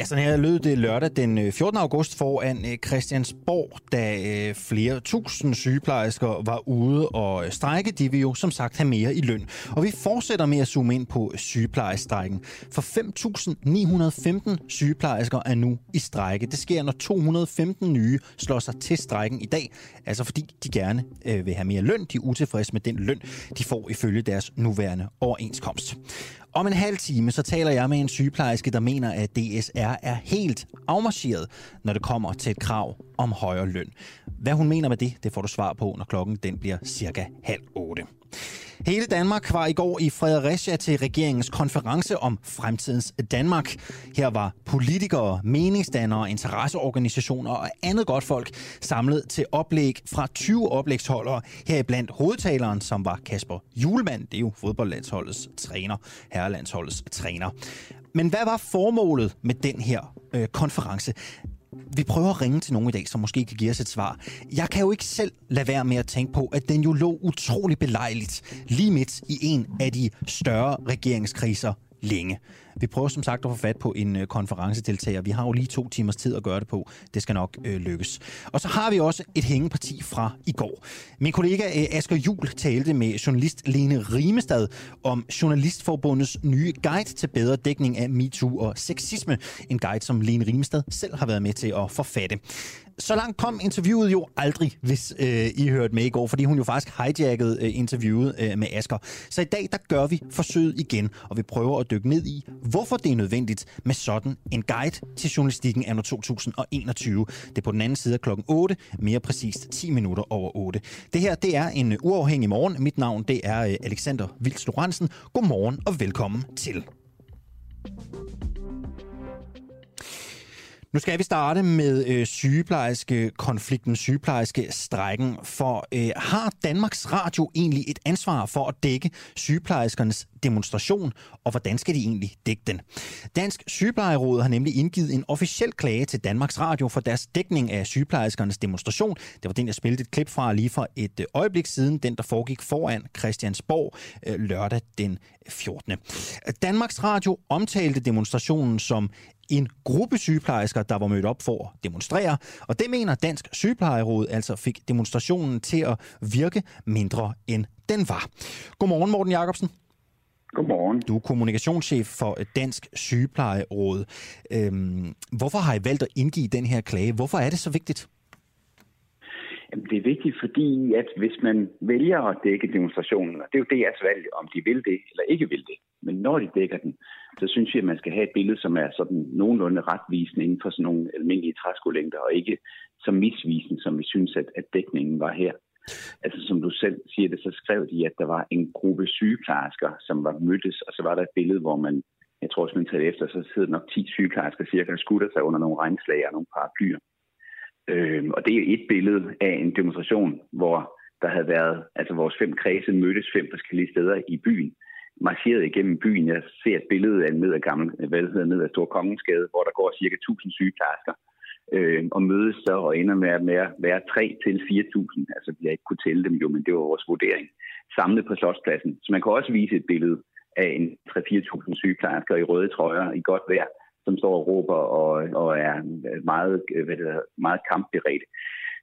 Ja, sådan her lød det lørdag den øh, 14. august foran øh, Christiansborg, da øh, flere tusind sygeplejersker var ude og strække. De vil jo som sagt have mere i løn. Og vi fortsætter med at zoome ind på sygeplejestrækken. For 5.915 sygeplejersker er nu i strække. Det sker, når 215 nye slår sig til strækken i dag. Altså fordi de gerne vil have mere løn. De er utilfredse med den løn, de får ifølge deres nuværende overenskomst. Om en halv time, så taler jeg med en sygeplejerske, der mener, at DSR er helt afmarcheret, når det kommer til et krav om højere løn. Hvad hun mener med det, det får du svar på, når klokken den bliver cirka halv otte. Hele Danmark var i går i Fredericia til regeringens konference om fremtidens Danmark. Her var politikere, meningsdannere, interesseorganisationer og andet godt folk samlet til oplæg fra 20 oplægsholdere. Heriblandt hovedtaleren, som var Kasper Julemand. Det er jo fodboldlandsholdets træner, herrelandsholdets træner. Men hvad var formålet med den her øh, konference? Vi prøver at ringe til nogen i dag, som måske kan give os et svar. Jeg kan jo ikke selv lade være med at tænke på, at den jo lå utrolig belejligt lige midt i en af de større regeringskriser længe. Vi prøver som sagt at få fat på en øh, konferencedeltager. Vi har jo lige to timers tid at gøre det på. Det skal nok øh, lykkes. Og så har vi også et hængeparti fra i går. Min kollega øh, Asger Jul talte med journalist Lene Rimestad om Journalistforbundets nye guide til bedre dækning af MeToo og sexisme. En guide, som Lene Rimestad selv har været med til at forfatte så langt kom interviewet jo aldrig, hvis øh, I hørte med i går, fordi hun jo faktisk hijackede øh, interviewet øh, med Asker. Så i dag, der gør vi forsøget igen, og vi prøver at dykke ned i, hvorfor det er nødvendigt med sådan en guide til journalistikken anno 2021. Det er på den anden side af klokken 8, mere præcist 10 minutter over 8. Det her, det er en øh, uafhængig morgen. Mit navn, det er øh, Alexander Vils Lorentzen. Godmorgen og velkommen til. Nu skal vi starte med øh, sygeplejerske konflikten, sygeplejerske strækken. For øh, har Danmarks Radio egentlig et ansvar for at dække sygeplejerskernes demonstration, og hvordan skal de egentlig dække den? Dansk Sygeplejeråd har nemlig indgivet en officiel klage til Danmarks Radio for deres dækning af sygeplejerskernes demonstration. Det var den, jeg spillede et klip fra lige for et øh, øjeblik siden, den der foregik foran Christiansborg øh, lørdag den 14. Danmarks Radio omtalte demonstrationen som en gruppe sygeplejersker, der var mødt op for at demonstrere. Og det mener Dansk Sygeplejeråd altså fik demonstrationen til at virke mindre end den var. Godmorgen, Morten Jacobsen. Godmorgen. Du er kommunikationschef for Dansk Sygeplejeråd. Øhm, hvorfor har I valgt at indgive den her klage? Hvorfor er det så vigtigt? Det er vigtigt, fordi at hvis man vælger at dække demonstrationen, og det er jo deres valg, om de vil det eller ikke vil det, men når de dækker den, så synes jeg, at man skal have et billede, som er sådan nogenlunde retvisende inden for sådan nogle almindelige træskolængder, og ikke så misvisende, som vi synes, at, at dækningen var her. Altså som du selv siger det, så skrev de, at der var en gruppe sygeplejersker, som var mødtes, og så var der et billede, hvor man, jeg tror, hvis man tager efter, så sidder nok 10 sygeplejersker cirka og skutter sig under nogle regnslag og nogle paraplyer. Øh, og det er et billede af en demonstration, hvor der havde været, altså vores fem kredse mødtes fem forskellige steder i byen, marcheret igennem byen. Jeg ser et billede af ned ad, gammel, hvad hedder, ned ad Stor Kongensgade, hvor der går cirka 1000 sygeplejersker øh, og mødes så og ender med at være, være 3 til 4.000, altså jeg ikke kunne tælle dem jo, men det var vores vurdering, samlet på Slotspladsen. Så man kan også vise et billede af en 3-4.000 sygeplejersker i røde trøjer i godt vejr, som står og råber og, og er meget, øh, hvad det er, meget kampberedt.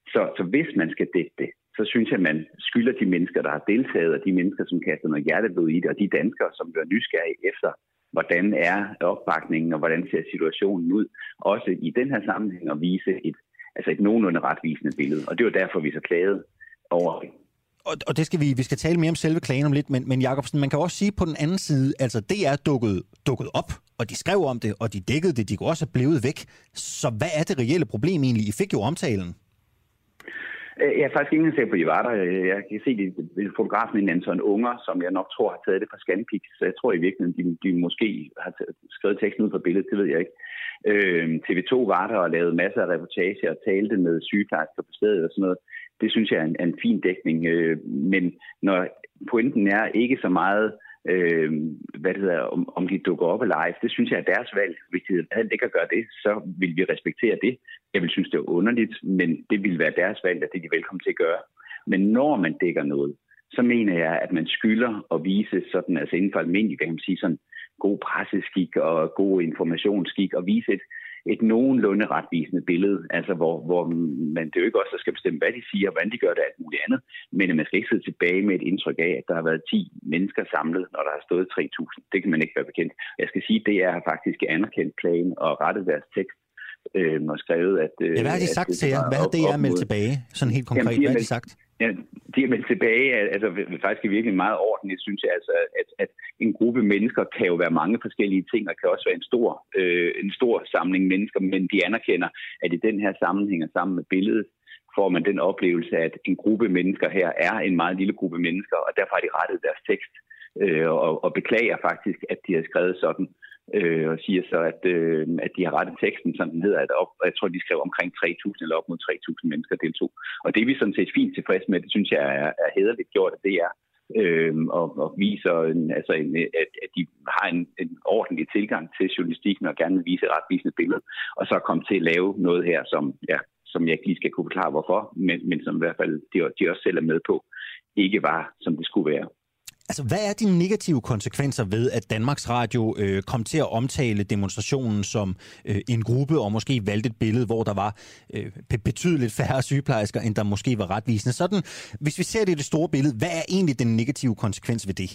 Så, så hvis man skal dække det, så synes jeg, at man skylder de mennesker, der har deltaget, og de mennesker, som kaster noget hjerteblod i det, og de danskere, som bliver nysgerrige efter, hvordan er opbakningen, og hvordan ser situationen ud, også i den her sammenhæng at vise et, altså et nogenlunde retvisende billede. Og det var derfor, vi så klagede over og, og det skal vi, vi skal tale mere om selve klagen om lidt, men, men Jacobsen, man kan også sige på den anden side, altså det er dukket, dukket op, og de skrev om det, og de dækkede det, de kunne også have blevet væk. Så hvad er det reelle problem egentlig? I fik jo omtalen. Øh, jeg er faktisk ingen sikker på, at I var der. Øh, jeg kan se det fotografen en Anton Unger, som jeg nok tror har taget det fra Scanpix. Så jeg tror i virkeligheden, de, de måske har skrevet teksten ud på billedet, det ved jeg ikke. Øh, TV2 var der og lavede masser af reportager og talte med sygeplejersker på stedet og sådan noget. Det synes jeg er en, en fin dækning. Øh, men når pointen er ikke så meget øh, hvad det hedder, om, om de dukker op eller ej. Det synes jeg er deres valg. Hvis de havde ikke at gøre det, så vil vi respektere det. Jeg vil synes, det er underligt, men det vil være deres valg, at det er de velkommen til at gøre. Men når man dækker noget, så mener jeg, at man skylder at vise sådan, altså inden for almindelig, kan man sige, sådan god presseskik og god informationsskik, og vise et, et nogenlunde retvisende billede, altså hvor, hvor man, det er jo ikke også, der skal bestemme, hvad de siger, hvordan de gør det, alt muligt andet, men man skal ikke sidde tilbage med et indtryk af, at der har været 10 mennesker samlet, når der har stået 3.000. Det kan man ikke være bekendt. Jeg skal sige, det er faktisk anerkendt plan og rettet deres tekst øh, og skrevet, at... Øh, ja, hvad har de sagt til jer? Hvad har det er meldt tilbage? Sådan helt konkret, Jamen, hvad har de sagt? Ja, de er meldt tilbage, altså faktisk er virkelig meget ordentligt, synes jeg, altså, at, at en gruppe mennesker kan jo være mange forskellige ting, og kan også være en stor, øh, en stor samling mennesker, men de anerkender, at i den her sammenhæng og sammen med billedet, får man den oplevelse, at en gruppe mennesker her er en meget lille gruppe mennesker, og derfor har de rettet deres tekst øh, og, og beklager faktisk, at de har skrevet sådan. øh, øh, og siger så, at, øh, at de har rettet teksten, som den hedder, at op, jeg tror, de skrev omkring 3.000 eller op mod 3.000 mennesker deltog. Og det er vi sådan set fint tilfreds med. Det synes jeg er, er hederligt gjort, at det er. Øh, og, og viser, en, altså en, at, at de har en, en ordentlig tilgang til journalistikken og gerne vil vise retvisende billede, Og så komme til at lave noget her, som, ja, som jeg ikke lige skal kunne forklare hvorfor, men, men som i hvert fald de, de også selv er med på, ikke var, som det skulle være. Altså, hvad er de negative konsekvenser ved, at Danmarks Radio øh, kom til at omtale demonstrationen som øh, en gruppe, og måske valgte et billede, hvor der var øh, betydeligt færre sygeplejersker, end der måske var retvisende? Sådan, hvis vi ser det i det store billede, hvad er egentlig den negative konsekvens ved det?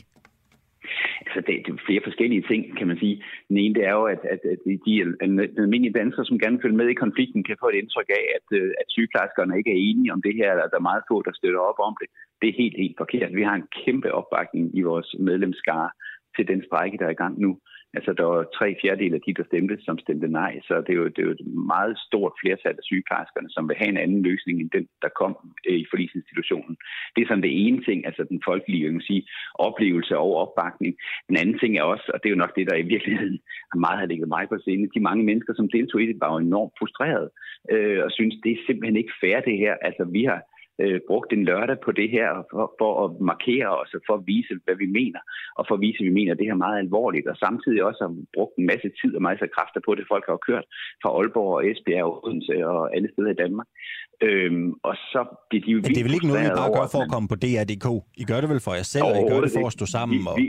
Altså, det, det er flere forskellige ting, kan man sige. Den ene, det er jo, at, at, at de almindelige danskere, som gerne følger med i konflikten, kan få et indtryk af, at, øh, at sygeplejerskerne ikke er enige om det her, eller der er meget få, der støtter op om det. Det er helt, helt forkert. Vi har en kæmpe opbakning i vores medlemskare til den strække, der er i gang nu. Altså, der var tre fjerdedel af de, der stemte, som stemte nej. Så det er, jo, det er jo et meget stort flertal af sygeplejerskerne, som vil have en anden løsning end den, der kom øh, i forlisinstitutionen. Det er sådan det ene ting, altså den folkelige jeg sige, oplevelse og opbakning. Den anden ting er også, og det er jo nok det, der i virkeligheden meget har ligget mig på scenen, de mange mennesker, som deltog i det, var jo enormt frustreret øh, og synes, det er simpelthen ikke fair det her. Altså, vi har øh, brugt en lørdag på det her for, for at markere os og for at vise, hvad vi mener, og for at vise, at vi mener, at det her er meget alvorligt, og samtidig også har brugt en masse tid og masser af kræfter på det, folk har kørt fra Aalborg og Esbjerg og Odense og alle steder i Danmark. Øhm, og så bliver de jo Men det er vel ikke noget, I bare gør for at komme på DR.dk? I gør det vel for jer selv, og I gør det for at stå sammen? Vi, og... vi,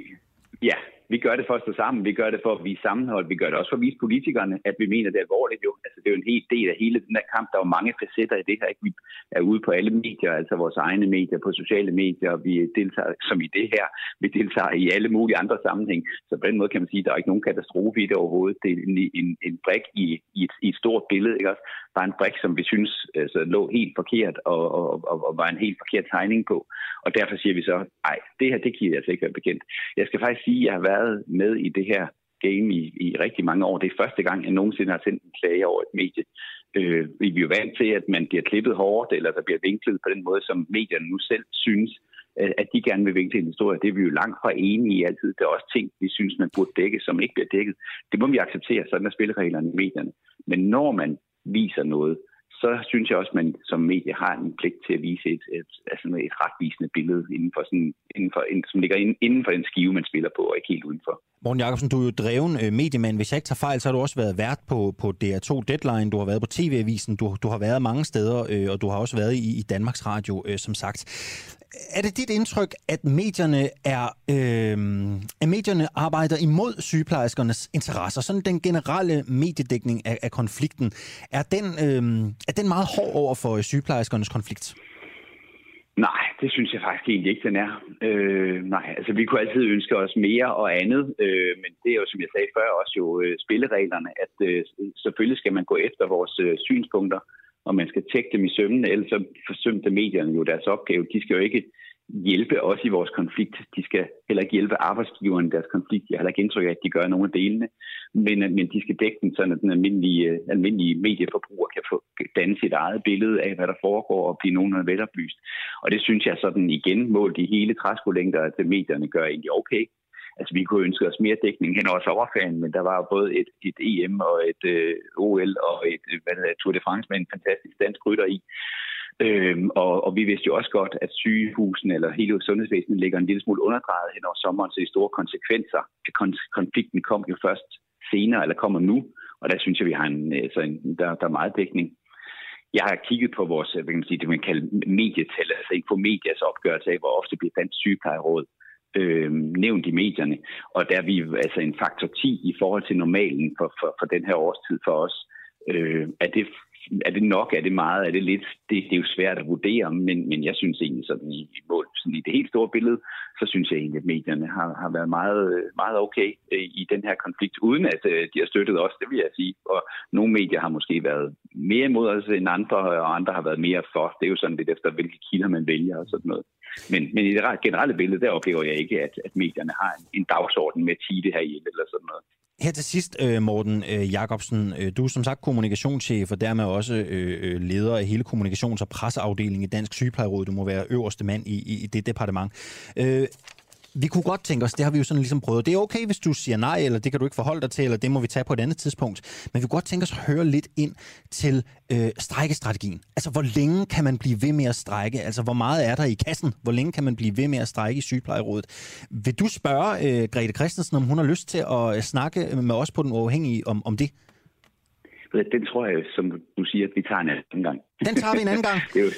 ja, vi gør det for at stå sammen, vi gør det for at vise sammenhold, vi gør det også for at vise politikerne, at vi mener, det er alvorligt jo. Altså, det er jo en helt del af hele den her kamp. Der er jo mange facetter i det her. Ikke? Vi er ude på alle medier, altså vores egne medier, på sociale medier, og vi deltager, som i det her, vi deltager i alle mulige andre sammenhæng. Så på den måde kan man sige, at der er ikke nogen katastrofe i det overhovedet. Det er en, en, en brik i, i, et, i et stort billede, ikke også? Bare en brik, som vi synes altså, lå helt forkert og, og, og, og var en helt forkert tegning på. Og derfor siger vi så, nej, det her, det kan jeg altså ikke være bekendt. Jeg skal faktisk sige, at jeg har været med i det her game i, i rigtig mange år. Det er første gang, jeg nogensinde har sendt en klage over et medie. Øh, vi er jo vant til, at man bliver klippet hårdt, eller der bliver vinklet på den måde, som medierne nu selv synes, øh, at de gerne vil vinkle en historie. Det er vi jo langt fra enige i altid. Der er også ting, vi synes, man burde dække, som ikke bliver dækket. Det må vi acceptere, sådan er spillereglerne i medierne. Men når man viser noget, så synes jeg også, at man som medie har en pligt til at vise et, et, altså et retvisende billede inden for sådan, inden for, som ligger inden for den skive, man spiller på, og ikke helt udenfor. Morten Jacobsen, du er jo dreven øh, mediemand. Hvis jeg ikke tager fejl, så har du også været vært på, på DR2 Deadline, du har været på TV-avisen, du, du har været mange steder, øh, og du har også været i, i Danmarks Radio, øh, som sagt. Er det dit indtryk, at medierne er øh, at medierne arbejder imod sygeplejerskernes interesser? Sådan den generelle mediedækning af, af konflikten, er den, øh, er den meget hård over for øh, sygeplejerskernes konflikt? Nej, det synes jeg faktisk egentlig ikke, den er. Øh, nej, altså vi kunne altid ønske os mere og andet, øh, men det er jo, som jeg sagde før, også jo øh, spillereglerne, at øh, selvfølgelig skal man gå efter vores øh, synspunkter, og man skal tjekke dem i sømmene, ellers så forsømte medierne jo deres opgave. De skal jo ikke hjælpe os i vores konflikt. De skal heller ikke hjælpe arbejdsgiveren i deres konflikt. Jeg har heller ikke indtryk af, at de gør nogle af delene. Men, øh, men de skal dække den, sådan at den almindelige, øh, almindelige medieforbruger kan få danne sit eget billede af, hvad der foregår og blive nogenlunde veloplyst. Og det synes jeg sådan igen målt i hele træskolængder, at medierne gør egentlig okay. Altså, vi kunne ønske os mere dækning hen over sommerferien, men der var jo både et, et EM og et øh, OL og et øh, hvad hedder, Tour de France med en fantastisk dansk rytter i. Øhm, og, og vi vidste jo også godt, at sygehusene eller hele sundhedsvæsenet ligger en lille smule underdrejet hen over sommeren, så de store konsekvenser af konflikten kom jo først senere, eller kommer nu. Og der synes jeg, vi har en, altså en der, der er meget dækning. Jeg har kigget på vores, øh, hvad kan man sige, det man kalder medietal, altså ikke på medias opgørelse af, hvor ofte bliver Dansk Sygeplejeråd øh, nævnt i medierne. Og der er vi altså en faktor 10 i forhold til normalen for, for, for den her årstid for os. Øh, er, det, er det nok? Er det meget? Er det lidt? Det, det er jo svært at vurdere, men, men jeg synes egentlig sådan i, i, mål, sådan i det helt store billede, så synes jeg egentlig, at medierne har, har været meget, meget okay øh, i den her konflikt, uden at øh, de har støttet os, det vil jeg sige. Og nogle medier har måske været mere imod os end andre, og andre har været mere for. Det er jo sådan lidt efter, hvilke kilder man vælger og sådan noget. Men, men i det generelle billede, der oplever jeg ikke, at, at medierne har en, en dagsorden med at tige det her i eller sådan noget. Her til sidst, øh, Morten øh, Jacobsen, øh, du er som sagt kommunikationschef og dermed også leder af hele kommunikations- og presseafdelingen i Dansk Sygeplejeråd. Du må være øverste mand i, i det departement vi kunne godt tænke os, det har vi jo sådan ligesom prøvet. Det er okay, hvis du siger nej, eller det kan du ikke forholde dig til, eller det må vi tage på et andet tidspunkt. Men vi kunne godt tænke os at høre lidt ind til øh, strækkestrategien. Altså, hvor længe kan man blive ved med at strække? Altså, hvor meget er der i kassen? Hvor længe kan man blive ved med at strække i sygeplejerådet? Vil du spørge øh, Grete Christensen, om hun har lyst til at øh, snakke med os på den uafhængige om, om det? Den tror jeg, som du siger, at vi tager en anden gang. Den tager vi en anden gang? det er jo,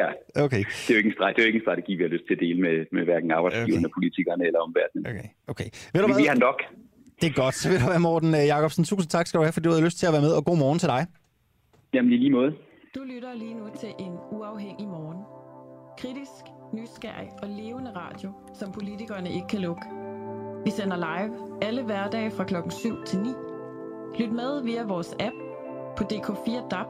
ja. Okay. Det er, jo ikke en det er jo ikke en strategi, vi har lyst til at dele med, med hverken arbejdsgiverne, okay. politikerne eller omverdenen. Okay, okay. Ved du vi, hvad? vi har nok. Det er godt. Så vil du være, Morten øh, Jacobsen. Tusind tak skal du have, fordi du havde lyst til at være med, og god morgen til dig. Jamen, i lige måde. Du lytter lige nu til en uafhængig morgen. Kritisk, nysgerrig og levende radio, som politikerne ikke kan lukke. Vi sender live alle hverdage fra klokken 7 til 9. Lyt med via vores app på DK4 DAB,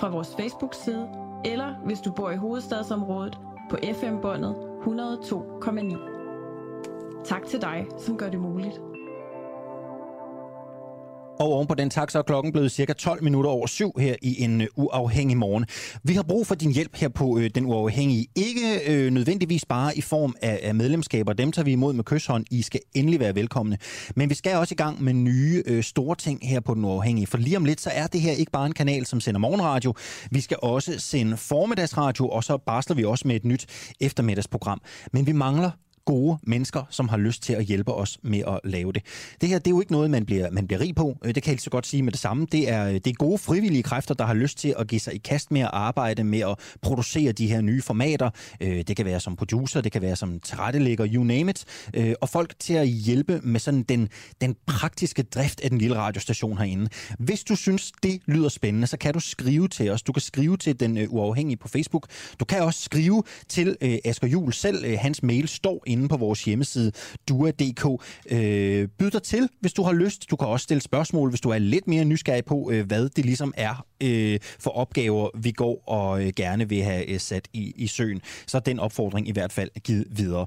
fra vores Facebook-side, eller hvis du bor i hovedstadsområdet på FM-båndet 102,9. Tak til dig, som gør det muligt. Og oven på den tak, så er klokken blevet cirka 12 minutter over syv her i en øh, uafhængig morgen. Vi har brug for din hjælp her på øh, Den Uafhængige. Ikke øh, nødvendigvis bare i form af, af medlemskaber. Dem tager vi imod med kysshånd. I skal endelig være velkomne. Men vi skal også i gang med nye øh, store ting her på Den Uafhængige. For lige om lidt, så er det her ikke bare en kanal, som sender morgenradio. Vi skal også sende formiddagsradio, og så barsler vi også med et nyt eftermiddagsprogram. Men vi mangler gode mennesker, som har lyst til at hjælpe os med at lave det. Det her det er jo ikke noget, man bliver, man bliver rig på. Øh, det kan jeg så godt sige med det samme. Det er, øh, det er gode frivillige kræfter, der har lyst til at give sig i kast med at arbejde med at producere de her nye formater. Øh, det kan være som producer, det kan være som tilrettelægger, you name it. Og folk til at hjælpe med sådan den, den praktiske drift af den lille radiostation herinde. Hvis du synes, det lyder spændende, så kan du skrive til os. Du kan skrive til den uafhængige på Facebook. Du kan også skrive til Asger Jul selv. Hans mail står inde på vores hjemmeside dua.dk. Øh, byd dig til, hvis du har lyst. Du kan også stille spørgsmål, hvis du er lidt mere nysgerrig på, øh, hvad det ligesom er øh, for opgaver, vi går og øh, gerne vil have øh, sat i, i søen. Så er den opfordring i hvert fald givet videre.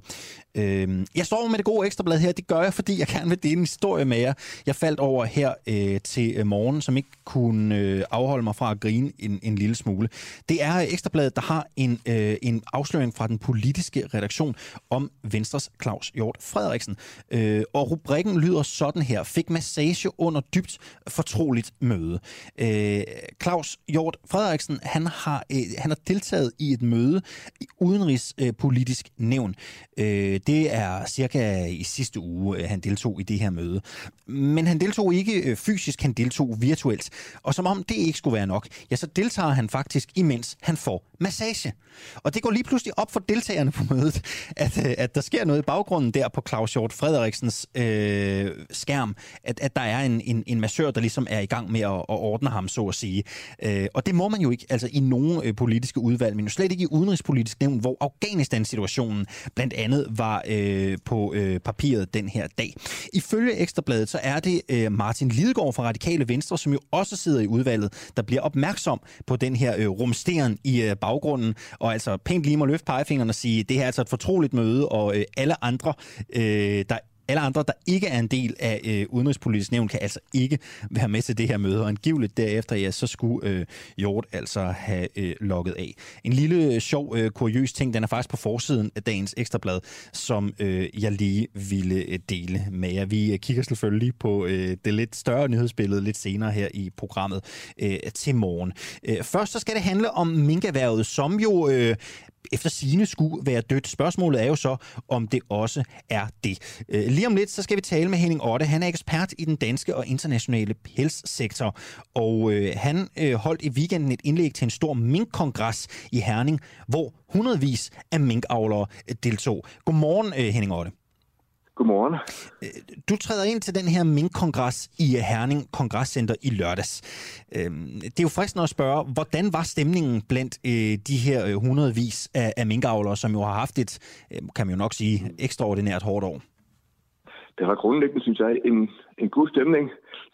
Øh, jeg står med det gode ekstrablad her. Det gør jeg, fordi jeg gerne vil dele en historie med jer. Jeg faldt over her øh, til øh, morgen, som ikke kunne øh, afholde mig fra at grine en, en lille smule. Det er øh, ekstrabladet, der har en, øh, en afsløring fra den politiske redaktion om Venstres Claus Hjort Frederiksen. Øh, og rubrikken lyder sådan her. Fik massage under dybt fortroligt møde. Øh, Claus Hjort Frederiksen, han har, øh, han har deltaget i et møde i Udenrigspolitisk Nævn. Øh, det er cirka i sidste uge, øh, han deltog i det her møde. Men han deltog ikke øh, fysisk, han deltog virtuelt. Og som om det ikke skulle være nok, ja, så deltager han faktisk, imens han får massage. Og det går lige pludselig op for deltagerne på mødet, at, øh, at der sker noget i baggrunden der på Claus Hjort Frederiksens øh, skærm, at, at der er en, en, en massør, der ligesom er i gang med at, at ordne ham, så at sige. Øh, og det må man jo ikke altså i nogen øh, politiske udvalg, men jo slet ikke i udenrigspolitisk nævn, hvor Afghanistan-situationen blandt andet var øh, på øh, papiret den her dag. Ifølge Ekstrabladet, så er det øh, Martin Lidegaard fra Radikale Venstre, som jo også sidder i udvalget, der bliver opmærksom på den her øh, rumsteren i øh, baggrunden, og altså pænt lige må løfte pegefingeren og sige, det her er altså et fortroligt møde, og øh, alle andre, øh, der alle andre, der ikke er en del af øh, Udenrigspolitisk Nævn, kan altså ikke være med til det her møde. Og angiveligt derefter, ja, så skulle øh, Hjort altså have øh, logget af. En lille øh, sjov, øh, kuriøs ting, den er faktisk på forsiden af dagens ekstrablad, som øh, jeg lige ville øh, dele med jer. Vi øh, kigger selvfølgelig på øh, det lidt større nyhedsbillede lidt senere her i programmet øh, til morgen. Øh, først så skal det handle om minkerhvervet, som jo øh, efter sine skulle være dødt. Spørgsmålet er jo så, om det også er det. Øh, lige om lidt, så skal vi tale med Henning Otte. Han er ekspert i den danske og internationale pelssektor, og øh, han øh, holdt i weekenden et indlæg til en stor minkkongres i Herning, hvor hundredvis af minkavlere øh, deltog. Godmorgen, øh, Henning Otte. Godmorgen. Du træder ind til den her Mink-kongres i Herning Kongresscenter i lørdags. Øhm, det er jo fristende at spørge, hvordan var stemningen blandt øh, de her øh, hundredvis af minkavlere, som jo har haft et, øh, kan man jo nok sige, ekstraordinært hårdt år? Det var grundlæggende, synes jeg, en, en god stemning,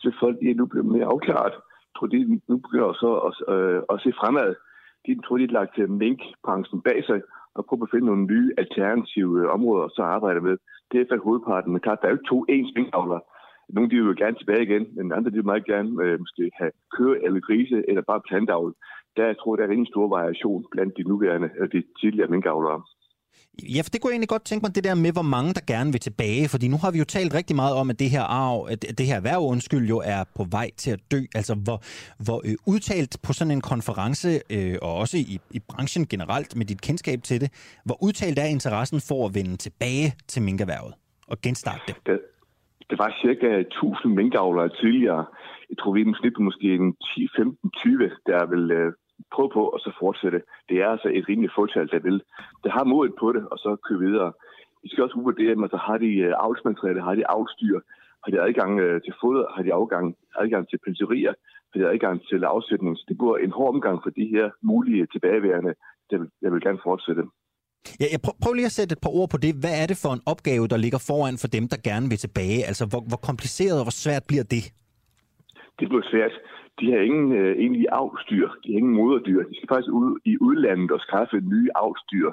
så folk er nu blevet mere afklaret. Jeg tror, de nu begynder så at, øh, at se fremad. De tror, de har lagt minkbranchen bag sig, og prøve at finde nogle nye alternative øh, områder så arbejde med det er faktisk hovedparten. Men klart, der er jo to ens minkavler. Nogle de vil jo gerne tilbage igen, men andre de vil meget gerne øh, måske have køer eller grise eller bare plantavl. Der jeg tror jeg, der er en stor variation blandt de nuværende og de tidligere minkavlere. Ja, for det kunne jeg egentlig godt tænke mig, det der med, hvor mange der gerne vil tilbage. Fordi nu har vi jo talt rigtig meget om, at det her arv, at det her erhverv, undskyld, jo er på vej til at dø. Altså, hvor, hvor øh, udtalt på sådan en konference, øh, og også i, i branchen generelt med dit kendskab til det, hvor udtalt er interessen for at vende tilbage til minkerhvervet og genstarte det? Det, det var cirka 1000 minkavlere tidligere. Jeg tror, vi er snit på måske en 10, 15, 20, der vil øh, prøve på og så fortsætte. Det er altså et rimeligt fortal, der vil. Der har modet på det, og så køre videre. Vi skal også uvurdere, at så har de øh, avlsmateriale, har de avlstyr, har de adgang øh, til foder, har de afgang, adgang til penserier, har de adgang til afsætning. Så det bliver en hård omgang for de her mulige tilbageværende, der vil, der vil gerne fortsætte. Ja, jeg prøv, prøv lige at sætte et par ord på det. Hvad er det for en opgave, der ligger foran for dem, der gerne vil tilbage? Altså, hvor, hvor kompliceret og hvor svært bliver det? Det bliver svært de har ingen øh, egentlig avlstyr, de har ingen moderdyr. De skal faktisk ud i udlandet og skaffe nye avlstyr.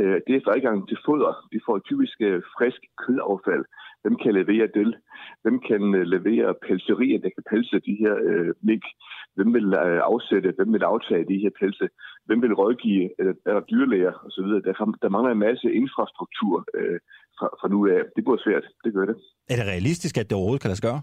Øh, det er for adgang til foder. De får typisk øh, frisk kødaffald. Hvem kan levere det? Hvem kan øh, levere pelserier, der kan pelse de her øh, mink? Hvem vil øh, afsætte? Hvem vil aftage de her pelse? Hvem vil rådgive? Øh, eller, eller dyrlæger osv.? Der, der mangler en masse infrastruktur øh, fra, fra nu af. Det bliver svært. Det gør det. Er det realistisk, at det overhovedet kan lade sig gøre?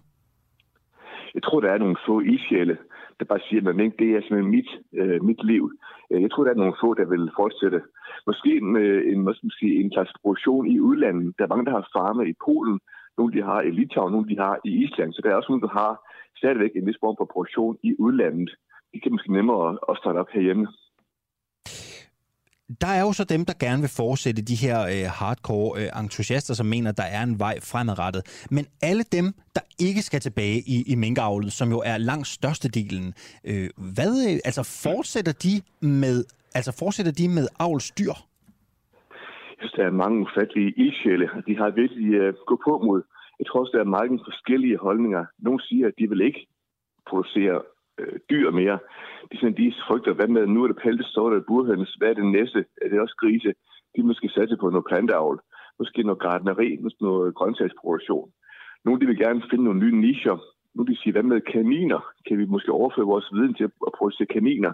Jeg tror, der er nogle få isjæle, der bare siger, at det er simpelthen mit, øh, mit liv. Øh, jeg tror, der er nogle få, der vil fortsætte. Måske med en, øh, måske sige, en slags produktion i udlandet. Der er mange, der har farme i Polen, nogle de har i Litauen, nogle de har i Island. Så der er også nogle, der har stadigvæk en vis form for produktion i udlandet. Det kan måske nemmere at starte op herhjemme der er jo så dem, der gerne vil fortsætte de her øh, hardcore øh, entusiaster, som mener, der er en vej fremadrettet. Men alle dem, der ikke skal tilbage i, i minkavlet, som jo er langt størstedelen, øh, hvad, øh, altså fortsætter de med, altså fortsætter de med avlsdyr? Jeg synes, der er mange ufattelige ildsjæle. De har virkelig uh, gået på mod. Jeg tror også, der er mange forskellige holdninger. Nogle siger, at de vil ikke producere øh, dyr mere. De, sådan, de frygter, hvad med, nu er det pelte, står der burhøns, hvad er det næste? Er det også grise? De måske satse på noget planteavl, måske noget gardneri, måske noget grøntsagsproduktion. Nogle de vil gerne finde nogle nye nischer. Nu de siger, hvad med kaniner? Kan vi måske overføre vores viden til at producere kaniner?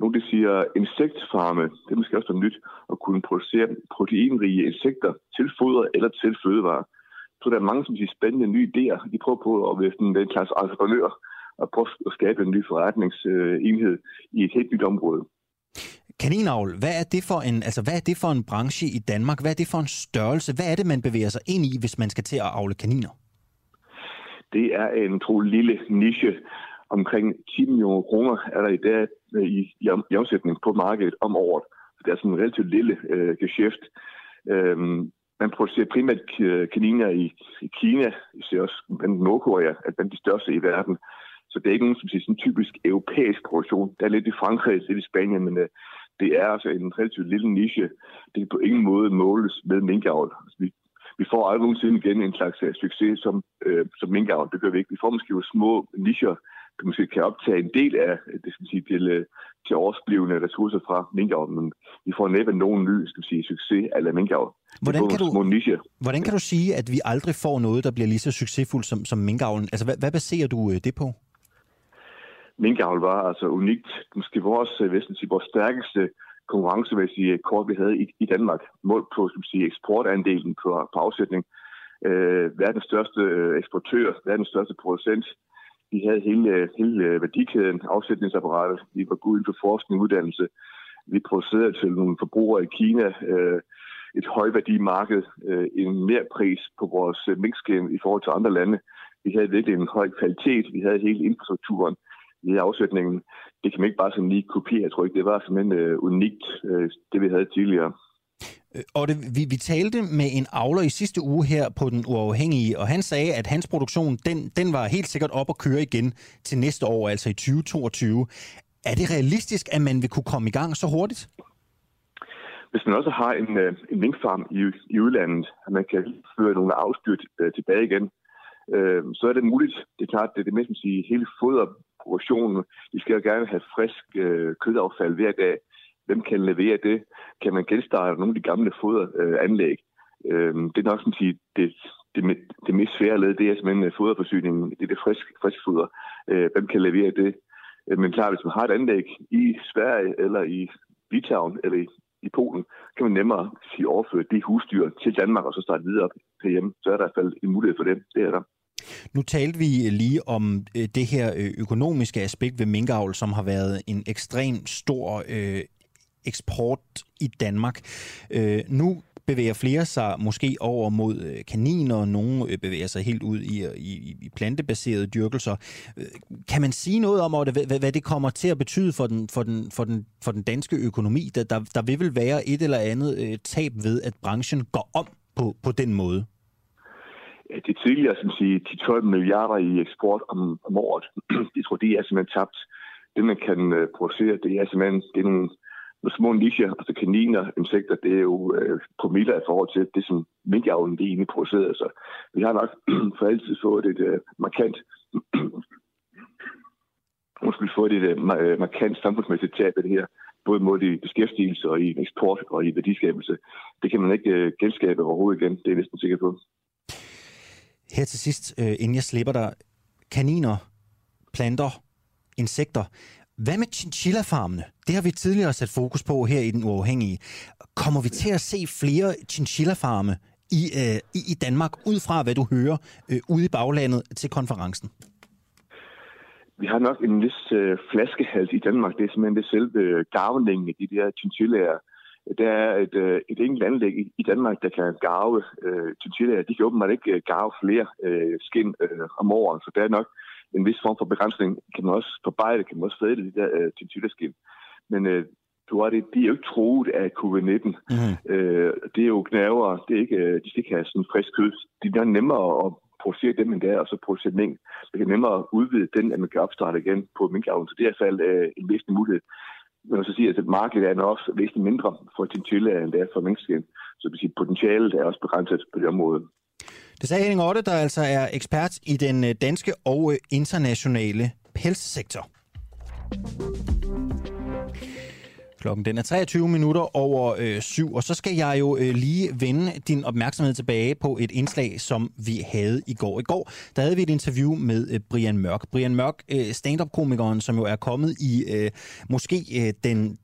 Nogle de siger insektfarme. Det er måske også noget nyt at kunne producere proteinrige insekter til foder eller til fødevarer. Så der er mange, som siger spændende nye idéer. De prøver på at være den slags entreprenør, at prøve at skabe en ny forretningsenhed i et helt nyt område. Kaninavl, hvad er, det for en, altså, hvad er det for en branche i Danmark? Hvad er det for en størrelse? Hvad er det, man bevæger sig ind i, hvis man skal til at avle kaniner? Det er en tro lille niche. Omkring 10 millioner kroner er der i dag øh, i, i, i omsætning på markedet om året. Det er sådan en relativt lille øh, geschæft. Øhm, man producerer primært kaniner i, i Kina, især også blandt Nordkorea, er blandt de største i verden. Så det er ikke nogen som siger, sådan typisk europæisk produktion. Det er lidt i Frankrig, lidt i Spanien, men uh, det er altså en relativt lille niche. Det kan på ingen måde måles med minkavl. Altså, vi, vi får aldrig nogensinde igen en slags uh, succes som, uh, som minkavl. Det gør vi ikke. Vi får måske jo små nicher, der måske kan optage en del af det, skal sige, til, uh, til årsblivende ressourcer fra minkavl, men vi får næppe nogen ny skal sige, succes af minkavl. Hvordan kan, du, niche. hvordan kan du sige, at vi aldrig får noget, der bliver lige så succesfuldt som, som minkavlen? Altså, hvad, hvad baserer du øh, det på? Minkavl var altså unikt. Måske vores, øh, hvis sige, vores stærkeste konkurrencemæssige kort, vi havde i, i Danmark, målt på som sige, eksportandelen på, på afsætning. Øh, verdens største øh, eksportør, verdens største producent. Vi havde hele, hele øh, værdikæden, afsætningsapparatet. Vi var gode inden for forskning og uddannelse. Vi producerede til nogle forbrugere i Kina øh, et højværdimarked, øh, en mere pris på vores øh, minkskin i forhold til andre lande. Vi havde virkelig en høj kvalitet. Vi havde hele infrastrukturen i afsætningen. Det kan man ikke bare sådan lige kopiere. Jeg tror ikke, det var simpelthen øh, unikt, øh, det vi havde tidligere. Øh, og det, vi, vi talte med en avler i sidste uge her på Den Uafhængige, og han sagde, at hans produktion, den, den var helt sikkert op at køre igen til næste år, altså i 2022. Er det realistisk, at man vil kunne komme i gang så hurtigt? Hvis man også har en, øh, en minkfarm i, i udlandet, at man kan føre nogle afstyr øh, tilbage igen, øh, så er det muligt. Det er klart, det er det mest sige, hele produktionen. De skal jo gerne have frisk øh, kødaffald hver dag. Hvem kan levere det? Kan man genstarte nogle af de gamle foderanlæg? Øh, det er nok sådan sige, det, det, det mest svære led, det er simpelthen øh, foderforsyningen. Det er det frisk, frisk foder. Øh, hvem kan levere det? Øh, men klart, hvis man har et anlæg i Sverige eller i Litauen eller i i Polen, kan man nemmere sige, overføre de husdyr til Danmark og så starte videre herhjemme. Så er der i hvert fald en mulighed for det. Det er der. Nu talte vi lige om øh, det her øh, økonomiske aspekt ved minkavl, som har været en ekstrem stor øh, eksport i Danmark. Øh, nu bevæger flere sig måske over mod øh, kaniner, og nogle bevæger sig helt ud i, i, i plantebaserede dyrkelser. Kan man sige noget om, hvad, hvad det kommer til at betyde for den, for den, for den, for den danske økonomi? Der, der, der vil vel være et eller andet tab ved, at branchen går om på, på den måde? De tidligere, som siger, 10-12 milliarder i eksport om, om året, de tror, det er simpelthen tabt. Det, man kan øh, producere, det er simpelthen det er nogle nogle små nischer, altså kaniner, insekter, det er jo øh, promiller i forhold til det, som minkavlen det egentlig producerer. Så vi har nok for altid fået et øh, markant måske fået et øh, øh, markant samfundsmæssigt tab af det her, både mod i beskæftigelse og i eksport og i værdiskabelse. Det kan man ikke øh, genskabe overhovedet igen, det er jeg næsten sikker på. Her til sidst, øh, inden jeg slipper dig, kaniner, planter, insekter. Hvad med chinchilla-farmene? Det har vi tidligere sat fokus på her i Den Uafhængige. Kommer vi til at se flere chinchilla-farme i, øh, i Danmark, ud fra hvad du hører øh, ude i baglandet til konferencen? Vi har nok en vis øh, flaskehals i Danmark. Det er simpelthen det selve øh, garvningen af de der chinchillaer. Der er et, øh, et enkelt anlæg i, i Danmark, der kan garve øh, chinchillaer. De kan åbenbart ikke øh, garve flere øh, skin øh, om året, så der er nok en vis form for begrænsning. Kan man også forarbejde, kan man også fadle de der øh, chinchilla-skin. Men øh, du har det, de er jo ikke troet af covid-19. Mm-hmm. Øh, det er jo knæver, det er ikke, øh, de skal ikke have sådan frisk kød. Det er nemmere at producere dem end der, og så producere mink. Det kan nemmere udvide den, at man kan opstarte igen på minkavlen. Så det er i hvert fald øh, en væsentlig mulighed man så sige, at markedet er også væsentligt mindre for chinchilla, end det er for minkskin. Så det vil sige, potentialet er også begrænset på det område. Det sagde Henning Otte, der altså er ekspert i den øh, danske og øh, internationale pelssektor. Klokken den er 23 minutter over øh, syv, og så skal jeg jo øh, lige vende din opmærksomhed tilbage på et indslag, som vi havde i går. I går der havde vi et interview med øh, Brian Mørk. Brian Mørk, øh, stand-up-komikeren, som jo er kommet i øh, måske øh, den,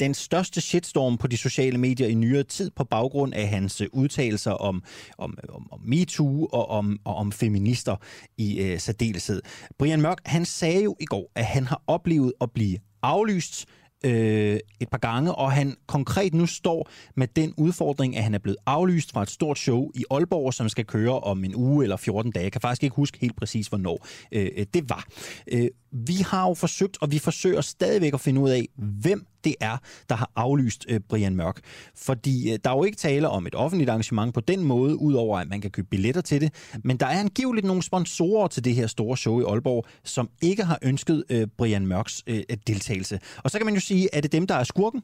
den største shitstorm på de sociale medier i nyere tid på baggrund af hans øh, udtalelser om, om, om, om MeToo og om, og om feminister i øh, særdeleshed. Brian Mørk, han sagde jo i går, at han har oplevet at blive aflyst øh, et par gange, og han konkret nu står med den udfordring, at han er blevet aflyst fra et stort show i Aalborg, som skal køre om en uge eller 14 dage. Jeg kan faktisk ikke huske helt præcis, hvornår øh, øh det var. Øh, vi har jo forsøgt, og vi forsøger stadigvæk at finde ud af, hvem det er, der har aflyst øh, Brian Mørk. Fordi øh, der er jo ikke tale om et offentligt arrangement på den måde, udover at man kan købe billetter til det. Men der er angiveligt nogle sponsorer til det her store show i Aalborg, som ikke har ønsket øh, Brian Mørks øh, deltagelse. Og så kan man jo sige, er det dem, der er skurken?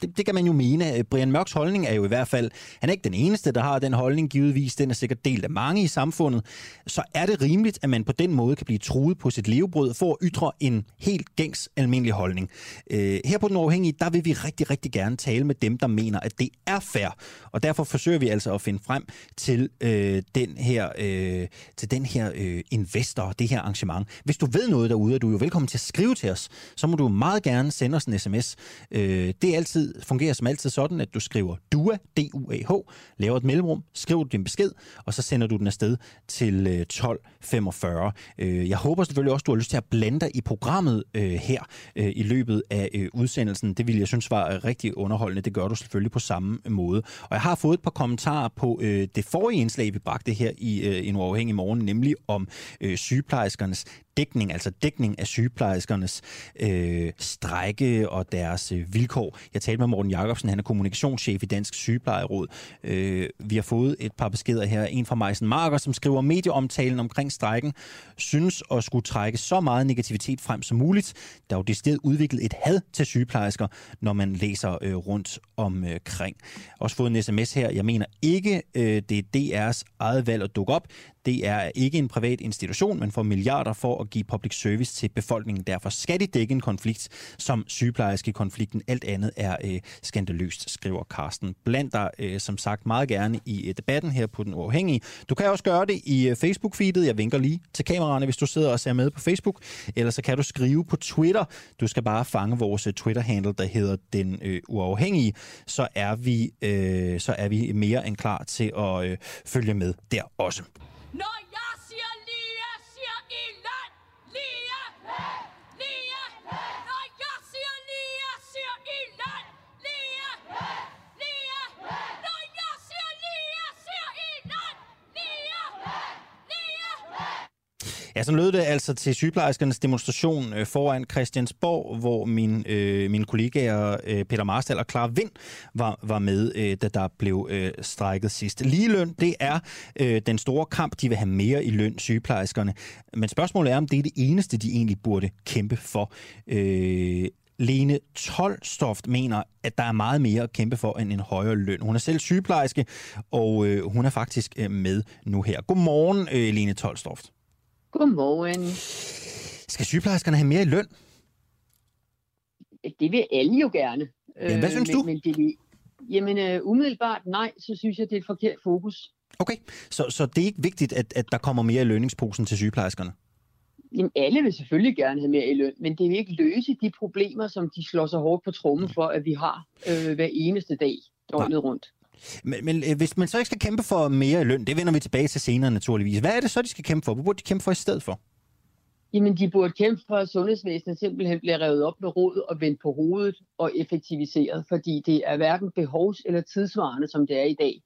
Det, det kan man jo mene. Brian Mørks holdning er jo i hvert fald, han er ikke den eneste, der har den holdning, givetvis. Den er sikkert delt af mange i samfundet. Så er det rimeligt, at man på den måde kan blive truet på sit levebrød for at ytre en helt gængs almindelig holdning. Øh, her på Den Uafhængige, der vil vi rigtig, rigtig gerne tale med dem, der mener, at det er fair. Og derfor forsøger vi altså at finde frem til øh, den her, øh, til den her øh, investor, det her arrangement. Hvis du ved noget derude, er du jo velkommen til at skrive til os, så må du meget gerne sende os en sms. Øh, det det altid, fungerer som altid sådan, at du skriver DUA, D-U-A-H, laver et mellemrum, skriver din besked, og så sender du den afsted til øh, 1245. Øh, jeg håber selvfølgelig også, du har lyst til at blande dig i programmet øh, her i løbet af udsendelsen. Det ville jeg synes var rigtig underholdende. Det gør du selvfølgelig på samme måde. Og jeg har fået et par kommentarer på det forrige indslag, vi bragte her i en uafhængig morgen, nemlig om sygeplejerskernes dækning, altså dækning af sygeplejerskernes øh, strække og deres øh, vilkår. Jeg talte med Morten Jacobsen, han er kommunikationschef i Dansk Sygeplejeråd. Øh, vi har fået et par beskeder her. En fra Meisen Marker, som skriver, medieomtalen omkring strækken synes at skulle trække så meget negativitet frem som muligt. Der er jo det sted udviklet et had til sygeplejersker, når man læser øh, rundt omkring. Øh, Også fået en sms her. Jeg mener ikke, øh, det er DR's eget valg at dukke op. Det er ikke en privat institution, men får milliarder for at give public service til befolkningen. Derfor skal de dække en konflikt, som sygeplejerske konflikten. Alt andet er øh, skandaløst, skriver Carsten. Bland dig øh, som sagt meget gerne i øh, debatten her på Den Uafhængige. Du kan også gøre det i øh, Facebook-feedet. Jeg vinker lige til kameraerne, hvis du sidder og ser med på Facebook. Eller så kan du skrive på Twitter. Du skal bare fange vores øh, Twitter-handle, der hedder Den øh, Uafhængige. Så er, vi, øh, så er vi mere end klar til at øh, følge med der også. Når jeg siger lige, siger I land. Lige, lige. Når jeg siger lige, siger I land. Lige, lige. Når jeg siger lige, siger I land. Lige, lige. Ja, så lød det altså til sygeplejerskernes demonstration øh, foran Christiansborg, hvor min, øh, mine kollegaer øh, Peter Marstal og Clara Vind var, var med, øh, da der blev øh, strækket sidst. Ligeløn, det er øh, den store kamp. De vil have mere i løn, sygeplejerskerne. Men spørgsmålet er, om det er det eneste, de egentlig burde kæmpe for. Øh, Lene Tolstoft mener, at der er meget mere at kæmpe for end en højere løn. Hun er selv sygeplejerske, og øh, hun er faktisk øh, med nu her. Godmorgen, øh, Lene Tolstoft. Godmorgen. Skal sygeplejerskerne have mere i løn? Det vil alle jo gerne. Ja, hvad synes men, du? Men det, jamen, øh, umiddelbart nej, så synes jeg, det er et forkert fokus. Okay, så, så det er ikke vigtigt, at, at der kommer mere i lønningsposen til sygeplejerskerne? Jamen, alle vil selvfølgelig gerne have mere i løn, men det vil ikke løse de problemer, som de slår så hårdt på trummen for, at vi har øh, hver eneste dag døgnet rundt. Men, men øh, hvis man så ikke skal kæmpe for mere i løn, det vender vi tilbage til senere naturligvis. Hvad er det så, de skal kæmpe for? Hvad burde de kæmpe for i stedet for? Jamen, de burde kæmpe for, at sundhedsvæsenet simpelthen bliver revet op med råd og vendt på hovedet og effektiviseret, fordi det er hverken behovs- eller tidsvarende, som det er i dag.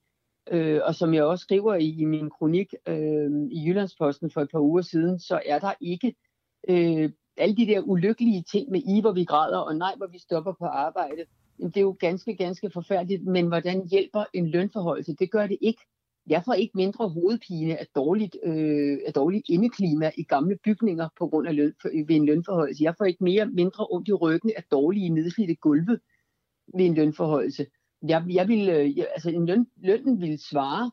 Øh, og som jeg også skriver i, i min kronik øh, i Jyllandsposten for et par uger siden, så er der ikke øh, alle de der ulykkelige ting med i, hvor vi græder, og nej, hvor vi stopper på arbejde. Det er jo ganske, ganske forfærdeligt, men hvordan hjælper en lønforholdelse? Det gør det ikke. Jeg får ikke mindre hovedpine af dårligt, øh, af dårligt indeklima i gamle bygninger på grund af løn, øh, ved en lønforholdelse. Jeg får ikke mere mindre ondt i ryggen af dårlige nedslidte gulve ved en lønforholdelse. Jeg, jeg vil, øh, jeg, altså en løn, lønnen vil svare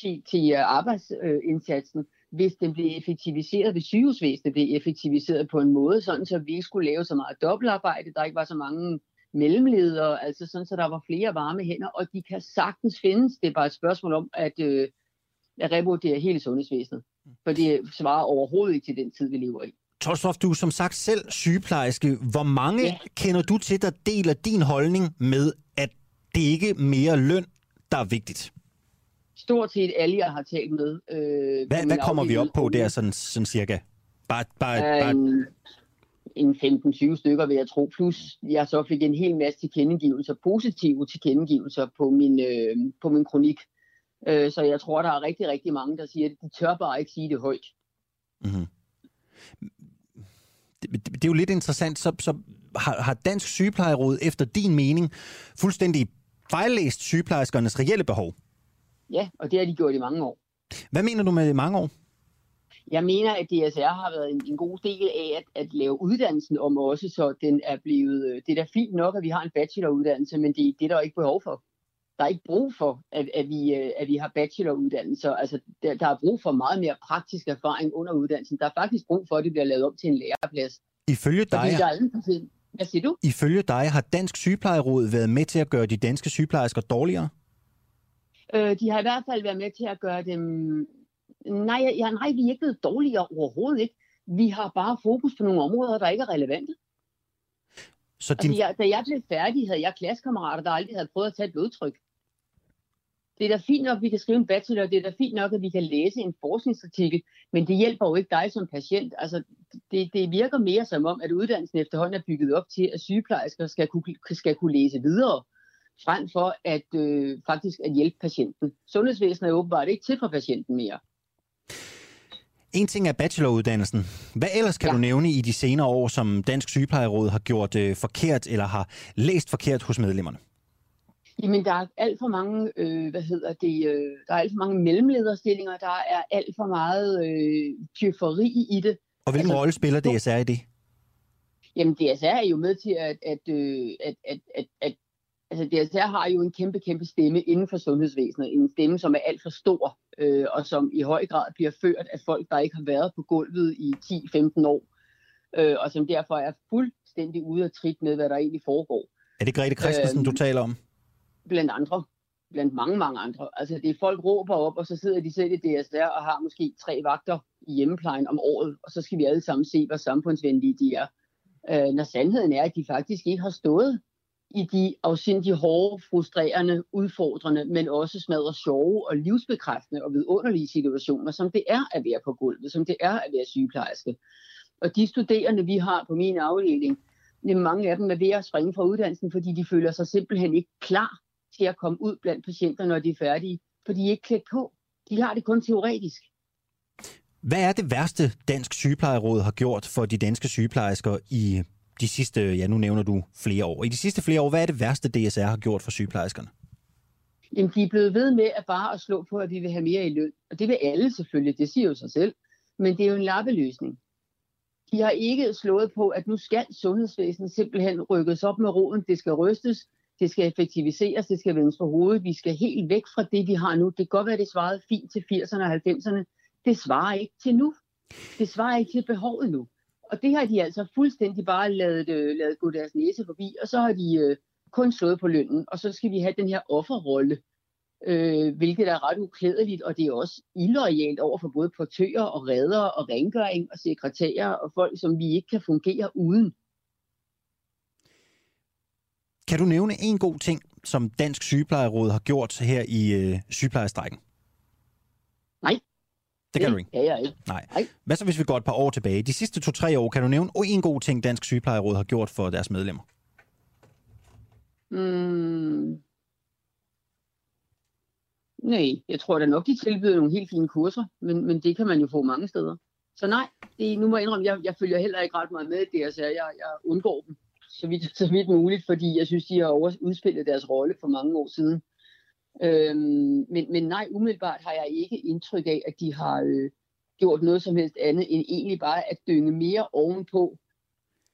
til, til øh, arbejdsindsatsen, hvis den bliver effektiviseret, hvis sygehusvæsenet blev effektiviseret på en måde, sådan så vi ikke skulle lave så meget dobbeltarbejde, der ikke var så mange mellemledere, altså sådan, så der var flere varme hænder, og de kan sagtens findes. Det er bare et spørgsmål om at, øh, at revurdere hele sundhedsvæsenet, for det svarer overhovedet ikke til den tid, vi lever i. Tolstof, du er som sagt selv sygeplejerske. Hvor mange ja. Kender du til, der deler din holdning med, at det ikke er mere løn, der er vigtigt? Stort set alle, jeg har talt med. Øh, Hvad, hvad kommer vi op på der, sådan, sådan cirka? Bare, bare, er bare, en, en 15-20 stykker, vil jeg tro. Plus, jeg så fik en hel masse tilkendegivelser, positive tilkendegivelser på min, øh, på min kronik. Øh, så jeg tror, der er rigtig, rigtig mange, der siger, at de tør bare ikke sige det højt. mm-hmm. det, det, det er jo lidt interessant. Så, så har, har Dansk Sygeplejeråd efter din mening fuldstændig fejllæst sygeplejerskernes reelle behov? Ja, og det har de gjort i mange år. Hvad mener du med mange år? Jeg mener, at DSR har været en, en god del af at, at lave uddannelsen om også, så den er blevet... øh, Det er da fint nok, at vi har en bacheloruddannelse, men det, det er der ikke behov for. Der er ikke brug for, at, at, vi, øh, at vi har bacheloruddannelser. Altså, der, der er brug for meget mere praktisk erfaring under uddannelsen. Der er faktisk brug for, at det bliver lavet om til en læreplads. Ifølge dig, Fordi der er hvad siger du? ifølge dig har Dansk Sygeplejeråd været med til at gøre de danske sygeplejersker dårligere? Øh, de har i hvert fald været med til at gøre dem... Nej, ja, nej, vi er ikke blevet dårligere overhovedet ikke. Vi har bare fokus på nogle områder, der ikke er relevante. Så din, Altså, jeg, da jeg blev færdig, havde jeg klassekammerater, der aldrig havde prøvet at tage et blodtryk. Det er da fint nok, at vi kan skrive en bachelor, det er da fint nok, at vi kan læse en forskningsartikel, men det hjælper jo ikke dig som patient. Altså, det, det virker mere som om, at uddannelsen efterhånden er bygget op til, at sygeplejersker skal kunne, skal kunne læse videre, frem for at øh, faktisk at hjælpe patienten. Sundhedsvæsenet er åbenbart ikke til for patienten mere. En ting er bacheloruddannelsen. Hvad ellers kan ja. Du nævne i de senere år, som Dansk Sygeplejeråd har gjort øh, forkert eller har læst forkert hos medlemmerne? Jamen, der er alt for mange, øh, hvad hedder det, øh, der er alt for mange mellemlederstillinger, der er alt for meget øh, tjøfferi i det. Og hvilken Altså, rolle spiller DSR i det? Jamen, DSR er jo med til at, at, øh, at, at, at, at altså DSR har jo en kæmpe, kæmpe stemme inden for sundhedsvæsenet. En stemme, som er alt for stor, øh, og som i høj grad bliver ført af folk, der ikke har været på gulvet i 10-15 år, øh, og som derfor er fuldstændig ude af trit med, hvad der egentlig foregår. Er det Grete Christensen, Øhm, du taler om? blandt andre. Blandt mange, mange andre. Altså det er folk råber op, og så sidder de selv i DSR og har måske tre vagter i hjemmeplejen om året, og så skal vi alle sammen se, hvor samfundsvenlige de er. Øh, når sandheden er, at de faktisk ikke har stået i de afsindig hårde, frustrerende, udfordrende, men også smadret sjove og livsbekræftende og vidunderlige situationer, som det er at være på gulvet, som det er at være sygeplejerske. Og de studerende, vi har på min afdeling, mange af dem er ved at springe fra uddannelsen, fordi de føler sig simpelthen ikke klar til at komme ud blandt patienter, når de er færdige, for de er ikke klædt på. De har det kun teoretisk. Hvad er det værste, Dansk Sygeplejeråd har gjort for de danske sygeplejersker i de sidste, ja nu nævner du flere år. I de sidste flere år, hvad er det værste, DSR har gjort for sygeplejerskerne? Jamen, de er blevet ved med at bare at slå på, at vi vil have mere i løn. Og det vil alle selvfølgelig, det siger jo sig selv. Men det er jo en lappeløsning. De har ikke slået på, at nu skal sundhedsvæsenet simpelthen rykkes op med roden. Det skal rystes, det skal effektiviseres, det skal vendes på hovedet. Vi skal helt væk fra det, vi har nu. Det kan godt være, det svarede fint til 80'erne og 90'erne. Det svarer ikke til nu. Det svarer ikke til behovet nu. Og det har de altså fuldstændig bare lavet, øh, lavet gå deres næse forbi, og så har de øh, kun slået på lønnen, og så skal vi have den her offerrolle, øh, hvilket er ret uklædeligt, og det er også illoyalt over for både portører og redere og rengøring og sekretærer og folk, som vi ikke kan fungere uden. Kan du nævne en god ting, som Dansk Sygeplejeråd har gjort her i øh, sygeplejestrækken? Det kan du ikke. kan jeg ikke. Nej. Nej. Hvad så, hvis vi går et par år tilbage? De sidste to-tre år, kan du nævne en god ting, Dansk Sygeplejeråd har gjort for deres medlemmer? Mm. Nej, jeg tror da nok, de tilbyder nogle helt fine kurser, men, men det kan man jo få mange steder. Så nej, det, nu må jeg indrømme, jeg, jeg følger heller ikke ret meget med i det, altså jeg, jeg undgår dem så vidt, så vidt muligt, fordi jeg synes, de har over, udspillet deres rolle for mange år siden. Øhm, men, men nej, umiddelbart har jeg ikke indtryk af, at de har øh, gjort noget som helst andet, end egentlig bare at dynge mere ovenpå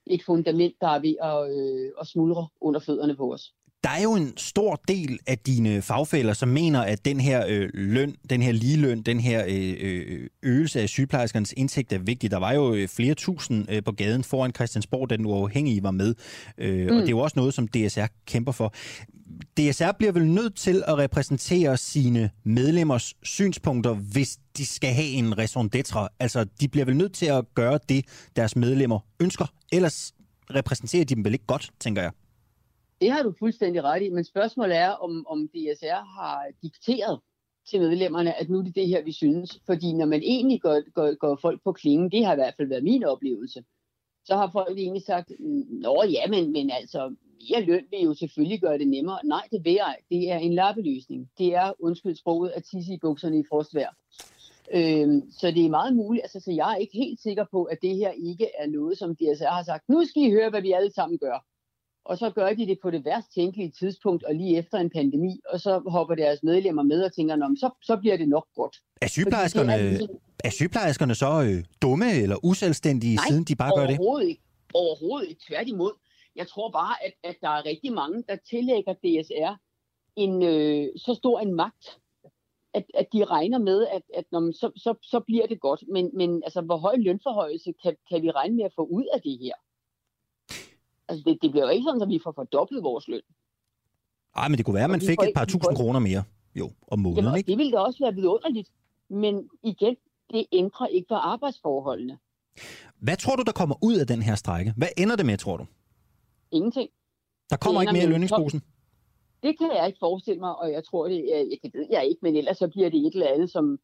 et fundament, der er ved at, øh, at smuldre under fødderne på os. Der er jo en stor del af dine fagfælder, som mener, at den her øh, løn, den her ligeløn, den her øh, øh, øgelse af sygeplejerskernes indtægt er vigtig. Der var jo øh, flere tusind øh, på gaden foran Christiansborg, da den uafhængige var med. Øh, mm. Og det er jo også noget, som DSR kæmper for. DSR bliver vel nødt til at repræsentere sine medlemmers synspunkter, hvis de skal have en raison d'être. Altså, de bliver vel nødt til at gøre det, deres medlemmer ønsker. Ellers repræsenterer de dem vel ikke godt, tænker jeg. Det har du fuldstændig ret i, men spørgsmålet er, om, om DSR har dikteret til medlemmerne, at nu er det det her, vi synes. Fordi når man egentlig går, går, går folk på klingen, det har i hvert fald været min oplevelse, så har folk egentlig sagt, nå ja, men, men altså, mere løn vil jo selvfølgelig gøre det nemmere. Nej, det vil jeg. Det er en lappeløsning. Det er, undskyld sproget, at tisse i bukserne i frostvær. Øhm, så det er meget muligt, altså så jeg er ikke helt sikker på, at det her ikke er noget, som DSR har sagt, nu skal I høre, hvad vi alle sammen gør og så gør de det på det værst tænkelige tidspunkt, og lige efter en pandemi, og så hopper deres medlemmer med og tænker, Nå, så, så bliver det nok godt. Er sygeplejerskerne, er, er sygeplejerskerne så øh, dumme eller uselvstændige, Nej, siden de bare gør det? overhovedet ikke. Overhovedet ikke. Tværtimod. Jeg tror bare, at, at der er rigtig mange, der tillægger DSR en øh, så stor en magt, at, at de regner med, at, at når man, så, så, så bliver det godt. Men, men altså, hvor høj lønforhøjelse kan, kan vi regne med at få ud af det her? Altså, det, det bliver jo ikke sådan, at vi får fordoblet vores løn. Ej, men det kunne være, at man fik et par tusind kroner mere. Jo, om måneden, Jamen, ikke? det ville da også være vidunderligt. Men igen, det ændrer ikke på arbejdsforholdene. Hvad tror du, der kommer ud af den her strække? Hvad ender det med, tror du? Ingenting. Der kommer ikke mere i lønningsposen? Det kan jeg ikke forestille mig, og jeg tror det, jeg, jeg, ved jeg ikke, men ellers så bliver det et eller andet, som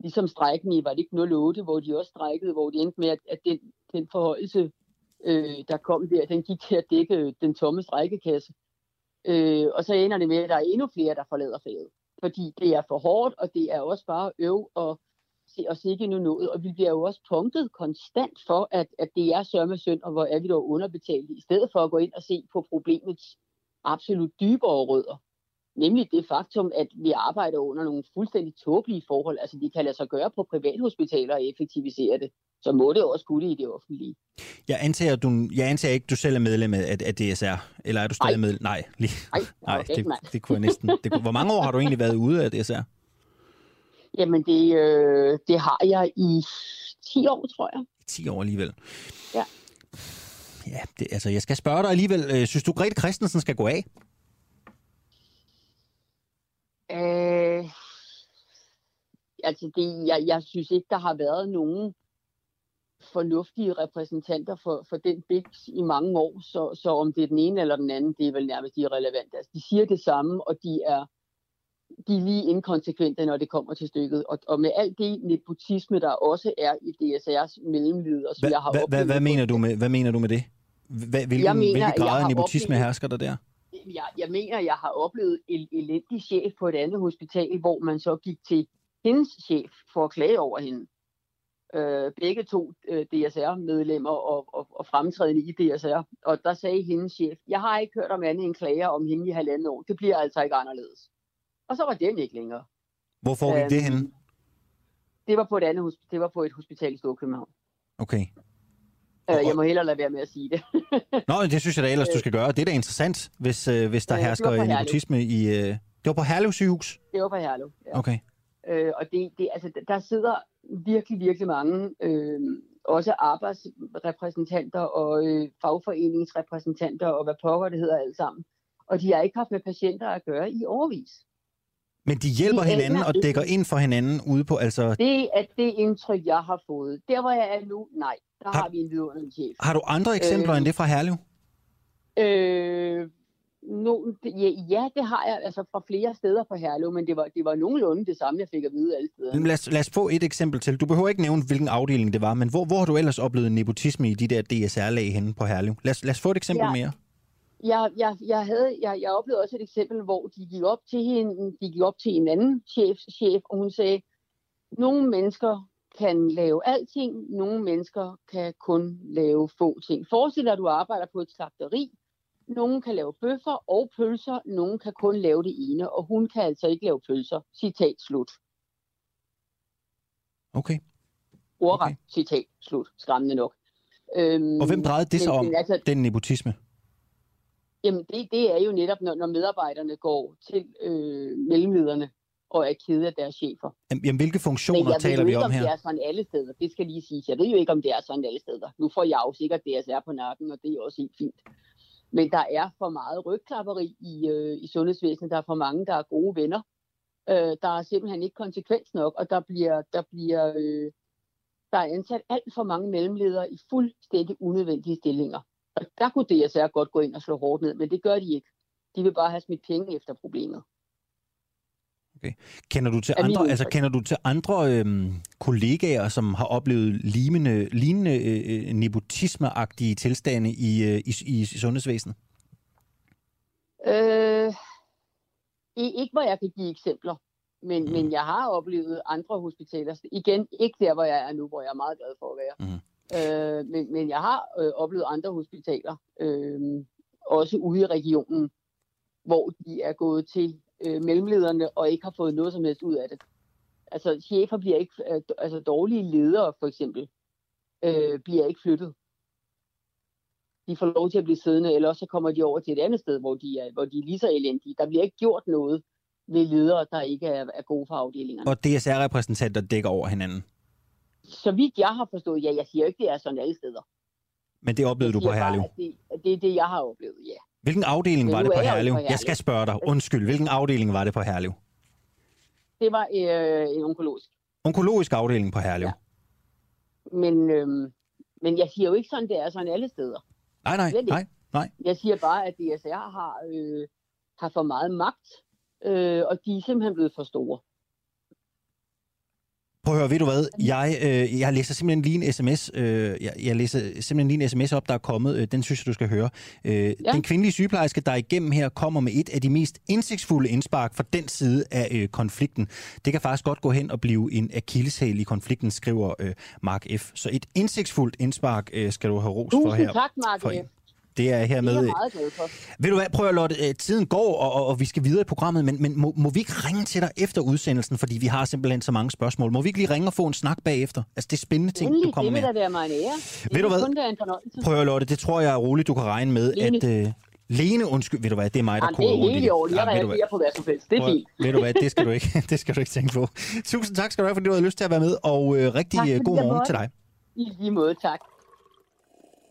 ligesom strækken i, var det ikke 08, hvor de også strækkede, hvor de endte med, at, at den, den forhøjelse, øh, der kom der, den gik til at dække den tomme strækkekasse. Øh, og så ender det med, at der er endnu flere, der forlader faget. Fordi det er for hårdt, og det er også bare øv og se os ikke nu noget. Og vi bliver jo også punktet konstant for, at, at det er sørme synd, og hvor er vi dog underbetalt, i stedet for at gå ind og se på problemets absolut dybere rødder. Nemlig det faktum, at vi arbejder under nogle fuldstændig tåbelige forhold. Altså, de kan lade sig gøre på privathospitaler og effektivisere det. Så må det også kunne det i det offentlige. Jeg antager, du, jeg antager ikke, du selv er medlem af, af DSR. Eller er du stadig Nej. med? Nej, lige, Nej, nej det, mand. det kunne jeg næsten. Det kunne, hvor mange år har du egentlig været ude af DSR? Jamen, det, øh, det har jeg i 10 år, tror jeg. 10 år alligevel. Ja. Ja, det, altså, jeg skal spørge dig alligevel. Øh, Synes du, Grete Christensen skal gå af? Øh, altså, det, jeg, jeg synes ikke, der har været nogen fornuftige repræsentanter for, for den biks i mange år, så, så om det er den ene eller den anden, det er vel nærmest irrelevant. Altså, de siger det samme, og de er, de er lige inkonsekvente, når det kommer til stykket. Og, og med alt det nepotisme, der også er i DSR's mellemleder, som Hva, jeg har hva, hva, oplevet... hvad, mener du med, hvad mener du med det? Hva, hvilken, Jeg mener, hvilke grader af nepotisme oplevet- hersker der der? jeg, jeg mener, jeg har oplevet en elendig chef på et andet hospital, hvor man så gik til hendes chef for at klage over hende. Øh, begge to øh, DSR-medlemmer og, og, og fremtrædende i DSR. Og der sagde hendes chef, jeg har ikke hørt om andet end klager om hende i halvandet år. Det bliver altså ikke anderledes. Og så var den ikke længere. Hvor foregik det Øhm, henne? Det var på et andet det var på et hospital i Storkøbenhavn. Okay. Øh, jeg må hellere lade være med at sige det. Nå, det synes jeg da ellers, du skal gøre. Det er da interessant, hvis, øh, hvis der Øh, hersker nepotisme i... Øh... Det var på Herlev sygehus? Det var på Herlev. Ja. Okay. Øh, og det, det, altså, der sidder virkelig, virkelig mange, øh, også arbejdsrepræsentanter og øh, fagforeningsrepræsentanter og hvad pokker det hedder alt sammen. Og de har ikke haft med patienter at gøre i overvis. Men de hjælper De hinanden og dækker ind for hinanden ude på... Altså, Det er det indtryk, jeg har fået. Der, hvor jeg er nu, nej, der Har- har vi en vidunderlig chef. har du andre eksempler Øh, end det fra Herlev? Øh, ja, ja, det har jeg altså fra flere steder på Herlev, men det var, det var nogenlunde det samme, jeg fik at vide alle steder. Lad os, lad os få et eksempel til. Du behøver ikke nævne, hvilken afdeling det var, men hvor, hvor har du ellers oplevet nepotisme i de der DSR-lag henne på Herlev? Lad os, lad os få et eksempel Ja. mere. jeg, jeg, jeg, havde, jeg, jeg oplevede også et eksempel, hvor de gik op til hende, de gik op til en anden chef, chef og hun sagde, nogle mennesker kan lave alting, nogle mennesker kan kun lave få ting. Forestil dig, at du arbejder på et slagteri. Nogle kan lave bøffer og pølser, nogle kan kun lave det ene, og hun kan altså ikke lave pølser. Citat slut. Okay. Ordret, Okay. citat slut. Skræmmende nok. Øhm, Og hvem drejede det så om, men altså, den nepotisme? Jamen, det, det er jo netop, når, når medarbejderne går til øh, mellemlederne og er kede af deres chefer. Jamen, jamen, hvilke funktioner jeg ved taler vi ikke, om om det her? er sådan alle steder. Det skal lige siges. Jeg ved jo ikke, om det er sådan alle steder. Nu får jeg jo sikkert DSR på nakken, og det er også helt fint. Men der er for meget rygklapperi i, øh, i sundhedsvæsenet. Der er for mange, der er gode venner. Øh, der er simpelthen ikke konsekvens nok, og der bliver, der bliver øh, der er ansat alt for mange mellemledere i fuldstændig unødvendige stillinger. Og der kunne DSR godt gå ind og slå hårdt ned, men det gør de ikke. De vil bare have smidt penge efter problemet. Kender du til andre, altså, kender du til andre øhm, kollegaer, som har oplevet lignende, lignende øh, øh, nepotismeagtige tilstande i, øh, i, i sundhedsvæsenet? Øh, ikke hvor jeg kan give eksempler, men, mm. men jeg har oplevet andre hospitaler. Igen, ikke der, hvor jeg er nu, hvor jeg er meget glad for at være. Mhm. Øh, men, men jeg har øh, oplevet andre hospitaler, øh, også ude i regionen, hvor de er gået til øh, mellemlederne og ikke har fået noget som helst ud af det. Altså, chefer bliver ikke, øh, altså dårlige ledere for eksempel, øh, bliver ikke flyttet. De får lov til at blive siddende, eller så kommer de over til et andet sted, hvor de er, hvor de er lige så elendige. Der bliver ikke gjort noget ved ledere, der ikke er, er gode for afdelingerne. Og DSR-repræsentanter dækker over hinanden. Så vidt jeg har forstået, ja, jeg siger ikke, det er sådan alle steder. Men det oplevede Jeg du på bare, Herlev. at Det, det er det, jeg har oplevet, ja. Hvilken afdeling var det på er Herlev? Jeg skal spørge dig. Undskyld. Hvilken afdeling var det på Herlev? Det var øh, en onkologisk. Onkologisk afdeling på Herlev. Ja. Men, øhm, men jeg siger jo ikke sådan, det er sådan alle steder. Nej, nej, nej, nej. Jeg siger bare, at DSR har, øh, har for meget magt, øh, og de er simpelthen blevet for store. Prøv at høre, ved du hvad? Jeg, øh, jeg læser simpelthen lige en sms. Øh, jeg, jeg læser simpelthen lige en sms op, der er kommet. Øh, den synes jeg, du skal høre. Øh, ja. Den kvindelige sygeplejerske, der igennem her kommer med et af de mest indsigtsfulde indspark fra den side af øh, konflikten. Det kan faktisk godt gå hen og blive en akilleshæl i konflikten, skriver øh, Mark F. Så et indsigtsfuldt indspark øh, skal du have ros for Tusind her. tak, Mark. for F. Det er Det er hermed... jeg meget glad for. Ved du hvad, prøv at Lotte, øh, tiden går, og, og, vi skal videre i programmet, men, men må, må vi ikke ringe til dig efter udsendelsen, fordi vi har simpelthen så mange spørgsmål. Må vi ikke lige ringe og få en snak bagefter? Altså, det er spændende ting, Endelig, du kommer det med. vil da være mig en ære. Det Ved du hvad? kun være en fornøjelse. Prøv at Lotte, det tror jeg er roligt, du kan regne med, Lene. at... Øh, Lene, undskyld, ved du hvad, det er mig, der Jamen, koger det er rundt helt i orden. Jeg Ja, reagerer på hvad som helst. Det er fint. Ved du hvad, det skal du ikke, det skal du ikke tænke på. Tusind tak skal du have, fordi du havde lyst til at være med, og øh, rigtig Tak, øh, god morgen til dig. I lige måde, tak.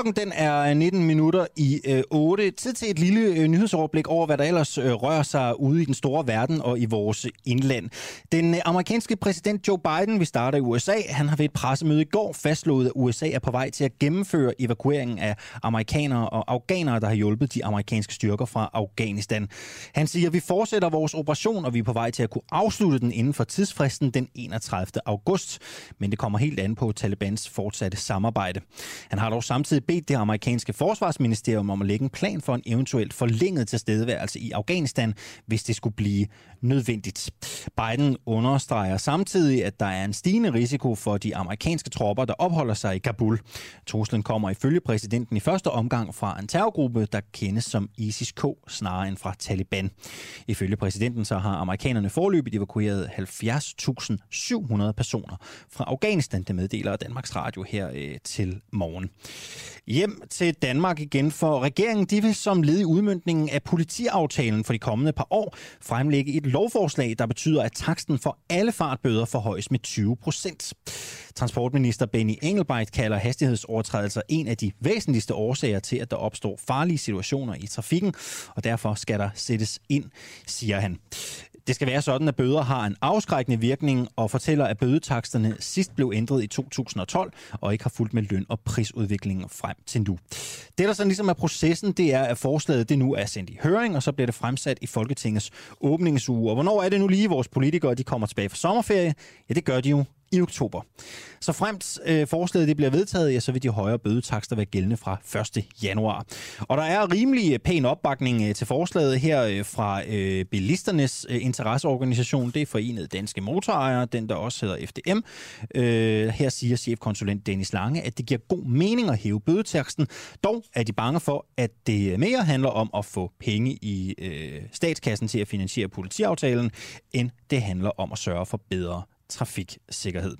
Klokken den er øh, 19 minutter i øh, 8. Tid til et lille øh, nyhedsoverblik over, hvad der ellers øh, rører sig ude i den store verden og i vores indland. Den øh, amerikanske præsident Joe Biden, vi starter i USA, han har ved et pressemøde i går fastslået, at USA er på vej til at gennemføre evakueringen af amerikanere og afghanere, der har hjulpet de amerikanske styrker fra Afghanistan. Han siger, at vi fortsætter vores operation, og vi er på vej til at kunne afslutte den inden for tidsfristen den 31. august. Men det kommer helt an på Talibans fortsatte samarbejde. Han har dog samtidig bedt det amerikanske forsvarsministerium om at lægge en plan for en eventuelt forlænget tilstedeværelse i Afghanistan, hvis det skulle blive nødvendigt. Biden understreger samtidig, at der er en stigende risiko for de amerikanske tropper, der opholder sig i Kabul. Truslen kommer ifølge præsidenten i første omgang fra en terrorgruppe, der kendes som ISIS-K snarere end fra Taliban. Ifølge præsidenten så har amerikanerne forløbet evakueret 70.700 personer fra Afghanistan, det meddeler Danmarks Radio her øh, til morgen. Hjem til Danmark igen, for regeringen de vil som led i udmyndningen af politiaftalen for de kommende par år fremlægge et lovforslag, der betyder, at taksten for alle fartbøder forhøjes med 20 procent. Transportminister Benny Engelbrecht kalder hastighedsovertrædelser en af de væsentligste årsager til, at der opstår farlige situationer i trafikken, og derfor skal der sættes ind, siger han. Det skal være sådan, at bøder har en afskrækkende virkning og fortæller, at bødetaksterne sidst blev ændret i 2012 og ikke har fulgt med løn- og prisudviklingen frem til nu. Det, der sådan ligesom er processen, det er, at forslaget det nu er sendt i høring, og så bliver det fremsat i Folketingets åbningsuge. Og hvornår er det nu lige, vores politikere de kommer tilbage fra sommerferie? Ja, det gør de jo i oktober. Så fremt øh, forslaget det bliver vedtaget, ja, så vil de højere bødetakster være gældende fra 1. januar. Og der er rimelig øh, pæn opbakning øh, til forslaget her øh, fra øh, bilisternes øh, interesseorganisation. Det er Forenet Danske Motorejere, den der også hedder FDM. Øh, her siger chefkonsulent Dennis Lange, at det giver god mening at hæve bødetaksten. Dog er de bange for, at det mere handler om at få penge i øh, statskassen til at finansiere politiaftalen, end det handler om at sørge for bedre trafiksikkerhed.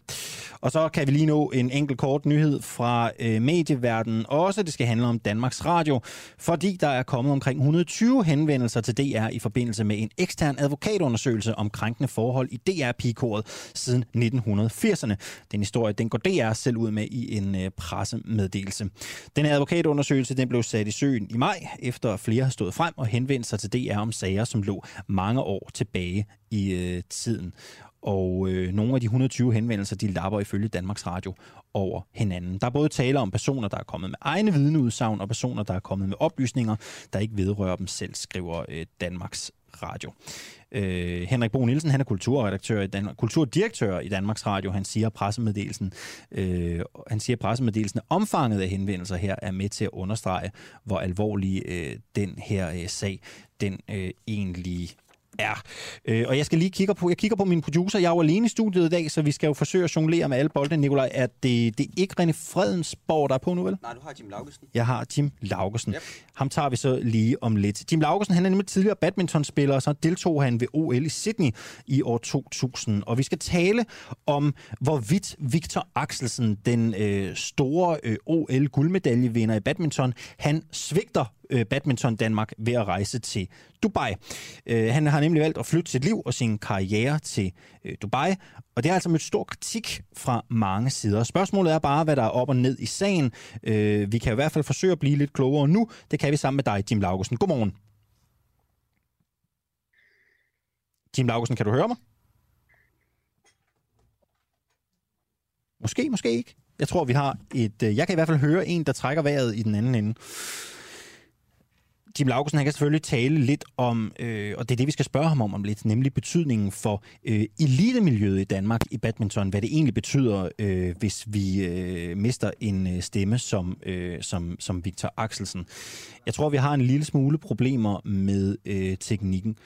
Og så kan vi lige nå en enkelt kort nyhed fra øh, medieverdenen også. Det skal handle om Danmarks Radio, fordi der er kommet omkring 120 henvendelser til DR i forbindelse med en ekstern advokatundersøgelse om krænkende forhold i DR-pigekoret siden 1980'erne. Den historie, den går DR selv ud med i en øh, pressemeddelelse. Den her advokatundersøgelse, den blev sat i søen i maj, efter flere har stået frem og henvendt sig til DR om sager, som lå mange år tilbage i øh, tiden. Og øh, nogle af de 120 henvendelser, de lapper ifølge Danmarks Radio over hinanden. Der er både tale om personer, der er kommet med egne vidneudsagn, og personer, der er kommet med oplysninger, der ikke vedrører dem selv, skriver øh, Danmarks Radio. Øh, Henrik Bo Nielsen, han er kulturredaktør i Danmark, kulturdirektør i Danmarks Radio. Han siger pressemeddelelsen, øh, han siger pressemeddelelsen, omfanget af henvendelser her er med til at understrege, hvor alvorlig øh, den her øh, sag den øh, egentlig er. Øh, og jeg skal lige kigge på, jeg kigger på min producer. Jeg er jo alene i studiet i dag, så vi skal jo forsøge at jonglere med alle bolde. Nikolaj, er det, det er ikke René Fredensborg, der er på nu, vel? Nej, du har Jim Laugesen. Jeg har Jim Laugesen. Yep. Ham tager vi så lige om lidt. Jim Laugesen, han er nemlig tidligere badmintonspiller, og så deltog han ved OL i Sydney i år 2000. Og vi skal tale om, hvorvidt Victor Axelsen, den øh, store øh, OL-guldmedaljevinder i badminton, han svigter øh, badminton Danmark ved at rejse til Dubai. Øh, han har nemlig valgt at flytte sit liv og sin karriere til øh, Dubai, og det har altså mødt stor kritik fra mange sider. Spørgsmålet er bare, hvad der er op og ned i sagen. Øh, vi kan i hvert fald forsøge at blive lidt klogere nu. Det kan vi sammen med dig, Jim Laugesen. Godmorgen. Jim Laugesen, kan du høre mig? Måske, måske ikke. Jeg tror, vi har et... Øh, jeg kan i hvert fald høre en, der trækker vejret i den anden ende. Jim Laugesen, han kan selvfølgelig tale lidt om, øh, og det er det, vi skal spørge ham om om lidt, nemlig betydningen for øh, elitemiljøet i Danmark i badminton, hvad det egentlig betyder, øh, hvis vi øh, mister en øh, stemme som, øh, som, som Victor Axelsen. Jeg tror, vi har en lille smule problemer med øh, teknikken.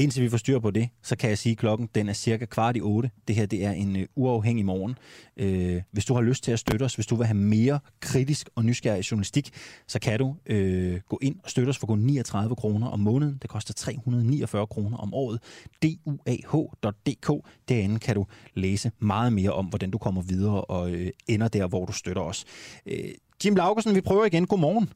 Indtil vi får styr på det, så kan jeg sige, at klokken den er cirka kvart i otte. Det her det er en øh, uafhængig morgen. Øh, hvis du har lyst til at støtte os, hvis du vil have mere kritisk og nysgerrig journalistik, så kan du øh, gå ind og støtte os for kun 39 kroner om måneden. Det koster 349 kroner om året. duah.dk. Derinde kan du læse meget mere om, hvordan du kommer videre og øh, ender der, hvor du støtter os. Øh, Jim Laugesen, vi prøver igen. Godmorgen.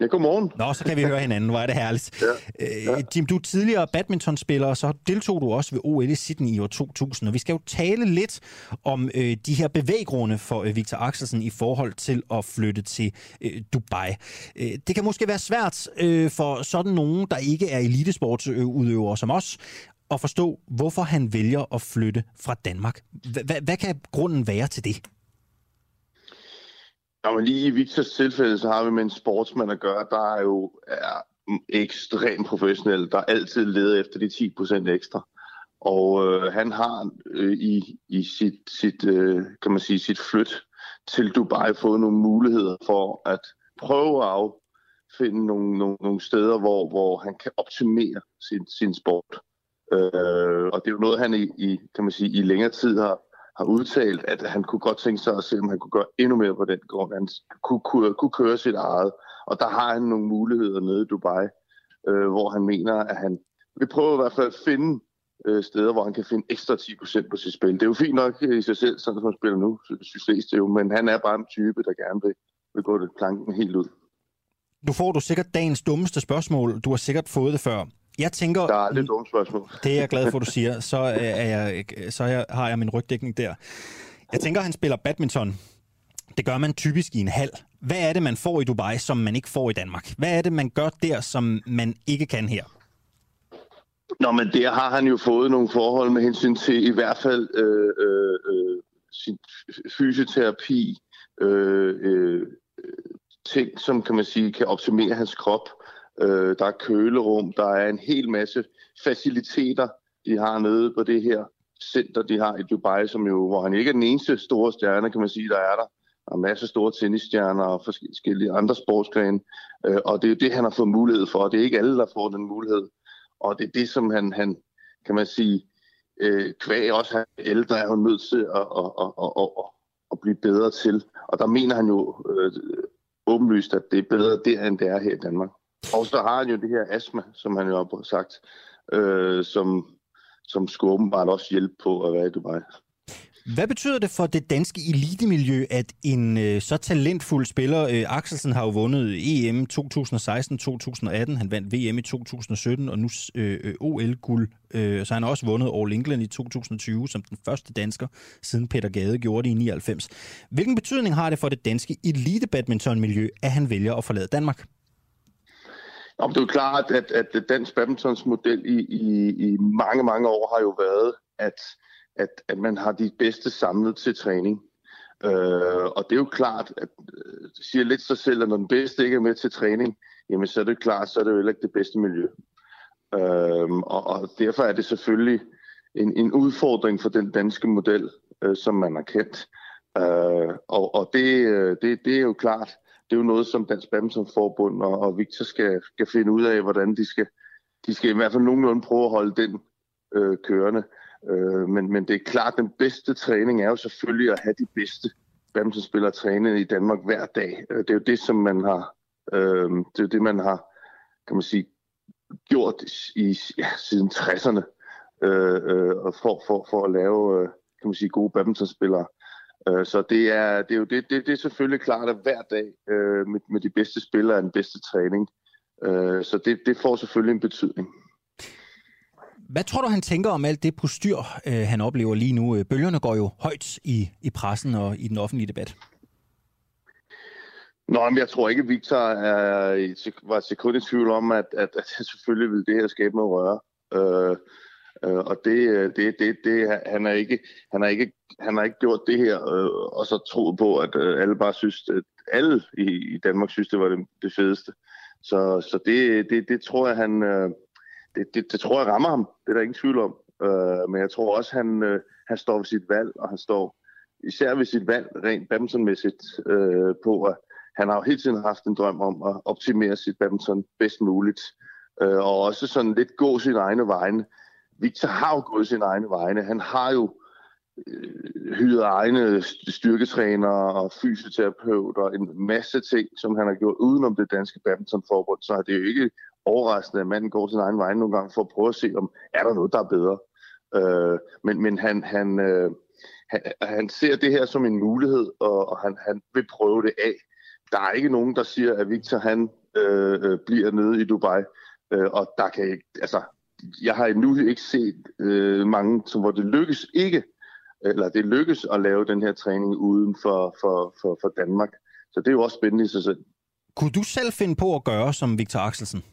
Ja, godmorgen. Nå, så kan vi høre hinanden. Hvor er det herligt. Ja. Ja. Øh, Jim, du er tidligere badmintonspiller, og så deltog du også ved OL i Sydney i år 2000. Og vi skal jo tale lidt om øh, de her bevæggrunde for øh, Victor Axelsen i forhold til at flytte til øh, Dubai. Øh, det kan måske være svært øh, for sådan nogen, der ikke er elitesportsudøvere som os, at forstå, hvorfor han vælger at flytte fra Danmark. Hvad kan grunden være til det? Ja, men lige i Victors tilfælde, så har vi med en sportsmand at gøre, der er jo er ekstremt professionel, der altid leder efter de 10% ekstra. Og øh, han har øh, i, i sit, sit, øh, kan man sige, sit flyt til Dubai fået nogle muligheder for at prøve at finde nogle, nogle, nogle steder, hvor, hvor han kan optimere sin, sin sport. Øh, og det er jo noget, han i, i, kan man sige, i længere tid har, har udtalt, at han kunne godt tænke sig at se, om han kunne gøre endnu mere på den grund. Han kunne, kunne, kunne køre sit eget. Og der har han nogle muligheder nede i Dubai, øh, hvor han mener, at han vil prøve i hvert fald at finde øh, steder, hvor han kan finde ekstra 10% på sit spil. Det er jo fint nok i sig selv, sådan som han spiller nu, synes det jo, men han er bare en type, der gerne vil, vil gå det planken helt ud. Nu får du sikkert dagens dummeste spørgsmål. Du har sikkert fået det før. Jeg tænker... Der er lidt dumme spørgsmål. Det er jeg glad for, du siger. Så, er jeg, så har jeg min rygdækning der. Jeg tænker, han spiller badminton. Det gør man typisk i en hal. Hvad er det, man får i Dubai, som man ikke får i Danmark? Hvad er det, man gør der, som man ikke kan her? Nå, men der har han jo fået nogle forhold med hensyn til i hvert fald øh, øh, øh sin fysioterapi, øh, øh, ting, som kan man sige kan optimere hans krop. Øh, der er kølerum, der er en hel masse faciliteter, de har nede på det her center, de har i Dubai, som jo, hvor han ikke er den eneste store stjerne, kan man sige, der er der. Der er masser af store tennisstjerner og forskellige andre sportsgrene, øh, og det er jo det, han har fået mulighed for. Det er ikke alle, der får den mulighed. Og det er det, som han, han kan man sige, øh, kvæg også han ældre er hun nødt til at, at, at, at, at, at blive bedre til. Og der mener han jo øh, åbenlyst, at det er bedre der, end det er her i Danmark. Og så har han jo det her astma, som han jo har sagt, øh, som, som skulle åbenbart også hjælpe på at være i Dubai. Hvad betyder det for det danske elitemiljø, at en øh, så talentfuld spiller, øh, Axelsen har jo vundet EM 2016-2018, han vandt VM i 2017 og nu øh, øh OL-guld, øh, så han har også vundet All England i 2020 som den første dansker, siden Peter Gade gjorde det i 99. Hvilken betydning har det for det danske elite-badmintonmiljø, at han vælger at forlade Danmark? Om det er jo klart, at, at dansk badmintons model i, i, i mange, mange år har jo været, at, at, at man har de bedste samlet til træning. Øh, og det er jo klart, at øh, det siger lidt sig selv, at når den bedste ikke er med til træning, jamen så er det klart, så er det jo heller ikke det bedste miljø. Øh, og, og derfor er det selvfølgelig en, en udfordring for den danske model, øh, som man har kendt. Øh, og og det, øh, det, det er jo klart, det er jo noget, som Dansk Badmintonforbund og, og Victor skal, skal finde ud af, hvordan de skal, de skal i hvert fald nogenlunde prøve at holde den øh, kørende. Øh, men, men det er klart, at den bedste træning er jo selvfølgelig at have de bedste badmintonspillere træne i Danmark hver dag. Øh, det er jo det, som man har, øh, det er det, man har, kan man sige, gjort i, ja, siden 60'erne øh, øh, for, for, for at lave, øh, kan man sige, gode badmintonspillere. Øh, så det er, det er jo det, det, det er selvfølgelig klart, at hver dag øh, med, med de bedste spillere er den bedste træning. Øh, så det, det får selvfølgelig en betydning. Hvad tror du, han tænker om alt det postyr, øh, han oplever lige nu? Øh, bølgerne går jo højt i, i pressen og i den offentlige debat. Nå, men jeg tror ikke, Victor er, var sekund i tvivl om, at, at, at selvfølgelig vil det her skabe noget røre. Øh, øh, og det, øh, det, det, det, han er ikke, han har ikke, han har ikke gjort det her, øh, og så troet på, at øh, alle bare synes, at alle i, i Danmark synes, det var det, det fedeste. Så, så det, det, det tror jeg, han, øh, det, det, det tror jeg rammer ham. Det er der ingen tvivl om. Øh, men jeg tror også, han, øh, han står ved sit valg, og han står især ved sit valg rent badmintonmæssigt øh, på, at han har jo hele tiden haft en drøm om at optimere sit badminton bedst muligt. Øh, og også sådan lidt gå sin egne vegne. Victor har jo gået sin egne vegne. Han har jo øh, hyret egne styrketrænere og fysioterapeuter og en masse ting, som han har gjort udenom det danske badmintonforbund. Så er det jo ikke overraskende, at manden går sin egen vej nogle gange for at prøve at se, om er der noget, der er bedre. Øh, men men han, han, øh, han, han ser det her som en mulighed, og, og han, han vil prøve det af. Der er ikke nogen, der siger, at Victor han øh, øh bliver nede i Dubai, øh, og der kan ikke, altså, jeg har endnu ikke set øh, mange, som, hvor det lykkes ikke, eller det lykkes at lave den her træning uden for, for, for, for Danmark. Så det er jo også spændende i sig selv. Kunne du selv finde på at gøre som Victor Axelsen?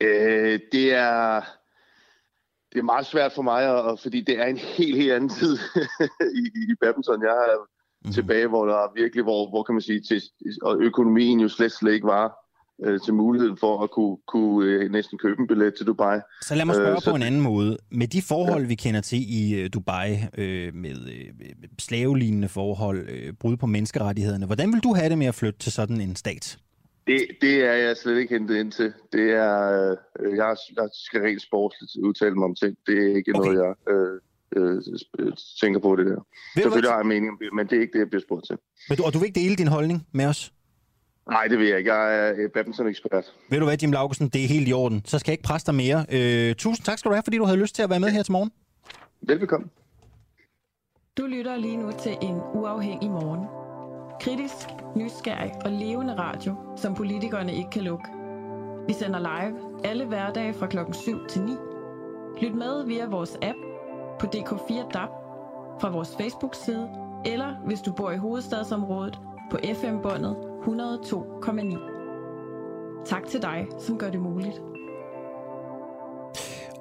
Øh, det er det er meget svært for mig, og, fordi det er en helt, helt anden tid i, i badminton. Jeg er mm-hmm. tilbage, hvor der er virkelig, hvor, hvor kan man sige, til, og økonomien jo slet, slet ikke var øh, til muligheden for at kunne, kunne øh, næsten købe en billet til Dubai. Så lad mig spørge øh, på en anden måde. Med de forhold, ja. vi kender til i øh, Dubai, øh, med øh, slavelignende forhold, øh, brud på menneskerettighederne, hvordan vil du have det med at flytte til sådan en stat? Det, det er jeg slet ikke hentet ind til. Det er, øh, jeg, jeg skal rent sportsligt udtale mig om ting. Det er ikke okay. noget, jeg øh, øh, tænker på det der. Ved Selvfølgelig har jeg mening, men det er ikke det, jeg bliver spurgt til. Men du, og du vil ikke dele din holdning med os? Nej, det vil jeg ikke. Jeg er badminton-ekspert. Ved du hvad, Jim Laugesen, det er helt i orden. Så skal jeg ikke presse dig mere. Øh, tusind tak skal du have, fordi du havde lyst til at være med her til morgen. Velbekomme. Du lytter lige nu til en uafhængig morgen. Kritisk, nysgerrig og levende radio, som politikerne ikke kan lukke. Vi sender live alle hverdage fra klokken 7 til 9. Lyt med via vores app på DK4 DAB, fra vores Facebook-side, eller hvis du bor i hovedstadsområdet på FM-båndet 102,9. Tak til dig, som gør det muligt.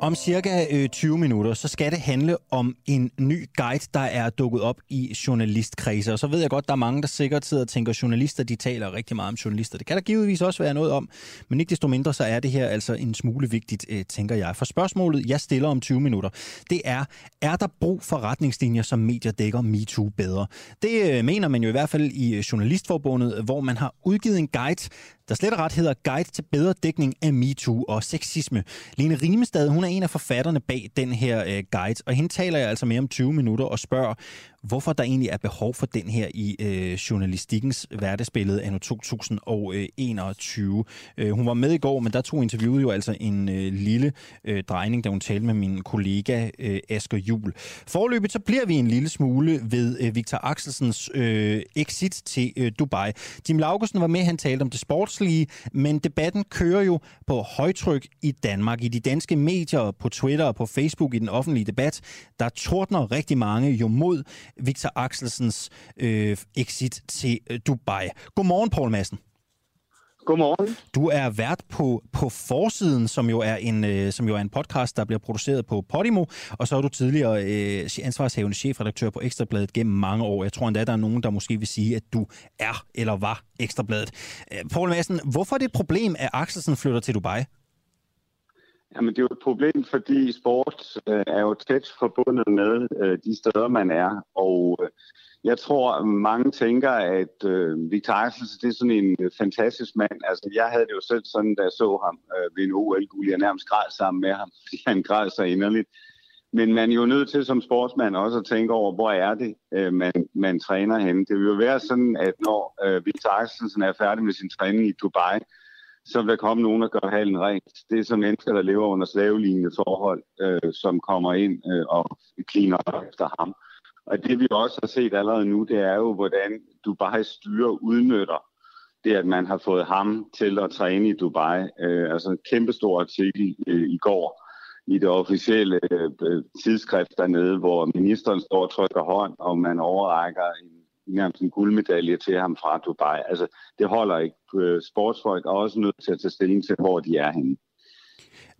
Om cirka øh, 20 minutter, så skal det handle om en ny guide, der er dukket op i journalistkredse. Og så ved jeg godt, der er mange, der sikkert sidder og tænker, at journalister de taler rigtig meget om journalister. Det kan der givetvis også være noget om, men ikke desto mindre, så er det her altså en smule vigtigt, øh, tænker jeg. For spørgsmålet, jeg stiller om 20 minutter, det er, er der brug for retningslinjer, som medier dækker MeToo bedre? Det øh, mener man jo i hvert fald i øh, Journalistforbundet, hvor man har udgivet en guide, der slet og ret hedder Guide til bedre dækning af MeToo og sexisme. Lene Rimestad, hun er en af forfatterne bag den her øh, guide, og hende taler jeg altså mere om 20 minutter og spørger, hvorfor der egentlig er behov for den her i øh, journalistikkens hverdagsbillede anno 2021. Øh, øh, hun var med i går, men der tog interviewet jo altså en øh, lille øh, drejning, da hun talte med min kollega øh, Asger Jul. Forløbet så bliver vi en lille smule ved øh, Victor Axelsens øh, exit til øh, Dubai. Jim Laugesen var med, han talte om det sportslige, men debatten kører jo på højtryk i Danmark, i de danske medier, på Twitter og på Facebook, i den offentlige debat. Der tordner rigtig mange jo mod Victor Axelsens øh, exit til øh, Dubai. Godmorgen, Poul Madsen. Godmorgen. Du er vært på, på Forsiden, som jo, er en, øh, som jo er en podcast, der bliver produceret på Podimo, og så er du tidligere øh, ansvarshavende chefredaktør på Ekstrabladet gennem mange år. Jeg tror endda, der er nogen, der måske vil sige, at du er eller var Ekstrabladet. Øh, Poul Madsen, hvorfor er det et problem, at Axelsen flytter til Dubai? Jamen, det er jo et problem, fordi sport øh, er jo tæt forbundet med øh, de steder, man er. Og øh, jeg tror, mange tænker, at øh, Victor Axelsen, det er sådan en øh, fantastisk mand. Altså, jeg havde det jo selv sådan, da jeg så ham øh, ved en OL-guld. Jeg nærmest græd sammen med ham, fordi han græd så inderligt. Men man er jo nødt til som sportsmand også at tænke over, hvor er det, øh, man, man træner henne. Det vil jo være sådan, at når øh, Victor Axelsen er færdig med sin træning i Dubai, så vil der komme nogen, der gør halen rent. Det er så mennesker, der lever under slavelignende forhold, øh, som kommer ind øh, og cleaner efter ham. Og det vi også har set allerede nu, det er jo, hvordan Dubai styrer udnytter det, at man har fået ham til at træne i Dubai. Øh, altså en kæmpestor artikel øh, i går i det officielle øh, tidsskrift dernede, hvor ministeren står og trykker hånd, og man overrækker en nærmest en guldmedalje til ham fra Dubai. Altså, det holder ikke. Øh, sportsfolk er også nødt til at tage stilling til, hvor de er henne.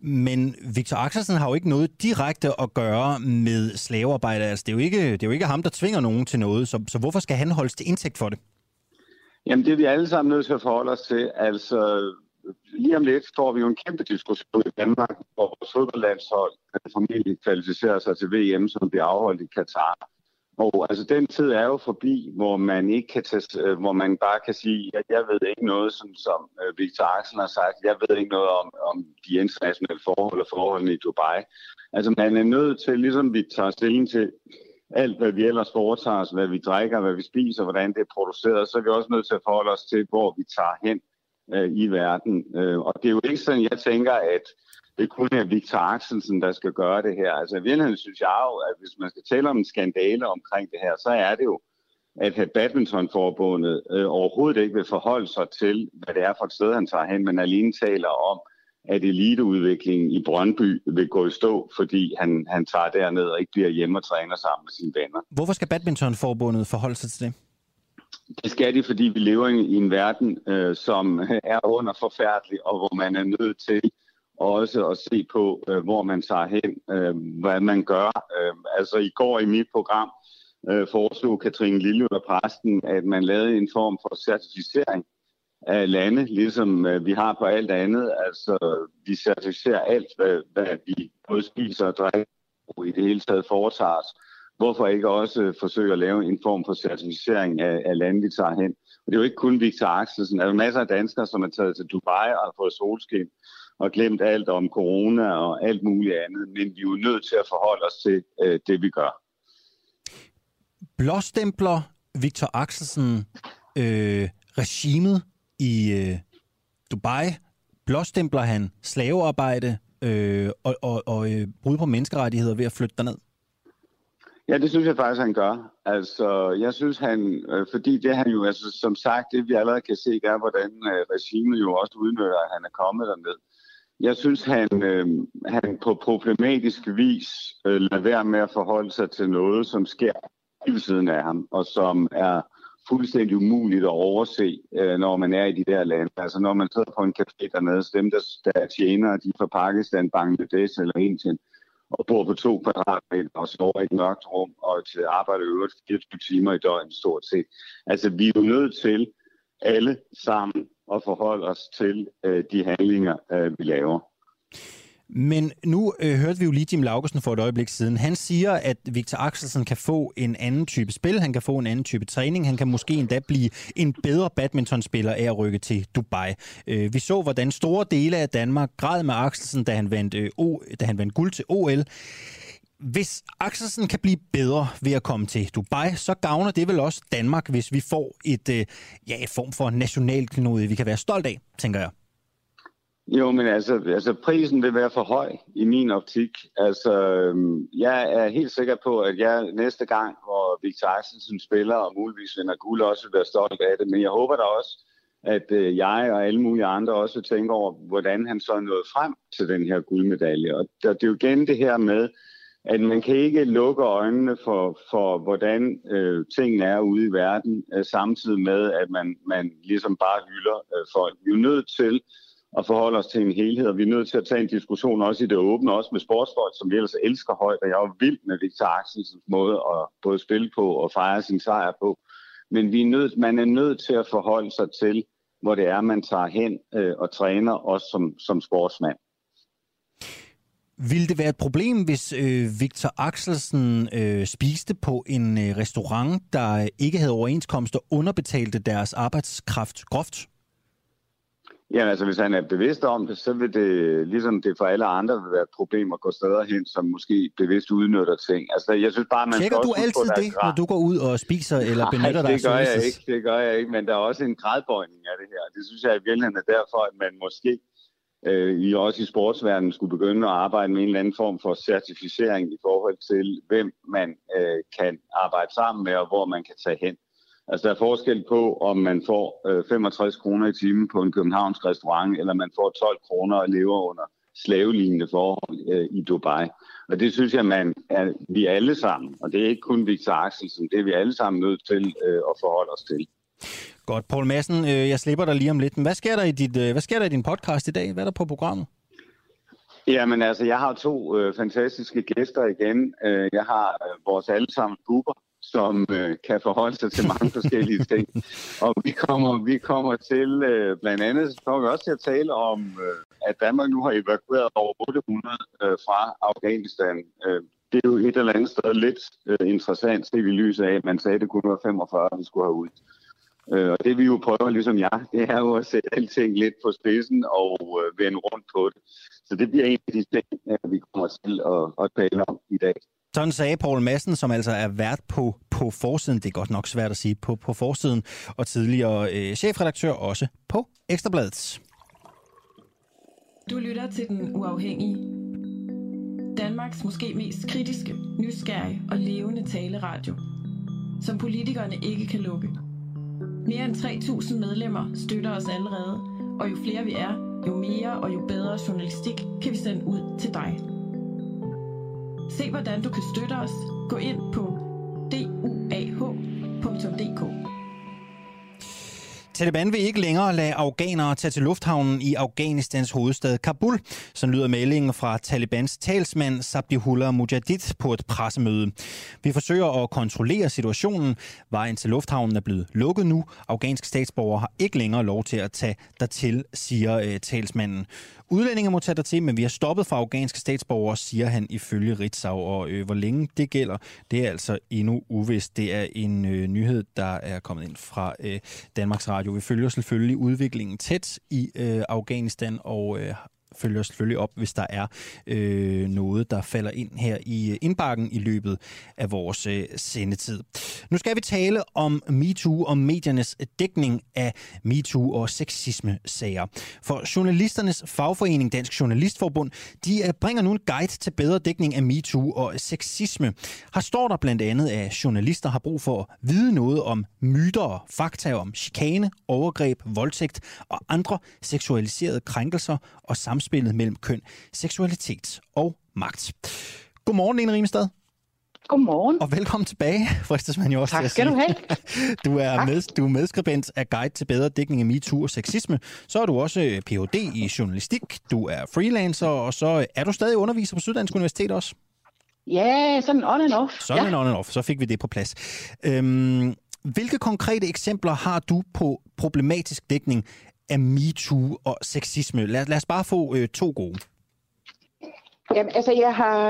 Men Victor Axelsen har jo ikke noget direkte at gøre med slavearbejde. Altså, det, er jo ikke, det er jo ikke ham, der tvinger nogen til noget, så, så hvorfor skal han holdes til indtægt for det? Jamen, det er vi alle sammen nødt til at forholde os til. Altså, lige om lidt får vi jo en kæmpe diskussion i Danmark, hvor vores fodboldlandshold formentlig kvalificerer sig til VM, som bliver afholdt i Katar. Og altså, den tid er jo forbi, hvor man ikke kan tage, øh, hvor man bare kan sige, at jeg ved ikke noget, som, som Victor Axel har sagt, jeg ved ikke noget om, om de internationale forhold og forholdene i Dubai. Altså, man er nødt til, ligesom vi tager stilling til alt, hvad vi ellers foretager os, hvad vi drikker, hvad vi spiser, hvordan det er produceret, så er vi også nødt til at forholde os til, hvor vi tager hen øh, i verden. Øh, og det er jo ikke sådan, jeg tænker, at det kun er Victor Axelsen, der skal gøre det her. Altså i virkeligheden synes jeg jo, at hvis man skal tale om en skandale omkring det her, så er det jo, at badmintonforbundet øh, overhovedet ikke vil forholde sig til, hvad det er for et sted, han tager hen, men alene taler om, at eliteudviklingen i Brøndby vil gå i stå, fordi han, han tager derned og ikke bliver hjemme og træner sammen med sine venner. Hvorfor skal badmintonforbundet forholde sig til det? Det skal de, fordi vi lever i en verden, øh, som er under forfærdelig, og hvor man er nødt til også at se på, øh, hvor man tager hen, øh, hvad man gør. Øh, altså i går i mit program øh, foreslog Katrine Lille og præsten, at man lavede en form for certificering af lande, ligesom øh, vi har på alt andet. Altså vi certificerer alt, hvad, hvad vi både spiser og drikker og i det hele taget foretager os. Hvorfor ikke også øh, forsøge at lave en form for certificering af, af lande, vi tager hen? Og det er jo ikke kun Victor Axelsen. Der er jo masser af danskere, som er taget til Dubai og har fået solskin og glemt alt om corona og alt muligt andet, men vi er jo nødt til at forholde os til øh, det, vi gør. Blåstempler Victor Axelsen øh, regimet i øh, Dubai? Blåstempler han slavearbejde øh, og, og, og øh, brud på menneskerettigheder ved at flytte derned? Ja, det synes jeg faktisk, han gør. Altså, jeg synes han, øh, fordi det han jo, altså, som sagt, det vi allerede kan se, er, hvordan øh, regimet jo også udnytter, at han er kommet derned. Jeg synes, han, øh, han på problematisk vis øh, lader være med at forholde sig til noget, som sker i siden af ham, og som er fuldstændig umuligt at overse, øh, når man er i de der lande. Altså når man sidder på en café dernede, så dem, der, der tjener, de er fra Pakistan, Bangladesh eller Indien, og bor på to kvadratmeter og sover i et mørkt rum og til arbejde øvrigt 24 timer i døgnet stort set. Altså vi er jo nødt til alle sammen at forholde os til øh, de handlinger, øh, vi laver. Men nu øh, hørte vi jo lige Jim Laugesen for et øjeblik siden. Han siger, at Victor Axelsen kan få en anden type spil, han kan få en anden type træning, han kan måske endda blive en bedre badmintonspiller af at rykke til Dubai. Øh, vi så, hvordan store dele af Danmark græd med Axelsen, da han vandt, øh, o, da han vandt guld til OL. Hvis Axelsen kan blive bedre ved at komme til Dubai, så gavner det vel også Danmark, hvis vi får et, øh, ja, et form for nationalklenode, vi kan være stolt af, tænker jeg. Jo, men altså, altså prisen vil være for høj i min optik. Altså, øhm, jeg er helt sikker på, at jeg næste gang, hvor Victor Axelsen spiller og muligvis vinder guld, også vil være stolt af det. Men jeg håber da også, at øh, jeg og alle mulige andre også tænker over, hvordan han så er nået frem til den her guldmedalje. Og det er jo igen det her med, at man kan ikke lukke øjnene for, for hvordan øh, tingene er ude i verden, øh, samtidig med, at man, man ligesom bare hylder øh, folk. Vi er nødt til at forholde os til en helhed, og vi er nødt til at tage en diskussion også i det åbne, også med sportsfolk, som vi ellers elsker højt, og jeg er jo vild med Victor Axelsens måde at både spille på og fejre sin sejr på. Men vi er nødt, man er nødt til at forholde sig til, hvor det er, man tager hen øh, og træner, også som, som sportsmand. Ville det være et problem, hvis øh, Victor Axelsen øh, spiste på en øh, restaurant, der ikke havde overenskomst og underbetalte deres arbejdskraft groft? Ja, altså hvis han er bevidst om det, så vil det, ligesom det for alle andre, vil være et problem at gå steder hen, som måske bevidst udnytter ting. Altså jeg synes bare, man Tjekker du altid det, når du går ud og spiser eller benytter dig Nej, det gør af jeg ikke, det gør jeg ikke, men der er også en gradbøjning af det her. Det synes jeg i virkeligheden er derfor, at man måske øh, i, også i sportsverdenen skulle begynde at arbejde med en eller anden form for certificering i forhold til, hvem man øh, kan arbejde sammen med, og hvor man kan tage hen. Altså der er forskel på, om man får øh, 65 kroner i timen på en københavnsk restaurant, eller man får 12 kroner og lever under slavelignende forhold øh, i Dubai. Og det synes jeg, man er, vi alle sammen, og det er ikke kun Victor Axelsen, det er vi alle sammen nødt til øh, at forholde os til. Godt, Poul Madsen, øh, jeg slipper dig lige om lidt. Men hvad sker der i, dit, øh, hvad sker der i din podcast i dag? Hvad er der på programmet? Jamen altså, jeg har to øh, fantastiske gæster igen. Øh, jeg har øh, vores allesammen Bubber, som øh, kan forholde sig til mange forskellige ting. Og vi kommer, vi kommer til, øh, blandt andet, så kommer vi også til at tale om, øh, at Danmark nu har evakueret over 800 øh, fra Afghanistan. Øh, det er jo et eller andet sted lidt øh, interessant, set i lyset af, man sagde, at det kunne være 45, vi skulle have ud. Øh, og det vi jo prøver, ligesom jeg, det er jo at sætte alting lidt på spidsen og øh, vende rundt på det. Så det bliver en af de ting, øh, vi kommer til at, at tale om i dag. Sådan sagde Poul Madsen, som altså er vært på, på forsiden, det er godt nok svært at sige, på, på forsiden, og tidligere øh, chefredaktør også på Ekstrabladet. Du lytter til Den Uafhængige. Danmarks måske mest kritiske, nysgerrige og levende taleradio. Som politikerne ikke kan lukke. Mere end 3.000 medlemmer støtter os allerede, og jo flere vi er, jo mere og jo bedre journalistik kan vi sende ud til dig. Se hvordan du kan støtte os. Gå ind på duah.dk. Taliban vil ikke længere lade afghanere tage til lufthavnen i Afghanistans hovedstad Kabul. Så lyder meldingen fra Talibans talsmand Sabihullah Mujahid på et pressemøde. Vi forsøger at kontrollere situationen. Vejen til lufthavnen er blevet lukket nu. Afghanske statsborgere har ikke længere lov til at tage dertil, siger øh, talsmanden. Udlændinge må tage dertil, men vi har stoppet for afghanske statsborgere, siger han ifølge Ritzau. Og øh, hvor længe det gælder, det er altså endnu uvist. Det er en øh, nyhed, der er kommet ind fra øh, Danmarks Radio. Vi følger selvfølgelig udviklingen tæt i øh, Afghanistan og øh, følger selvfølgelig op, hvis der er øh, noget, der falder ind her i øh, indbakken i løbet af vores øh, sendetid. Nu skal vi tale om MeToo og mediernes dækning af MeToo og sexisme-sager. For journalisternes fagforening Dansk Journalistforbund, de øh, bringer nu en guide til bedre dækning af MeToo og sexisme. Her står der blandt andet, at journalister har brug for at vide noget om myter og fakta om chikane, overgreb, voldtægt og andre seksualiserede krænkelser og samspillet mellem køn, seksualitet og magt. Godmorgen, Lene Rimestad. Godmorgen. Og velkommen tilbage, fristes man jo også Tak til at skal sige. du have. Du er, Tak. med, du er medskribent af Guide til bedre dækning af MeToo og sexisme. Så er du også øh, Ph.D. i journalistik. Du er freelancer, og så er du stadig underviser på Syddansk Universitet også. Ja, sådan on and off. Sådan ja. ja. on and off. Så fik vi det på plads. Øhm, hvilke konkrete eksempler har du på problematisk dækning af MeToo og sexisme? Lad, lad os bare få øh, to gode. Jamen, altså, jeg har,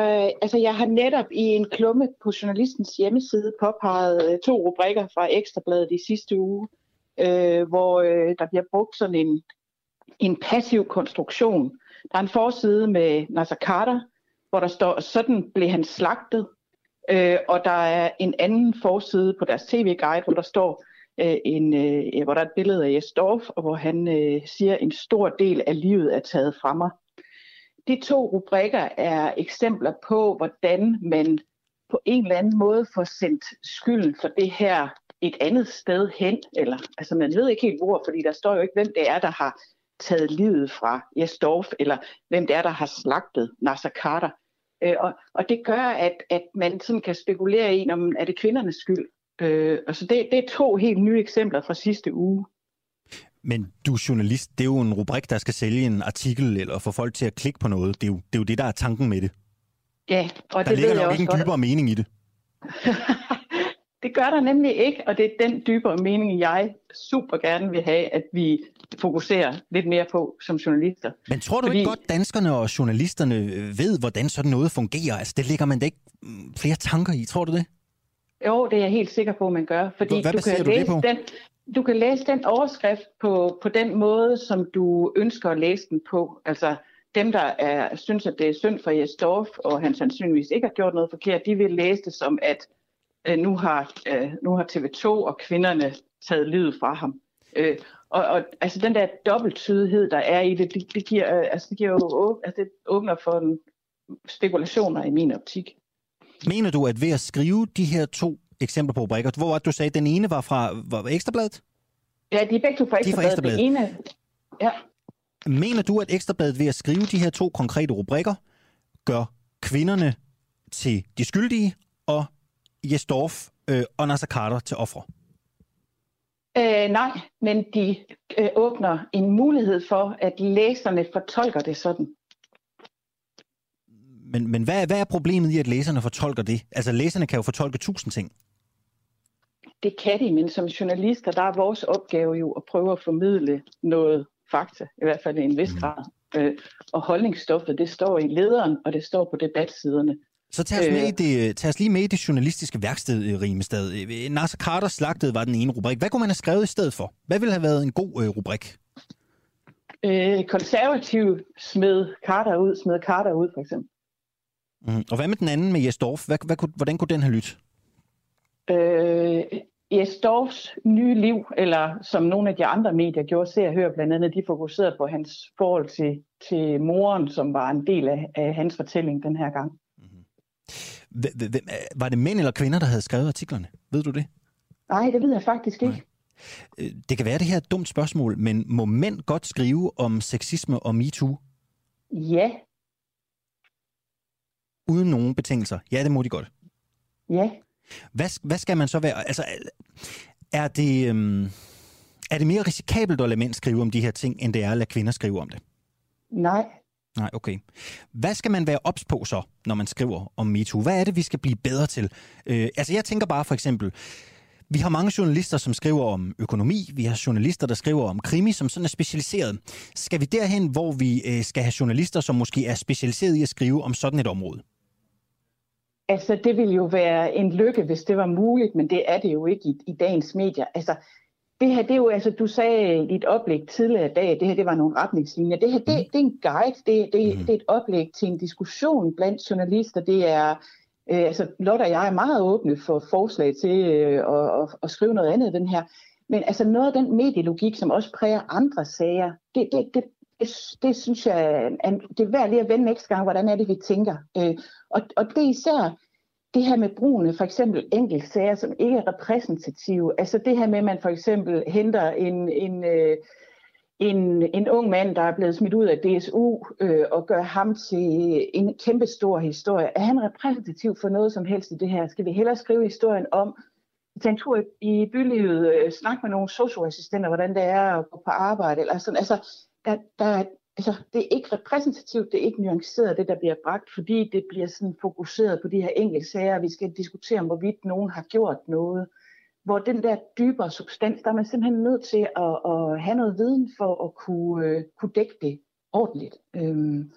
altså, jeg har netop i en klumme på journalistens hjemmeside påpeget øh, to rubrikker fra Ekstrabladet i sidste uge, øh, hvor øh, der bliver brugt sådan en, en passiv konstruktion. Der er en forside med Nasser Carter, hvor der står, sådan blev han slagtet. Øh, og der er en anden forside på deres tv-guide, hvor der står, øh, en, øh, hvor der er et billede af Jes Dorf, og hvor han øh, siger, at en stor del af livet er taget fra mig. De to rubrikker er eksempler på, hvordan man på en eller anden måde får sendt skylden for det her et andet sted hen. Eller, altså man ved ikke helt hvor, fordi der står jo ikke, hvem det er, der har taget livet fra Jes Dorf, eller hvem det er, der har slagtet Nasser Carter. Øh, og, og det gør, at, at man sådan kan spekulere i, om er det kvindernes skyld. Øh, altså det, det er to helt nye eksempler fra sidste uge. Men du er journalist. Det er jo en rubrik, der skal sælge en artikel eller få folk til at klikke på noget. Det er jo det, er jo det der er tanken med det. Ja, og Der det ligger ved jeg nok ikke en godt. dybere mening i det. Det gør der nemlig ikke, og det er den dybere mening, jeg super gerne vil have, at vi fokuserer lidt mere på som journalister. Men tror du Fordi... ikke godt, danskerne og journalisterne ved, hvordan sådan noget fungerer? Altså, det ligger man da ikke mm, flere tanker i, tror du det? Jo, det er jeg helt sikker på, at man gør. Fordi Hvad du kan, du læse det på? Den, du kan læse den overskrift på, på den måde, som du ønsker at læse den på. Altså, dem, der er, synes, at det er synd for Jes Dorf, og han sandsynligvis ikke har gjort noget forkert, de vil læse det som, at øh, nu, har, øh, nu har TV2 og kvinderne taget livet fra ham. Øh, og, og altså den der dobbelttydighed, der er i det, det, det giver, øh, altså, det giver jo altså, det åbner for en spekulationer i min optik. Mener du, at ved at skrive de her to eksempler på rubrikker, hvor var du sagde, at den ene var fra var Ekstrabladet? Ja, de er begge to fra De er fra Ekstrabladet. Ekstrabladet. Den ene, ja, Mener du, at Ekstrabladet ved at skrive de her to konkrete rubrikker, gør kvinderne til de skyldige, og Jes Dorf øh, og Nasser Carter til ofre? øh, nej, men de øh, åbner en mulighed for, at læserne fortolker det sådan. Men, men hvad, hvad er problemet i, at læserne fortolker det? Altså, læserne kan jo fortolke tusind ting. Det kan de, men som journalister, der er vores opgave jo at prøve at formidle noget fakta, i hvert fald i en vis grad. Øh, og holdningsstoffet, det står i lederen, og det står på debatsiderne. Så tag os, Øh. med i det, tag os lige med i det journalistiske værksted, øh, Rimestad. Øh, Nasser Carter slagtet var den ene rubrik. Hvad kunne man have skrevet i stedet for? Hvad ville have været en god øh, rubrik? Øh, konservativ smed Carter ud, smed Carter ud, for eksempel. Mm. Og hvad med den anden med Jes Dorf? Hvad, hvad hvordan kunne den have lyttet? Øh, Jes Dorfs nye liv, eller som nogle af de andre medier gjorde, ser og hører blandt andet, de fokuserede på hans forhold til, til moren, som var en del af, af hans fortælling den her gang. Hvem- hvem- Var det mænd eller kvinder, der havde skrevet artiklerne? Ved du det? Nej, det ved jeg faktisk ikke. Øh, Det kan være, det her er et dumt spørgsmål, men må mænd godt skrive om sexisme og MeToo Ja, uden nogen betingelser? Ja, det må de godt. ja. Hvad, hvad skal man så være? Altså, er det, øhm, er det mere risikabelt at lade mænd skrive om de her ting, end det er at lade kvinder skrive om det? Nej. Nej, okay. Hvad skal man være ops på så, når man skriver om MeToo? Hvad er det, vi skal blive bedre til? Øh, altså, jeg tænker bare for eksempel, vi har mange journalister, som skriver om økonomi. Vi har journalister, der skriver om krimi, som sådan er specialiseret. Skal vi derhen, hvor vi øh, skal have journalister, som måske er specialiseret i at skrive om sådan et område? Altså, det ville jo være en lykke, hvis det var muligt, men det er det jo ikke i, i dagens medier. Altså, det her, det er jo, altså, du sagde i et oplæg tidligere i dag, det her, det var nogle retningslinjer. Det her, det, det er en guide, det, det, det er et oplæg til en diskussion blandt journalister. Det er, øh, altså, Lotte og jeg er meget åbne for forslag til øh, at, at, at skrive noget andet i den her. Men altså, noget af den medielogik, som også præger andre sager, det, det, det, det, synes jeg, at det er værd lige at vende næste gang, hvordan er det, vi tænker. Øh, og, og det er især det her med brugen for eksempel enkeltsager, som ikke er repræsentative. Altså det her med, at man for eksempel henter en, en, øh, en, en ung mand, der er blevet smidt ud af DSU, øh, og gør ham til en kæmpe stor historie. Er han repræsentativ for noget som helst i det her? Skal vi hellere skrive historien om, tage en tur i bylivet, øh, snakke med nogle socioassistenter, hvordan det er at gå på arbejde, eller sådan. Altså, der, der, altså, det er ikke repræsentativt, det er ikke nuanceret, det der bliver bragt, fordi det bliver sådan fokuseret på de her enkelte sager. Vi skal diskutere, om hvorvidt nogen har gjort noget. Hvor den der dybere substans, der er man simpelthen nødt til at, at have noget viden for at kunne, øh, kunne dække det ordentligt. Øhm,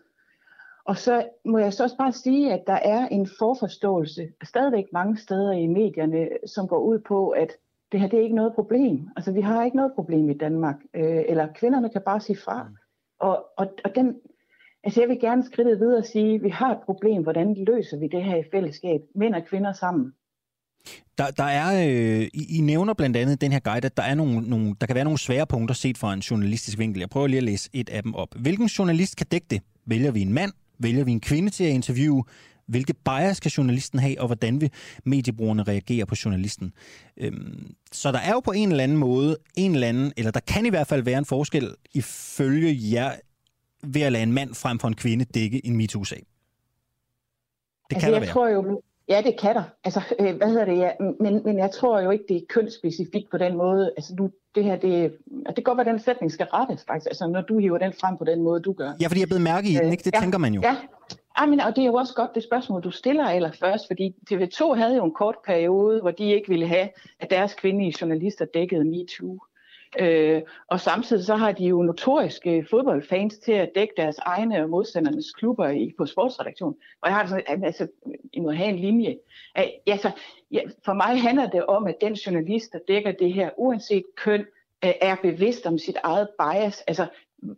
og så må jeg så også bare sige, at der er en forforståelse stadigvæk mange steder i medierne, som går ud på, at det her det er ikke noget problem. Altså vi har ikke noget problem i Danmark, øh, eller kvinderne kan bare sige fra. Og, og, og den, altså jeg vil gerne skridte videre og sige, vi har et problem, hvordan løser vi det her i fællesskab, mænd og kvinder sammen. Der, der er, øh, I, I nævner blandt andet den her guide, at der, er nogle, nogle, der kan være nogle svære punkter set fra en journalistisk vinkel. Jeg prøver lige at læse et af dem op. Hvilken journalist kan dække det? Vælger vi en mand? Vælger vi en kvinde til at interviewe? Hvilke bias skal journalisten have, og hvordan vil mediebrugerne reagere på journalisten? Øhm, så der er jo på en eller anden måde, en eller anden, eller der kan i hvert fald være en forskel ifølge jer, ved at lade en mand frem for en kvinde dække en MeToo-sag. Det kan altså, der jeg være. tror jo, ja, det kan der. Altså, øh, hvad hedder det? Ja, men, men jeg tror jo ikke, det er kønsspecifikt på den måde. Altså, nu, det her, det, det kan godt være, at den sætning skal rettes, faktisk. Altså, når du hiver den frem på den måde, du gør. Ja, fordi jeg er blevet mærke i den, ikke? Det ja, tænker man jo. Ja, Ja, men, og det er jo også godt det spørgsmål, du stiller allerførst, fordi TV2 havde jo en kort periode, hvor de ikke ville have, at deres kvindelige journalister dækkede MeToo. Øh, og samtidig så har de jo notoriske fodboldfans til at dække deres egne og modstandernes klubber i, på sportsredaktion. Og jeg har sådan, altså, I må have en linje. Altså, ja, for mig handler det om, at den journalist, der dækker det her, uanset køn, øh, er bevidst om sit eget bias. Altså,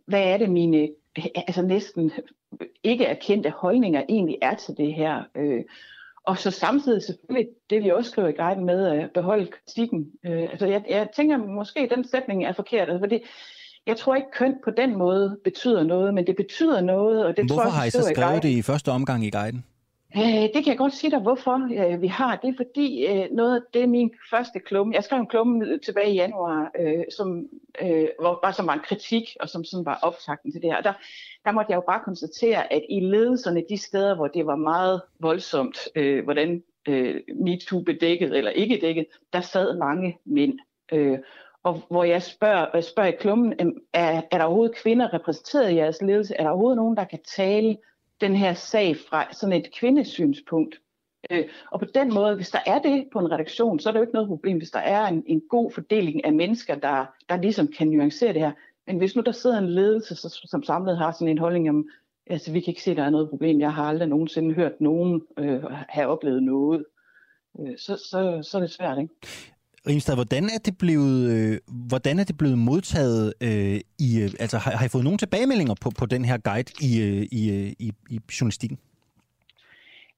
hvad er det mine altså næsten ikke erkendte holdninger egentlig er til det her? Øh, og så samtidig selvfølgelig, det vi også skriver i guiden med at beholde kritikken. Øh, altså jeg, jeg tænker måske, den sætning er forkert, altså, fordi jeg tror ikke køn på den måde betyder noget, men det betyder noget. Og det Hvorfor tror jeg, har I så skrevet det i første omgang i guiden? Øh, det kan jeg godt sige dig, hvorfor øh, vi har. Det er fordi øh, noget af det min første klumme, jeg skrev en klumme tilbage i januar, øh, som øh, var, var som var en kritik, og som sådan var optakten til det her. Der, der måtte jeg jo bare konstatere, at i ledelserne de steder, hvor det var meget voldsomt, øh, hvordan øh, MeToo blev dækket eller ikke dækket, der sad mange mænd. Øh, og hvor jeg spørger, jeg spørger i klummen, er, er der overhovedet kvinder repræsenteret i jeres ledelse? Er der overhovedet nogen, der kan tale den her sag fra sådan et kvindesynspunkt? Øh, og på den måde, hvis der er det på en redaktion, så er der jo ikke noget problem, hvis der er en, en god fordeling af mennesker, der, der ligesom kan nuancere det her. Men hvis nu der sidder en ledelse, så, som samlet har sådan en holdning om, altså vi kan ikke se, at der er noget problem, jeg har aldrig nogensinde hørt nogen øh, have oplevet noget, øh, så, så, så er det svært, ikke? Rimstad, hvordan er det blevet, øh, hvordan er det blevet modtaget øh, i, øh, altså har, har I fået nogle tilbagemeldinger på, på den her guide i, øh, i, øh, i, i journalistikken?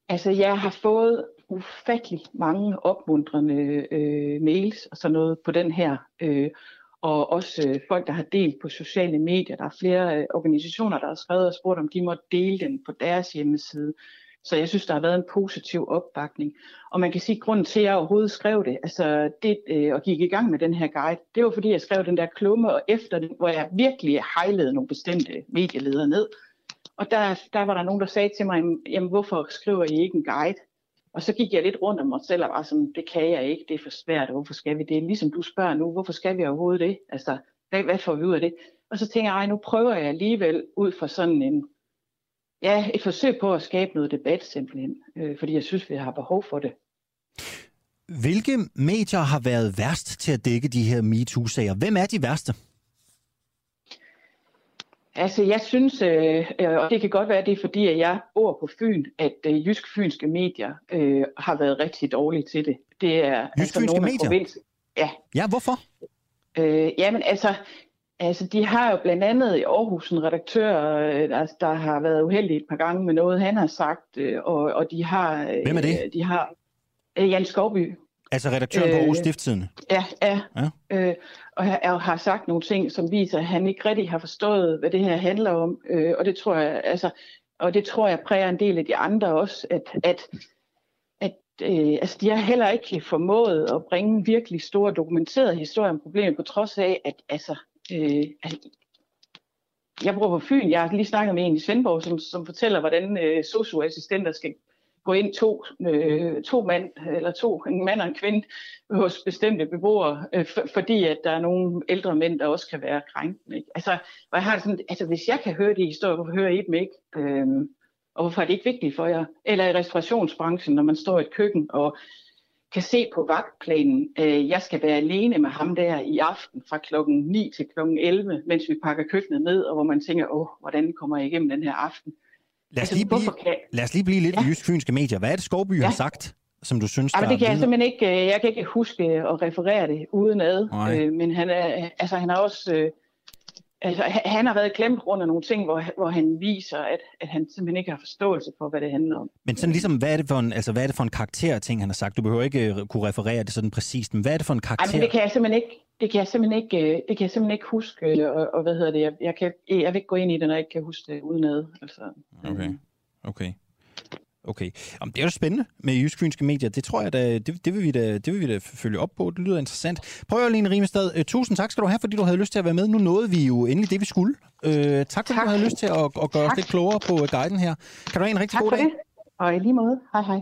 Altså, jeg har fået ufattelig mange opmuntrende øh, mails og sådan noget på den her. Øh, og også øh, folk, der har delt på sociale medier. Der er flere øh, organisationer, der har skrevet og spurgt, om de må dele den på deres hjemmeside. Så jeg synes, der har været en positiv opbakning. Og man kan sige, at grunden til, at jeg overhovedet skrev det, altså det, øh, og gik i gang med den her guide, det var fordi, jeg skrev den der klumme, og efter den, hvor jeg virkelig hejlede nogle bestemte medieledere ned. Og der, der var der nogen, der sagde til mig, jamen hvorfor skriver I ikke en guide? Og så gik jeg lidt rundt om mig selv og var sådan, det kan jeg ikke, det er for svært, hvorfor skal vi det? Ligesom du spørger nu, hvorfor skal vi overhovedet det? Altså, hvad, hvad får vi ud af det? Og så tænker jeg, nu prøver jeg alligevel ud fra sådan en, ja, et forsøg på at skabe noget debat simpelthen, øh, fordi jeg synes, vi har behov for det. Hvilke medier har været værst til at dække de her MeToo-sager? Hvem er de værste? Altså, jeg synes, øh, og det kan godt være, det er fordi, at jeg bor på Fyn, at øh, jysk-fynske medier øh, har været rigtig dårlige til det. Det er jysk-fynske altså, medier? Provins... Ja. Ja, hvorfor? Øh, jamen, altså, altså, de har jo blandt andet i Aarhus en redaktør, øh, altså, der har været uheldig et par gange med noget, han har sagt, øh, og, og de har... Øh, Hvem er det? De har øh, Jan Skovby. Altså redaktøren på Aarhus Stifttidende? Ja, ja. ja. Øh, og jeg har sagt nogle ting, som viser, at han ikke rigtig har forstået, hvad det her handler om. Øh, og det tror jeg, altså, og det tror jeg præger en del af de andre også, at, at, at øh, altså, de har heller ikke formået at bringe virkelig store dokumenterede historier om problemet, på trods af, at altså, øh, altså, jeg bor på Fyn, jeg har lige snakket med en i Svendborg, som, som fortæller, hvordan øh, socioassistenter skal gå ind to, øh, to mand, eller to, en mand og en kvinde, hos bestemte beboere, øh, for, fordi at der er nogle ældre mænd, der også kan være krænkende. Ikke? Altså, jeg har sådan, altså, hvis jeg kan høre de historier, hvorfor hører I dem ikke? Øh, og hvorfor er det ikke vigtigt for jer? Eller i restaurationsbranchen, når man står i et køkken og kan se på vagtplanen, øh, jeg skal være alene med ham der i aften fra klokken 9 til klokken 11, mens vi pakker køkkenet ned, og hvor man tænker, åh, hvordan kommer jeg igennem den her aften? Lad os, altså, lige blive, kan... lad os lige blive lidt ja. i jysk-fynske medier. Hvad er det, Skovby ja. har sagt, som du synes, ja, der det kan jeg simpelthen ikke, øh, jeg kan ikke huske at referere det uden ad, øh, men han, er, altså, han har også, øh, altså, han har været klemt rundt af nogle ting, hvor, hvor han viser, at, at han simpelthen ikke har forståelse for, hvad det handler om. Men sådan ligesom, hvad er det for en, altså, hvad er det for en karakter ting, han har sagt? Du behøver ikke kunne referere det sådan præcist, men hvad er det for en karakter? Ej, men det kan jeg simpelthen ikke, det kan jeg simpelthen ikke, øh, det kan jeg simpelthen ikke huske, og, og hvad hedder det, jeg, jeg, kan, jeg vil ikke gå ind i det, når jeg ikke kan huske det udenad. Altså, okay. Okay. Okay. Jamen, det er jo spændende med jysk-fynske medier. Det tror jeg da, det, det, vil vi da, det vil vi da følge op på. Det lyder interessant. Prøv Line Rimestad. Uh, tusind tak skal du have, fordi du havde lyst til at være med. Nu nåede vi jo endelig det, vi skulle. Uh, tak, tak fordi du havde lyst til at, at gøre tak. os lidt klogere på guiden her. Kan du have en rigtig tak god dag? Det. Og i lige måde. Hej hej.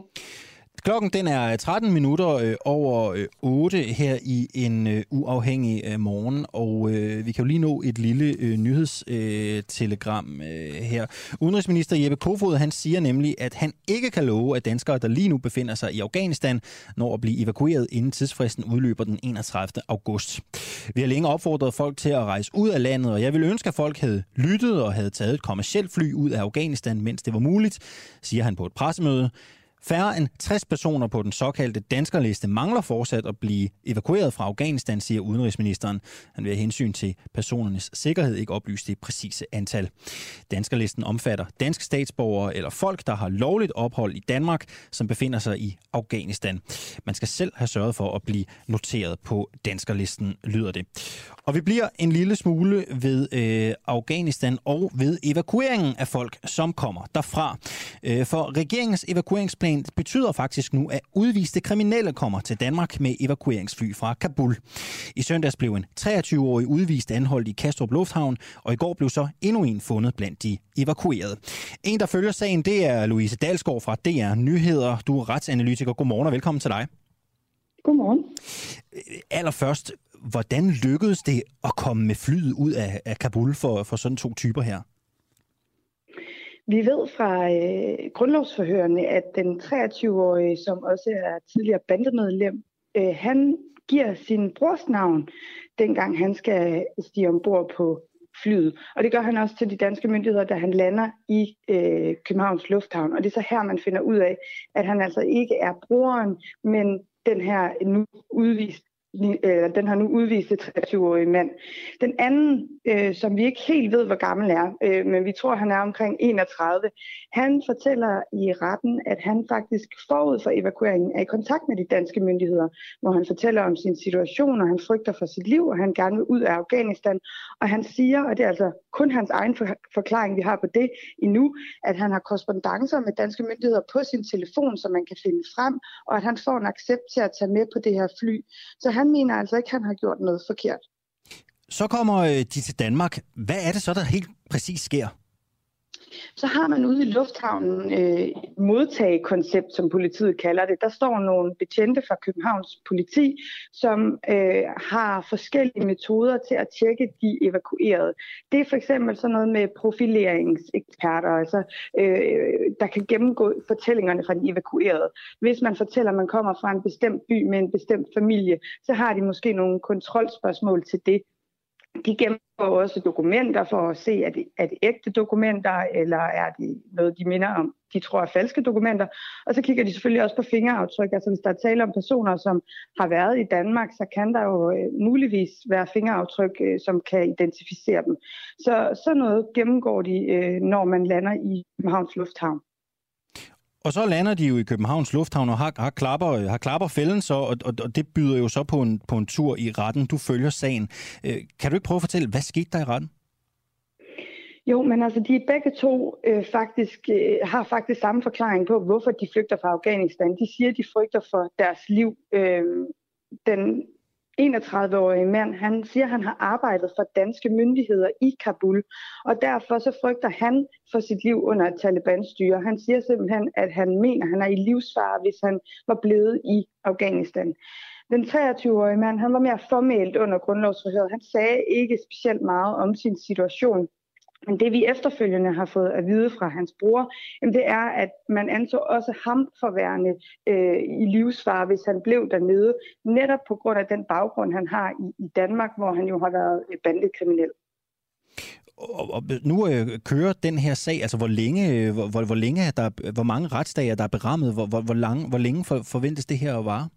Klokken den er øh, 13 minutter øh, over øh, 8 her i en øh, uafhængig øh, morgen, og vi kan jo lige nå et lille nyhedstelegram her. Udenrigsminister Jeppe Kofod han siger nemlig, at han ikke kan love, at danskere, der lige nu befinder sig i Afghanistan, når at blive evakueret inden tidsfristen udløber den 31. august. Vi har længe opfordret folk til at rejse ud af landet, og jeg vil ønske, at folk havde lyttet og havde taget et kommersielt fly ud af Afghanistan, mens det var muligt, siger han på et pressemøde. Færre end 60 personer på den såkaldte danskerliste mangler fortsat at blive evakueret fra Afghanistan, siger udenrigsministeren. Han vil af hensyn til personernes sikkerhed ikke oplyse det præcise antal. Danskerlisten omfatter danske statsborgere eller folk, der har lovligt ophold i Danmark, som befinder sig i Afghanistan. Man skal selv have sørget for at blive noteret på danskerlisten, lyder det. Og vi bliver en lille smule ved øh, Afghanistan og ved evakueringen af folk, som kommer derfra. Øh, for regeringens evakueringsplan betyder faktisk nu, at udviste kriminelle kommer til Danmark med evakueringsfly fra Kabul. I søndags blev en 23-årig udvist anholdt i Kastrup Lufthavn, og i går blev så endnu en fundet blandt de evakuerede. En, der følger sagen, det er Louise Dalsgaard fra DR Nyheder. Du er retsanalytiker. Godmorgen og velkommen til dig. Godmorgen. Allerførst, hvordan lykkedes det at komme med flyet ud af, af Kabul for, for sådan to typer her? Vi ved fra øh, grundlovsforhørende, at den 23-årige, som også er tidligere bandemedlem, øh, han giver sin brors navn, dengang han skal stige ombord på flyet. Og det gør han også til de danske myndigheder, da han lander i øh, Københavns Lufthavn. Og det er så her, man finder ud af, at han altså ikke er broren, men den her nu udvist øh, den har nu udvist 23-årige mand. Den anden, øh, som vi ikke helt ved, hvor gammel er, øh, men vi tror, han er omkring 31, han fortæller i retten, at han faktisk forud for evakueringen er i kontakt med de danske myndigheder, hvor han fortæller om sin situation, og han frygter for sit liv, og han gerne vil ud af Afghanistan. Og han siger, og det er altså kun hans egen forklaring, vi har på det endnu, at han har korrespondencer med danske myndigheder på sin telefon, som man kan finde frem, og at han får en accept til at tage med på det her fly. Så han mener altså ikke, at han har gjort noget forkert. Så kommer øh, de til Danmark. Hvad er det så, der helt præcis sker? Så har man ude i lufthavnen øh, modtagekoncept, som politiet kalder det. Der står nogle betjente fra Københavns politi, som øh, har forskellige metoder til at tjekke de evakuerede. Det er for eksempel sådan noget med profileringseksperter, altså, øh, der kan gennemgå fortællingerne fra de evakuerede. Hvis man fortæller, at man kommer fra en bestemt by med en bestemt familie, så har de måske nogle kontrolspørgsmål til det. De gennemgår også dokumenter for at se, er det, er det ægte dokumenter, eller er det noget, de minder om, de tror er falske dokumenter. Og så kigger de selvfølgelig også på fingeraftryk. Altså hvis der er tale om personer, som har været i Danmark, så kan der jo øh, muligvis være fingeraftryk, øh, som kan identificere dem. Så sådan noget gennemgår de, øh, når man lander i Københavns Lufthavn. Og så lander de jo i Københavns Lufthavn og har, har, klapper, har klapper fælden så, og, og, og det byder jo så på en, på en tur i retten. Du følger sagen. Øh, kan du ikke prøve at fortælle, hvad skete der i retten? Jo, men altså de begge to øh, faktisk øh, har faktisk samme forklaring på, hvorfor de flygter fra Afghanistan. De siger, at de frygter for deres liv. Øh, den 31-årige mand, han siger, at han har arbejdet for danske myndigheder i Kabul, og derfor så frygter han for sit liv under et Taliban-styre. Han siger simpelthen, at han mener, at han er i livsfare, hvis han var blevet i Afghanistan. Den 23-årige mand, han var mere formelt under grundlovsforhøret. Han sagde ikke specielt meget om sin situation. Men det vi efterfølgende har fået at vide fra hans bror, jamen det er, at man anså også ham for værende øh, i livsfare, hvis han blev dernede, netop på grund af den baggrund, han har i, i Danmark, hvor han jo har været øh, bandekriminel. Og, og nu øh, kører den her sag, altså hvor længe, øh, hvor, hvor, hvor, længe er der, hvor mange retsdager der berammet, hvor, hvor, hvor, lang, hvor længe for, forventes det her at vare?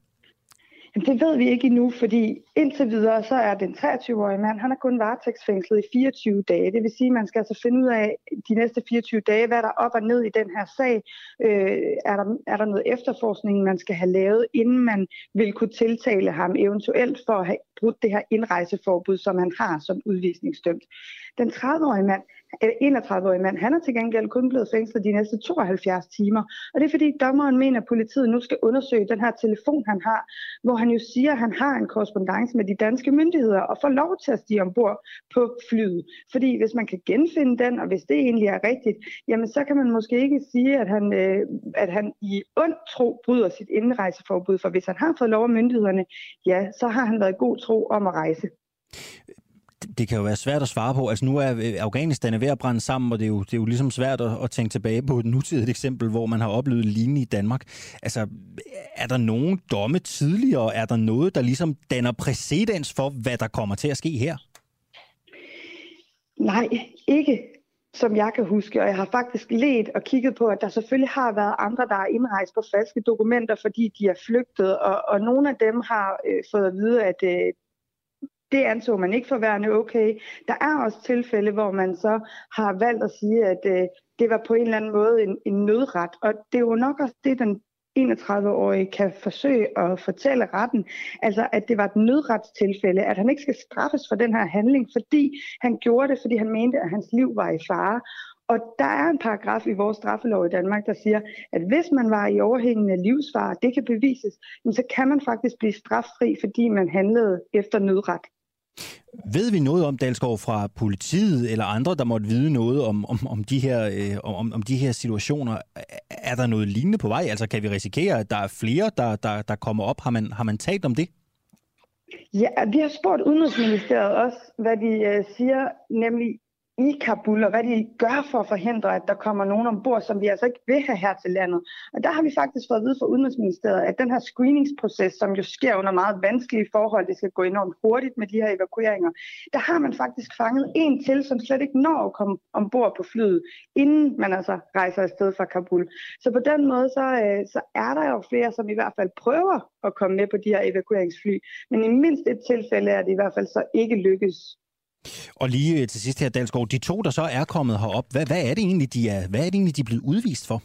Jamen, det ved vi ikke endnu, fordi indtil videre, så er den 23-årige mand, han er kun varetægtsfængslet i 24 dage. Det vil sige, at man skal altså finde ud af de næste 24 dage, hvad der er op og ned i den her sag. Øh, er, der, er der noget efterforskning, man skal have lavet, inden man vil kunne tiltale ham eventuelt for at have brudt det her indrejseforbud, som han har som udvisningsdømt. Den 30-årige mand, 31-årig mand, han er til gengæld kun blevet fængslet de næste 72 timer. Og det er fordi dommeren mener, at politiet nu skal undersøge den her telefon, han har, hvor han jo siger, at han har en korrespondence med de danske myndigheder og får lov til at stige ombord på flyet. Fordi hvis man kan genfinde den, og hvis det egentlig er rigtigt, jamen så kan man måske ikke sige, at han, øh, at han i ond tro bryder sit indrejseforbud. For hvis han har fået lov af myndighederne, ja, så har han været i god tro om at rejse det kan jo være svært at svare på. Altså nu er øh, Afghanistan Afghanistan ved at brænde sammen, og det er jo, det er jo ligesom svært at, at tænke tilbage på et nutidigt eksempel, hvor man har oplevet lignende i Danmark. Altså, er der nogen domme tidligere? Er der noget, der ligesom danner præcedens for, hvad der kommer til at ske her? Nej, ikke som jeg kan huske, og jeg har faktisk let og kigget på, at der selvfølgelig har været andre, der er indrejst på falske dokumenter, fordi de er flygtet, og, og nogle af dem har øh, fået at vide, at øh, det anså man ikke for værende okay. Der er også tilfælde, hvor man så har valgt at sige, at øh, det var på en eller anden måde en, en nødret. Og det er jo nok også det, den 31-årige kan forsøge at fortælle retten, altså at det var et nødretstilfælde, at han ikke skal straffes for den her handling, fordi han gjorde det, fordi han mente, at hans liv var i fare. Og der er en paragraf i vores straffelov i Danmark, der siger, at hvis man var i overhængende livsfare, det kan bevises, så kan man faktisk blive straffri, fordi man handlede efter nødret. Ved vi noget om, Dalsgaard, fra politiet eller andre, der måtte vide noget om, om, om, de, her, øh, om, om de her situationer? Er der noget lignende på vej? Altså kan vi risikere, at der er flere, der, der, der kommer op? Har man, har man talt om det? Ja, vi har spurgt Udenrigsministeriet også, hvad de øh, siger, nemlig i Kabul, og hvad de gør for at forhindre, at der kommer nogen ombord, som vi altså ikke vil have her til landet. Og der har vi faktisk fået at vide fra Udenrigsministeriet, at den her screeningsproces, som jo sker under meget vanskelige forhold, det skal gå enormt hurtigt med de her evakueringer, der har man faktisk fanget en til, som slet ikke når at komme ombord på flyet, inden man altså rejser afsted fra Kabul. Så på den måde, så, øh, så er der jo flere, som i hvert fald prøver at komme med på de her evakueringsfly. Men i mindst et tilfælde er det i hvert fald så ikke lykkes. Og lige øh, til sidst her, Dalsgaard, de to, der så er kommet herop, hvad, hvad er det egentlig, de er, hvad er det egentlig, de er blevet udvist for?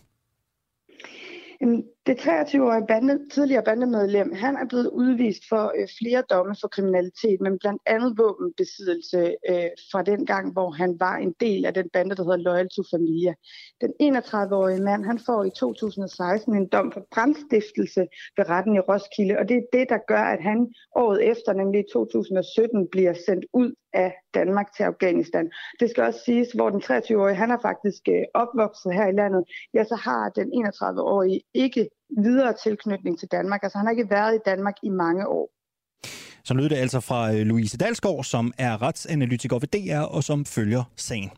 Det 23-årige bande, tidligere bandemedlem, han er blevet udvist for øh, flere domme for kriminalitet, men blandt andet våbenbesiddelse øh, fra den gang, hvor han var en del af den bande, der hedder Loyal to Familia. Den 31-årige mand, han får i 2016 en dom for brandstiftelse ved retten i Roskilde, og det er det, der gør, at han året efter, nemlig i 2017, bliver sendt ud af Danmark til Afghanistan. Det skal også siges, hvor den 23-årige, han er faktisk øh, opvokset her i landet, ja, så har den 31-årige ikke videre tilknytning til Danmark. Altså han har ikke været i Danmark i mange år. Så lød det altså fra øh, Louise Dalsgaard, som er retsanalytiker ved DR og som følger sagen.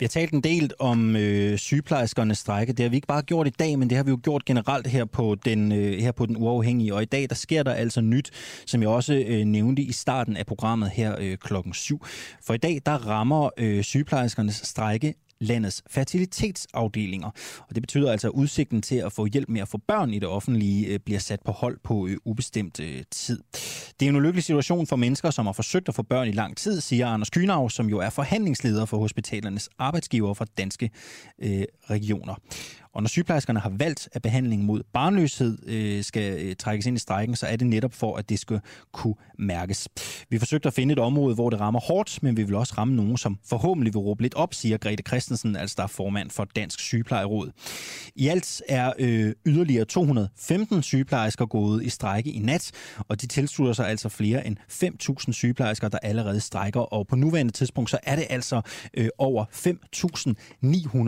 Vi har talt en del om øh, sygeplejerskernes strække. Det har vi ikke bare gjort i dag, men det har vi jo gjort generelt her på den, øh, her på den uafhængige. Og i dag, der sker der altså nyt, som jeg også øh, nævnte i starten af programmet her øh, klokken 7. For i dag, der rammer øh, sygeplejerskernes strække landets fertilitetsafdelinger. Og det betyder altså, at udsigten til at få hjælp med at få børn i det offentlige øh, bliver sat på hold på øh, ubestemt øh, tid. Det er en ulykkelig situation for mennesker, som har forsøgt at få børn i lang tid, siger Anders Kynav, som jo er forhandlingsleder for hospitalernes arbejdsgiver for danske øh, regioner. Og når sygeplejerskerne har valgt, at behandlingen mod barnløshed øh, skal øh, trækkes ind i strækken, så er det netop for, at det skal kunne mærkes. Vi forsøgte at finde et område, hvor det rammer hårdt, men vi vil også ramme nogen, som forhåbentlig vil råbe lidt op, siger Grete Christensen, altså der er formand for Dansk Sygeplejeråd. I alt er øh, yderligere 215 sygeplejersker gået i strække i nat, og de tilslutter sig altså flere end 5.000 sygeplejersker, der allerede strækker, og på nuværende tidspunkt så er det altså øh, over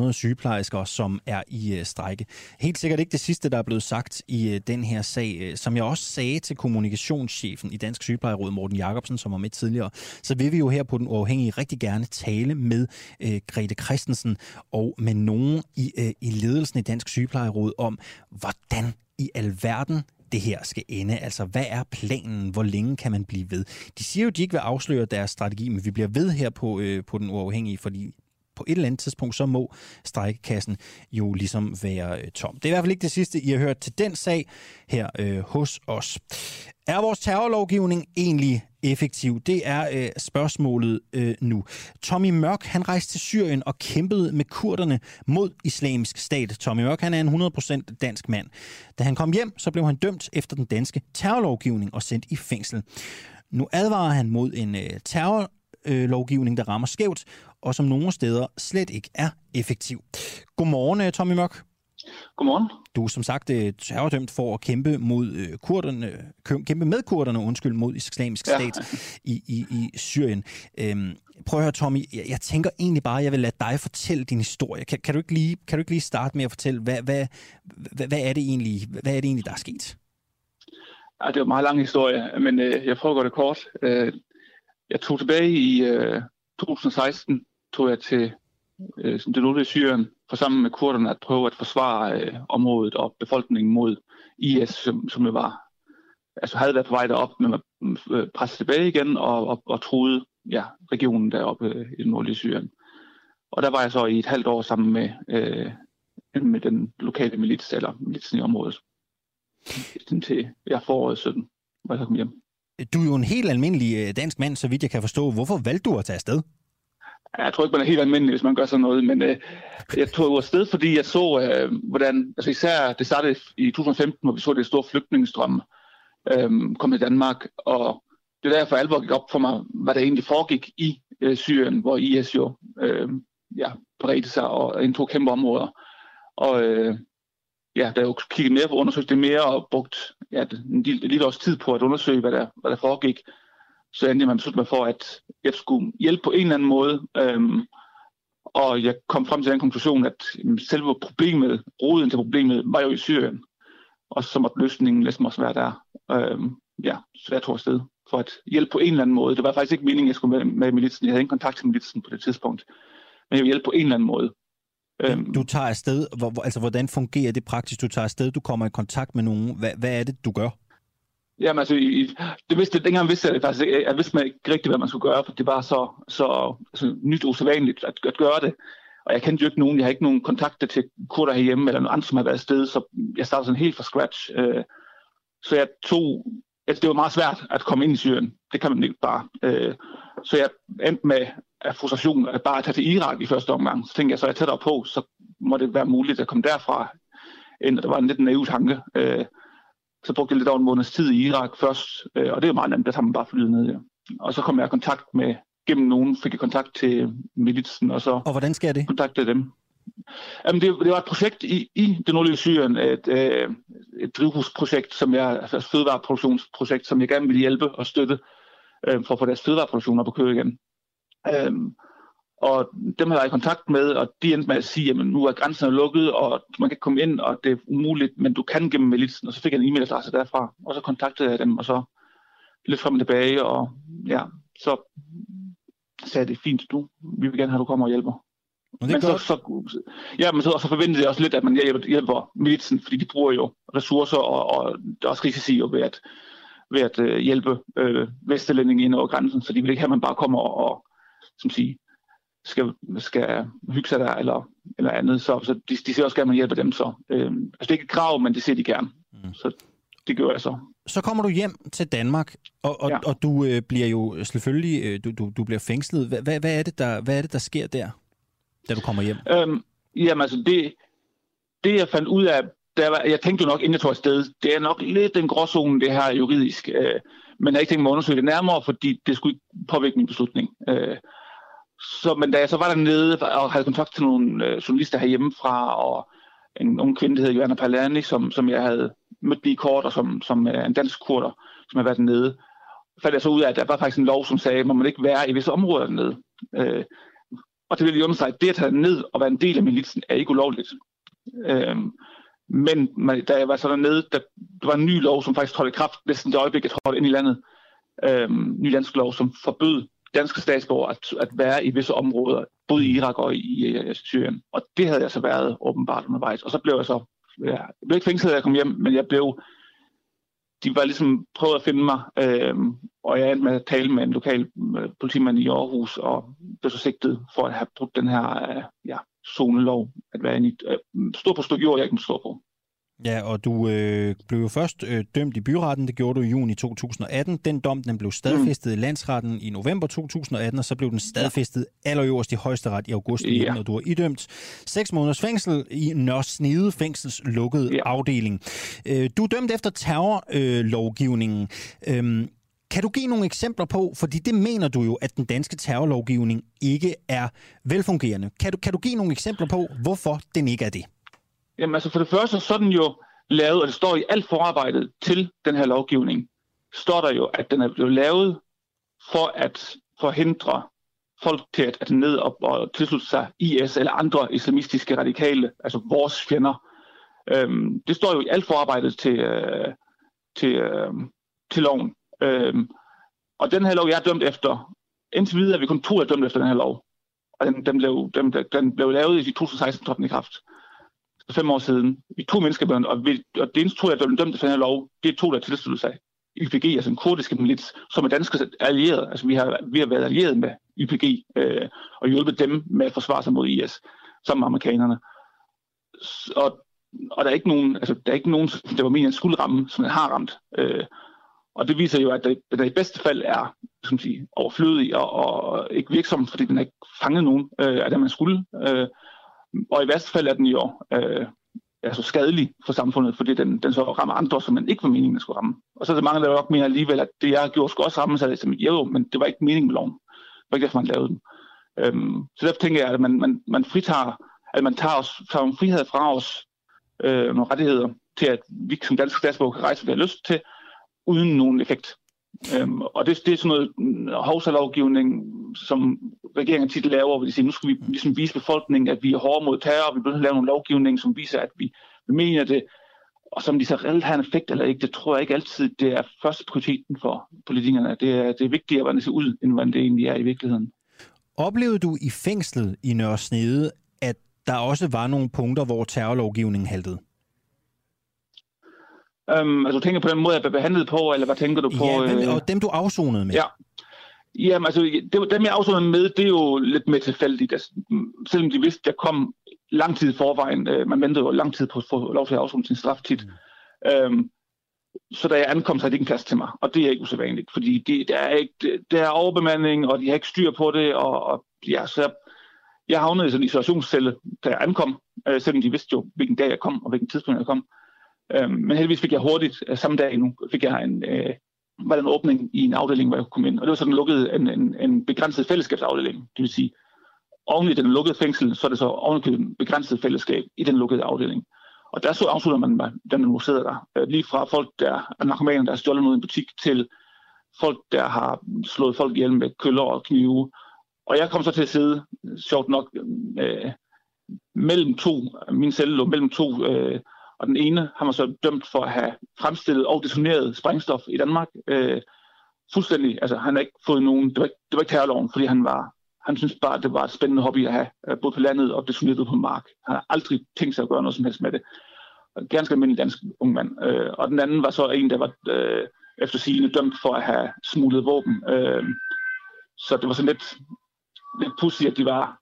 5.900 sygeplejersker, som er i øh, øh, strække. Helt sikkert ikke det sidste, der er blevet sagt i øh, den her sag. Øh, som jeg også sagde til kommunikationschefen i Dansk Sygeplejeråd, Morten Jacobsen, som var med tidligere, så vil vi jo her på Den Uafhængige rigtig gerne tale med øh, Grete Christensen og med nogen i, øh, i ledelsen i Dansk Sygeplejeråd om, hvordan i alverden det her skal ende? Altså, hvad er planen? Hvor længe kan man blive ved? De siger jo, at de ikke vil afsløre deres strategi, men vi bliver ved her på, øh, på den uafhængige, fordi på et eller andet tidspunkt, så må strækkekassen jo ligesom være øh, tom. Det er i hvert fald ikke det sidste, I har hørt til den sag her øh, hos os. Er vores terrorlovgivning egentlig effektiv? Det er øh, spørgsmålet øh, nu. Tommy Mørk, han rejste til Syrien og kæmpede med kurderne mod islamisk stat. Tommy Mørk, han er en 100% dansk mand. Da han kom hjem, så blev han dømt efter den danske terrorlovgivning og sendt i fængsel. Nu advarer han mod en øh, terrorlovgivning, der rammer skævt, og som nogle steder slet ikke er effektiv. Godmorgen, øh, Tommy Mørk. Godmorgen. Du er som sagt øh, terrordømt for at kæmpe mod øh, kurderne, kæmpe med kurderne, undskyld, mod islamisk ja. stat i, i, i Syrien. Øhm, prøv at høre, Tommy, jeg, jeg tænker egentlig bare, at jeg vil lade dig fortælle din historie. Kan, kan, du, ikke lige, kan du ikke lige starte med at fortælle, hvad, hvad, hvad, hvad, er det egentlig, hvad er det egentlig, der er sket? Ja, det er en meget lang historie, men øh, jeg prøver at gøre det kort. Øh, jeg tog tilbage i øh, 2016, tog jeg til øh, det nordlige Syrien, for sammen med kurderne at prøve at forsvare øh, området og befolkningen mod IS, som, som jo var, altså havde været på vej derop, men man mm, øh, presset tilbage igen og, og, og troede ja, regionen deroppe øh, i det nordlige Syrien. Og der var jeg så i et halvt år sammen med, øh, med den lokale milits, eller militsen i området, til ja, foråret 17, hvor jeg kom hjem. Du er jo en helt almindelig øh, dansk mand, så vidt jeg kan forstå. Hvorfor valgte du at tage afsted? Jeg tror ikke, man er helt almindelig, hvis man gør sådan noget, men øh, jeg tog afsted, fordi jeg så, øh, hvordan, altså især det startede i 2015, hvor vi så det store flygtningestrøm øh, komme til Danmark, og det er derfor alvor gik op for mig, hvad der egentlig foregik i øh, Syrien, hvor IS jo øh, ja, bredte sig og indtog kæmpe områder. Og øh, ja, der jo kigget mere på undersøgt det mere og brugt ja, en lille, lille års tid på at undersøge, hvad der, hvad der foregik så endte jeg med mig for, at jeg skulle hjælpe på en eller anden måde. Øhm, og jeg kom frem til den konklusion, at selve problemet, roden til problemet, var jo i Syrien. Og så måtte løsningen næsten også være der. Øhm, ja, så jeg tog afsted for at hjælpe på en eller anden måde. Det var faktisk ikke meningen, at jeg skulle med, med militsen. Jeg havde ingen kontakt til militsen på det tidspunkt. Men jeg ville hjælpe på en eller anden måde. Øhm, du tager afsted, hvor, altså hvordan fungerer det praktisk? Du tager afsted, du kommer i kontakt med nogen. Hvad, hvad er det, du gør? Jamen altså, i, det vidste, dengang vidste jeg det faktisk ikke. Jeg vidste man ikke rigtigt, hvad man skulle gøre, for det var så, så, så nyt usædvanligt at, at gøre det. Og jeg kendte jo ikke nogen, jeg har ikke nogen kontakter til kurder herhjemme, eller nogen andre, som har været afsted, så jeg startede sådan helt fra scratch. Øh, så jeg tog, altså det var meget svært at komme ind i Syrien. Det kan man ikke bare. Øh, så jeg endte med af frustration at bare tage til Irak i første omgang. Så tænkte jeg, så jeg tættere på, så må det være muligt at komme derfra. End der var en lidt naiv tanke. Øh, så brugte jeg lidt over en måneds tid i Irak først, øh, og det er meget nemt, der tager man bare flyet ned. Ja. Og så kom jeg i kontakt med, gennem nogen fik jeg kontakt til militsen, og så og hvordan sker det? kontaktede dem. Jamen, det, det var et projekt i, i det nordlige Syrien, et, øh, et drivhusprojekt, som jeg, altså fødevareproduktionsprojekt, som jeg gerne ville hjælpe og støtte øh, for at få deres fødevareproduktion op at køre igen. Øhm, og dem havde jeg i kontakt med, og de endte med at sige, at nu er grænsen lukket, og man kan komme ind, og det er umuligt, men du kan gennem militsen. Og så fik jeg en e-mailadresse derfra, og så kontaktede jeg dem, og så lidt frem og tilbage, og ja, så sagde det fint, du, vi vil gerne have, at du kommer og hjælper. Og det men så, så, ja, men så, så forventede jeg også lidt, at man hjælper, hjælper militsen, fordi de bruger jo ressourcer, og, og der er også risici jo ved at, ved at uh, hjælpe øh, vestlændinge ind over grænsen, så de vil ikke have, at man bare kommer og, og som siger, skal, skal hygge sig der, eller, eller andet. Så, så de, de ser også gerne, at man hjælper dem. Så, øh, altså det er ikke et krav, men det ser de gerne. Mm. Så det gør jeg så. Så kommer du hjem til Danmark, og, og, ja. og du øh, bliver jo selvfølgelig øh, du, du, du bliver fængslet. Hvad, hvad, hvad, er det, der, hvad er det, der sker der, da du kommer hjem? Øhm, jamen altså, det, det jeg fandt ud af, der var, jeg tænkte jo nok, inden jeg tog afsted, det er nok lidt den gråzone, det her juridisk. Øh, men jeg har ikke tænkt mig at undersøge det nærmere, fordi det skulle ikke påvirke min beslutning. Øh, så, men da jeg så var dernede og havde kontakt til nogle øh, journalister herhjemmefra, og en ung kvinde, der hedder Joanna Palani, som, som jeg havde mødt lige kort, og som, som er en dansk kurder, som har været dernede, fandt jeg så ud af, at der var faktisk en lov, som sagde, at man må ikke være i visse områder dernede. Øh, og det vil jeg understrege, at det at tage ned og være en del af militsen er ikke ulovligt. Øh, men man, da jeg var så dernede, der, der var en ny lov, som faktisk trådte i kraft næsten det øjeblik, jeg trådte ind i landet. Øh, ny dansk lov, som forbød danske statsborger at, at være i visse områder, både i Irak og i uh, Syrien. Og det havde jeg så været åbenbart undervejs. Og så blev jeg så, ja, jeg blev ikke fængslet, da jeg kom hjem, men jeg blev, de var ligesom prøvet at finde mig, øh, og jeg endte med at tale med en lokal øh, politimand i Aarhus, og blev så sigtet for at have brugt den her øh, ja, zonelov, at være i, øh, stå på stykke jord, jeg ikke må stå på. Ja, og du øh, blev jo først øh, dømt i byretten, det gjorde du i juni 2018. Den dom den blev stadfæstet mm. i landsretten i november 2018, og så blev den stadfæstet allerøverst i højesteret i august 19, ja. og du var idømt seks måneders fængsel i Nørre Snede fængsels lukkede ja. afdeling. Øh, du er dømt efter terrorlovgivningen. Øh, Kan du give nogle eksempler på, fordi det mener du jo, at den danske terrorlovgivning ikke er velfungerende. Kan du, kan du give nogle eksempler på, hvorfor den ikke er det? Jamen altså for det første, så er den jo lavet, og det står i alt forarbejdet til den her lovgivning, står der jo, at den er blevet lavet for at forhindre folk til at, at ned og, og tilslutte sig IS eller andre islamistiske radikale, altså vores fjender. Øhm, det står jo i alt forarbejdet til, øh, til, øh, til loven. Øhm, og den her lov, jeg er dømt efter, indtil videre er vi kun to, der er dømt efter den her lov. Og den, den, blev, den, den blev lavet i 2016, trådte i kraft. For fem år siden. I to mennesker, og, og det eneste to, der er dømt for den her lov, det er to, der tilslutter sig YPG, altså en kurdiske milits, som er danske allierede. Altså vi har, vi har været allieret med YPG øh, og hjulpet dem med at forsvare sig mod IS, sammen med amerikanerne. Og, og der er ikke nogen, altså der er ikke nogen, der var meningen skulle ramme, som den har ramt. Øh, og det viser jo, at der, der i bedste fald er som sige, overflødig og, og ikke virksom, fordi den har ikke fanget nogen øh, af det, man skulle. Øh, og i værste fald er den jo øh, altså skadelig for samfundet, fordi den, den så rammer andre, som man ikke var meningen, at skulle ramme. Og så er der mange, der nok mener alligevel, at det, jeg har gjort, skulle også ramme sig som jo, men det var ikke meningen med loven. Det var ikke derfor, man lavede den. Øhm, så derfor tænker jeg, at man, man, man fritager, at man tager, os, tager en frihed fra os, øh, nogle rettigheder, til at vi som danske statsborger kan rejse, hvad vi har lyst til, uden nogen effekt. Øhm, og det, det er sådan noget mm, hovsalovgivning, som regeringen tit laver, hvor de siger, nu skal vi ligesom vise befolkningen, at vi er hårde mod terror, og vi bliver lave nogle lovgivning, som viser, at vi, vi mener det, og som de så reelt har en effekt eller ikke, det tror jeg ikke altid, det er første prioriteten for politikerne. Det er, det er vigtigere, hvordan det ser ud, end hvordan det egentlig er i virkeligheden. Oplevede du i fængslet i Nørre Snede, at der også var nogle punkter, hvor terrorlovgivningen haltede? Um, altså, du tænker på den måde, jeg blev behandlet på, eller hvad tænker du på? Ja, dem, og dem du afsonede med. Ja. Jamen, altså, det, dem jeg afsonede med, det er jo lidt mere tilfældigt. Altså, selvom de vidste, at jeg kom lang tid i forvejen. Øh, man ventede jo lang tid på at få lov til at afzone sin straf tit. Mm. Um, så da jeg ankom, så havde de ikke en plads til mig, og det er ikke usædvanligt, fordi det, der, er ikke, der er overbemanding, og de har ikke styr på det, og, og ja, så jeg, jeg havnede i sådan en isolationscelle, da jeg ankom, øh, selvom de vidste jo, hvilken dag jeg kom, og hvilken tidspunkt jeg kom. Øh, men heldigvis fik jeg hurtigt, øh, samme dag nu, fik jeg en, øh, var der en åbning i en afdeling, hvor jeg kunne komme ind. Og det var sådan lukket en, en, en begrænset fællesskabsafdeling. Det vil sige, oven i den lukkede fængsel, så er det så oven en begrænset fællesskab i den lukkede afdeling. Og der så afslutter man mig, den nu sidder der. Øh, lige fra folk, der er narkomaner, der har stjålet noget i en butik, til folk, der har slået folk ihjel med køller og knive. Og jeg kom så til at sidde, sjovt nok, øh, mellem to, min celle lå mellem to øh, og den ene har man så dømt for at have fremstillet og detoneret sprængstof i Danmark. Øh, fuldstændig, altså han har ikke fået nogen, det var ikke, det var ikke terrorloven, fordi han var, han synes bare, at det var et spændende hobby at have, øh, både på landet og detoneret på mark. Han har aldrig tænkt sig at gøre noget som helst med det. Ganske almindelig dansk ung mand. Øh, og den anden var så en, der var øh, efter sigende dømt for at have smuglet våben. Øh, så det var sådan lidt, lidt pussy, at de var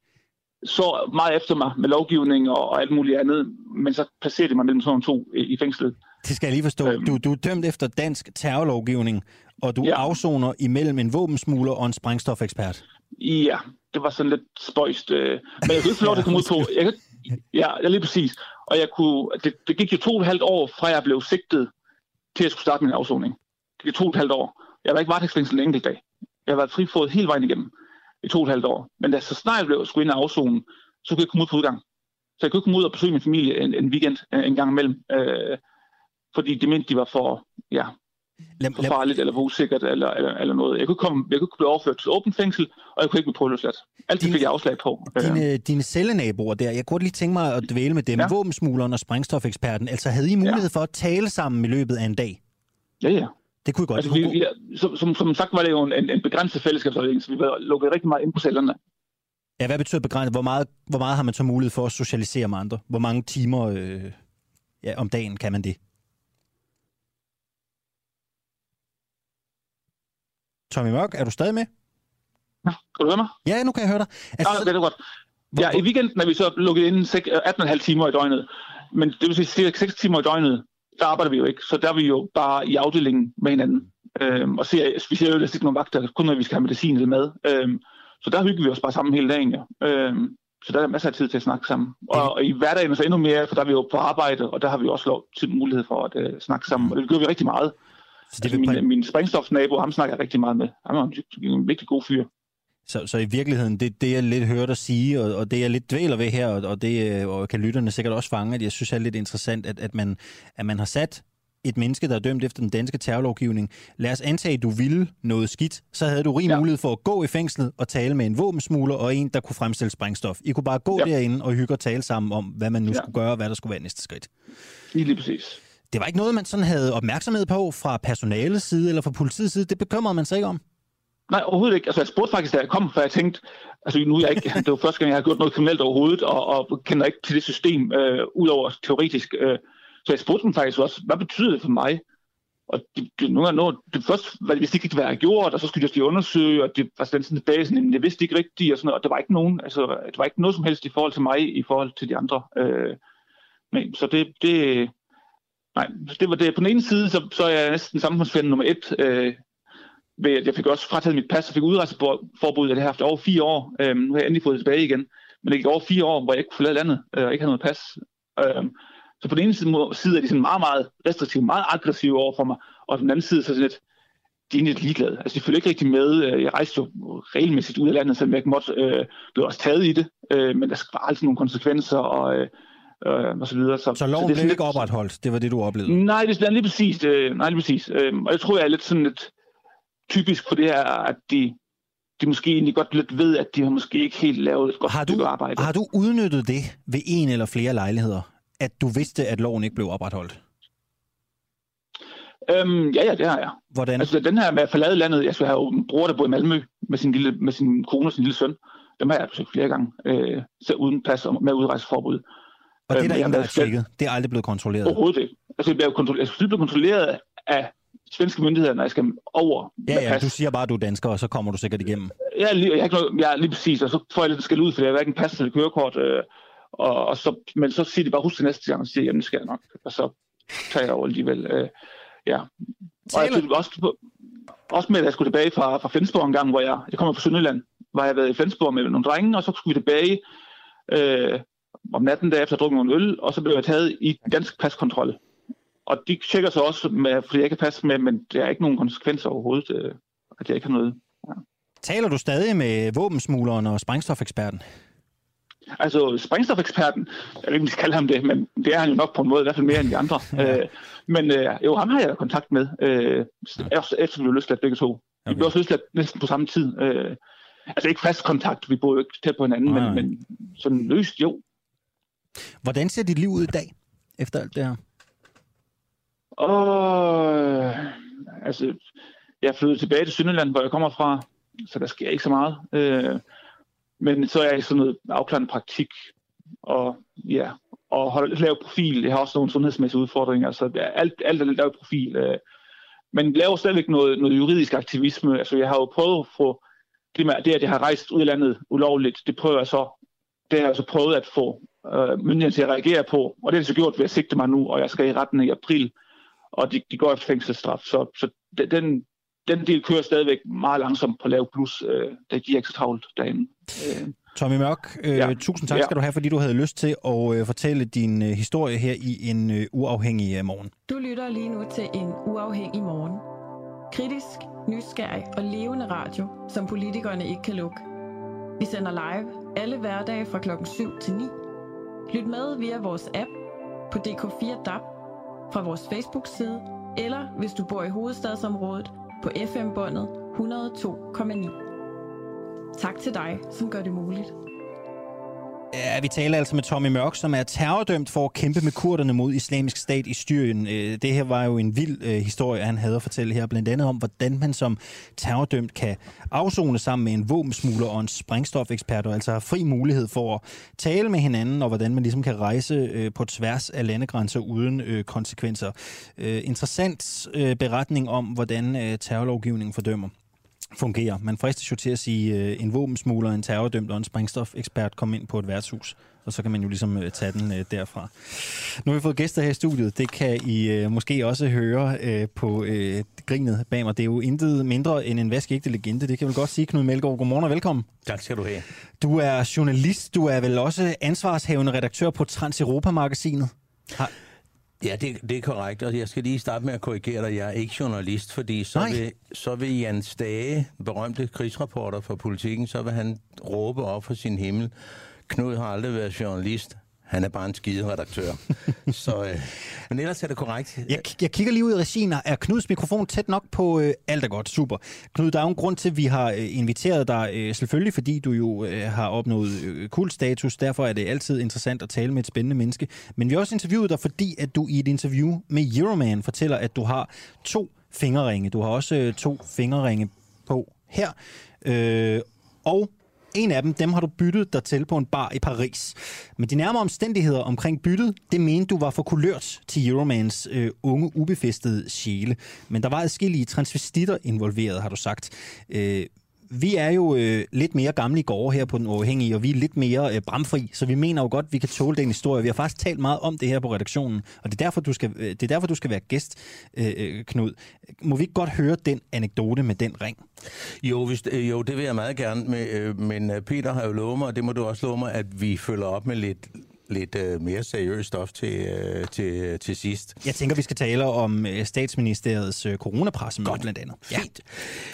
så meget efter mig med lovgivning og, og alt muligt andet, men så placerede de mig mellem sådan to i, i fængslet. Det skal jeg lige forstå. Øhm, du, du er dømt efter dansk terrorlovgivning, og du ja. afsoner imellem en våbensmugler og en sprængstofekspert. Ja, det var sådan lidt spøjst. Øh, men jeg kunne ikke få lov til at komme ud på... Jeg, ja, ja, lige præcis. Og jeg kunne, det, det gik jo to og et halvt år, fra jeg blev sigtet, til at skulle starte min afsoning. Det gik to og et halvt år. Jeg var ikke varetægtsfængsel en enkelt dag. Jeg har været frifået hele vejen igennem i to og et halvt år. Men da så snart jeg blev skulle ind og afzone, så kunne jeg komme ud på udgang. Så jeg kunne komme ud og besøge min familie en, en weekend øh, en gang imellem. Øh, fordi de mente, de var for, ja, lad, for farligt eller for usikkert eller, eller, eller noget. Jeg kunne, komme, jeg kunne blive overført til åbent fængsel, og jeg kunne ikke blive prøveløsladt. Alt det fik jeg afslag på. Dine, øh. dine cellenaboer der, jeg kunne lige tænke mig at dvæle med dem. Ja. Våbensmugleren og sprængstofeksperten. Altså havde I mulighed ja. for at tale sammen i løbet af en dag? Ja, ja. Det kunne I godt. Altså, vi, vi, som, som, som sagt var det jo en, en begrænset fællesskabsafdeling, så vi var lukket rigtig meget ind på cellerne. Ja, hvad betyder begrænset? Hvor meget, hvor meget har man så mulighed for at socialisere med andre? Hvor mange timer øh, ja, om dagen kan man det? Tommy Mørk, er du stadig med? Ja, kan du høre mig? Ja, nu kan jeg høre dig. Altså, ja, det er godt. Ja, i weekenden er vi så lukket ind 18,5 timer i døgnet. Men det vil sige cirka 6 timer i døgnet der arbejder vi jo ikke, så der er vi jo bare i afdelingen med hinanden. Øhm, og ser, vi ser jo ikke nogle vagter, kun når vi skal have medicin eller mad. Øhm, så der hygger vi os bare sammen hele dagen. Ja. Øhm, så der er masser af tid til at snakke sammen. Og, og i hverdagen så endnu mere, for der er vi jo på arbejde, og der har vi også lov til mulighed for at uh, snakke sammen. Og det gør vi rigtig meget. Så det altså, min, min sprængstofsnabo, ham snakker jeg rigtig meget med. Han er en, en vigtig god fyr. Så, så i virkeligheden, det, det jeg lidt hører dig sige, og, og det jeg lidt dvæler ved her, og, og det og kan lytterne sikkert også fange, at jeg synes er lidt interessant, at, at, man, at man har sat et menneske, der er dømt efter den danske terrorlovgivning. Lad os antage, at du ville noget skidt. Så havde du rig ja. mulighed for at gå i fængslet og tale med en våbensmugler og en, der kunne fremstille sprængstof. I kunne bare gå ja. derinde og hygge og tale sammen om, hvad man nu ja. skulle gøre, og hvad der skulle være næste skridt. Lige præcis. Det var ikke noget, man sådan havde opmærksomhed på fra personalets side eller fra politiets side. Det bekymrede man sig ikke om? Nej, overhovedet ikke. Altså, jeg spurgte faktisk, da jeg kom, for jeg tænkte, altså nu er jeg ikke, det var første gang, jeg har gjort noget kriminelt overhovedet, og, og kender ikke til det system, øh, udover teoretisk. Øh, så jeg spurgte dem faktisk også, hvad betyder det for mig? Og det, de, nogle gange, det først, hvad, hvis det ikke hvad jeg gjort, og så skulle jeg lige undersøge, og det altså, var sådan, sådan tilbage, sådan, jeg vidste ikke rigtigt, og, sådan, og der var ikke nogen, altså, der var ikke noget som helst i forhold til mig, i forhold til de andre. Øh, men, så det, det, nej, det var det. På den ene side, så, så er jeg næsten samfundsfænden nummer et, øh, ved at jeg fik også frataget mit pas og fik udrejseforbud, det har haft over fire år. Øh, nu har jeg endelig fået det tilbage igen. Men det gik over fire år, hvor jeg ikke kunne forlade landet, øh, og ikke havde noget pas. Øh, så på den ene side er de sådan meget, meget restriktive, meget aggressive over for mig, og på den anden side så er det lidt, de er lidt ligeglade. Altså, de følger ikke rigtig med. Øh, jeg rejste jo regelmæssigt ud af landet, så jeg måtte øh, blev også taget i det, øh, men der skal bare altid nogle konsekvenser, og, øh, øh, og så videre. Så, så loven så det blev ikke opretholdt? Det var det, du oplevede? Nej, det er lige præcis. Øh, nej, lige præcis. Øh, og jeg tror, jeg er lidt sådan lidt typisk for det her, at de, de måske egentlig godt lidt ved, at de har måske ikke helt lavet et godt har du, arbejde. Har du udnyttet det ved en eller flere lejligheder? at du vidste, at loven ikke blev opretholdt? Øhm, ja, ja, det har jeg. Hvordan? Altså, den her med at forlade landet, jeg skulle have en bror, der bor i Malmø med sin, lille, med sin kone og sin lille søn. Dem har jeg besøgt flere gange, øh, så uden pas og med udrejseforbud. Og det er der øhm, ingen, der har tjekket? Det er aldrig blevet kontrolleret? Overhovedet ikke. Altså, jeg bliver kontrolleret, jeg bliver kontrolleret af svenske myndigheder, når jeg skal over Ja, ja, pas. du siger bare, at du er dansker, og så kommer du sikkert igennem. Ja, lige, jeg, jeg, jeg, lige præcis, og så får jeg lidt skæld ud, for jeg har hverken pas eller kørekort, øh, og, og så, men så siger de bare, husk det næste gang, og siger, jamen det skal jeg nok. Og så tager jeg over alligevel. Øh, ja. Og jeg synes også, på, også med, at jeg skulle tilbage fra, fra Flensborg en gang, hvor jeg, jeg kommer fra Sønderland, var jeg været i Flensborg med nogle drenge, og så skulle vi tilbage øh, om natten derefter at drukke nogle øl, og så blev jeg taget i dansk paskontrol. Og de tjekker så også, med, fordi jeg kan passe med, men der er ikke nogen konsekvenser overhovedet, øh, at jeg ikke har noget. Ja. Taler du stadig med våbensmugleren og sprængstofeksperten? Altså sprængstofeksperten, jeg vil ikke kalde ham det, men det er han jo nok på en måde, i hvert fald mere end de andre. ja. øh, men øh, jo, ham har jeg kontakt med, øh, efter, efter vi blev løsladt begge to. Okay. Vi blev også løsladt næsten på samme tid. Øh, altså ikke fast kontakt, vi bor jo ikke tæt på hinanden, men, men sådan løst, jo. Hvordan ser dit liv ud i dag, efter alt det her? Og, altså, jeg flyttede tilbage til Sønderland, hvor jeg kommer fra, så der sker ikke så meget. Øh, men så er jeg i sådan noget afklarende praktik, og ja, og holde, lave profil. Jeg har også nogle sundhedsmæssige udfordringer, så alt, alt er lav profil. Øh. Men laver stadigvæk noget, noget juridisk aktivisme. Altså, jeg har jo prøvet at få det, med, det, at jeg har rejst ud i landet ulovligt, det prøver jeg så, det har jeg så prøvet at få øh, myndighederne til at reagere på, og det har jeg så gjort ved at sigte mig nu, og jeg skal i retten i april, og de, de går efter fængselsstraf. Så, så den, den del kører stadigvæk meget langsomt på lav plus, øh, da de er ikke så travlt derinde. Øh. Tommy Mørk, øh, ja. tusind tak skal du have, fordi du havde lyst til at øh, fortælle din øh, historie her i en øh, uafhængig øh, morgen. Du lytter lige nu til en uafhængig morgen. Kritisk, nysgerrig og levende radio, som politikerne ikke kan lukke. Vi sender live alle hverdage fra klokken 7 til 9. Lyt med via vores app på DK4 DAB, fra vores Facebook-side, eller hvis du bor i hovedstadsområdet, på FM-båndet 102,9. Tak til dig, som gør det muligt. Ja, vi taler altså med Tommy Mørk, som er terrordømt for at kæmpe med kurderne mod islamisk stat i Syrien. Øh, det her var jo en vild øh, historie, han havde at fortælle her, blandt andet om, hvordan man som terrordømt kan afzone sammen med en våbensmugler og en sprængstofekspert, og altså har fri mulighed for at tale med hinanden, og hvordan man ligesom kan rejse øh, på tværs af landegrænser uden øh, konsekvenser. Øh, interessant beretning om, hvordan terrorlovgivningen fordømmer fungerer. Man fristes jo til at sige, øh, en våbensmugler, en terrordømt og en sprængstofekspert kom ind på et værtshus, og så kan man jo ligesom øh, tage den øh, derfra. Nu har vi fået gæster her i studiet. Det kan I måske også høre på grinet bag mig. Det er jo intet mindre end en vaskægte legende. Det kan jeg vel godt sige, Knud Melgaard. Godmorgen og velkommen. Tak skal du have. Du er journalist. Du er vel også ansvarshavende redaktør på Trans-Europa-magasinet. Har, Ja, det, det er korrekt, og jeg skal lige starte med at korrigere dig. Jeg er ikke journalist, fordi så vil, så vil Jan Stage, berømte krigsreporter for politikken, så vil han råbe op for sin himmel. Knud har aldrig været journalist. Han er bare en skide redaktør. så, øh, men ellers er det korrekt. Jeg, jeg kigger lige ud i regien. Er Knuds mikrofon tæt nok på øh, alt er godt? Super. Knud, der er jo en grund til, at vi har øh, inviteret dig. Øh, selvfølgelig, fordi du jo øh, har opnået øh, kultstatus. Derfor er det altid interessant at tale med et spændende menneske. Men vi har også interviewet dig, fordi at du i et interview med Euroman fortæller, at du har to fingerringe. Du har også øh, to fingerringe på her. Øh, og en af dem, dem har du byttet dig til på en bar i Paris. Men de nærmere omstændigheder omkring byttet, det mente du var for kulørt til Euromans øh, unge, ubefæstede sjæle. Men der var adskillige transvestitter involveret, har du sagt. Øh, vi er jo øh, lidt mere gamle i går her på Den Uafhængige, og vi er lidt mere øh, bramfri, så vi mener jo godt, at vi kan tåle den historie. Vi har faktisk talt meget om det her på redaktionen, og det er derfor, du skal, øh, det er derfor, du skal være gæst, øh, øh Knud. Må vi ikke godt høre den anekdote med den ring? Jo, hvis, øh, jo det vil jeg meget gerne, med, øh, men øh, Peter har jo lovet mig, og det må du også love mig, at vi følger op med lidt lidt øh, mere seriøst stof til, øh, til, til sidst. Jeg tænker, vi skal tale om øh, statsministeriets øh, coronapressemøde blandt andet. Ja. Fint.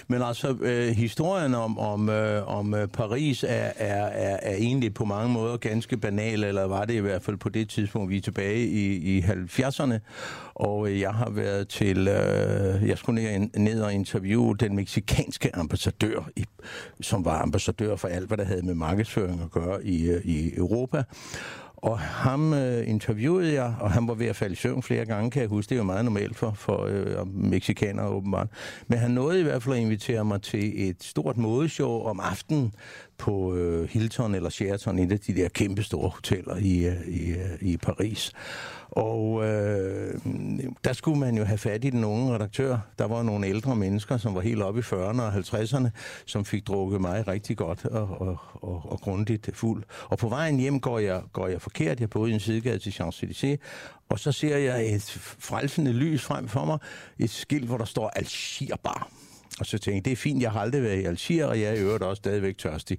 Men altså, øh, historien om, om, øh, om øh, Paris er, er, er, er egentlig på mange måder ganske banal, eller var det i hvert fald på det tidspunkt, vi er tilbage i, i 70'erne. Og øh, jeg har været til, øh, jeg skulle ned, og interviewe den meksikanske ambassadør, i, som var ambassadør for alt, hvad der havde med markedsføring at gøre i, øh, i Europa. Og ham øh, interviewede jeg, og han var ved at falde i søvn flere gange, kan jeg huske. Det er jo meget normalt for, for øh, mexikanere åbenbart. Men han nåede i hvert fald at invitere mig til et stort modeshow om aftenen på øh, Hilton eller Sheraton, et af de der kæmpe store hoteller i, øh, i, øh, i Paris. Og øh, der skulle man jo have fat i den unge redaktør. Der var nogle ældre mennesker, som var helt oppe i 40'erne og 50'erne, som fik drukket mig rigtig godt og, og, og, og grundigt fuld. Og på vejen hjem går jeg, går jeg forkert. Jeg boede i en sidegade til Champs-Élysées, og så ser jeg et frelsende lys frem for mig. Et skilt, hvor der står Algerbar. Og så tænkte jeg, det er fint, jeg har aldrig været i Algier, og jeg er i øvrigt også stadigvæk tørstig.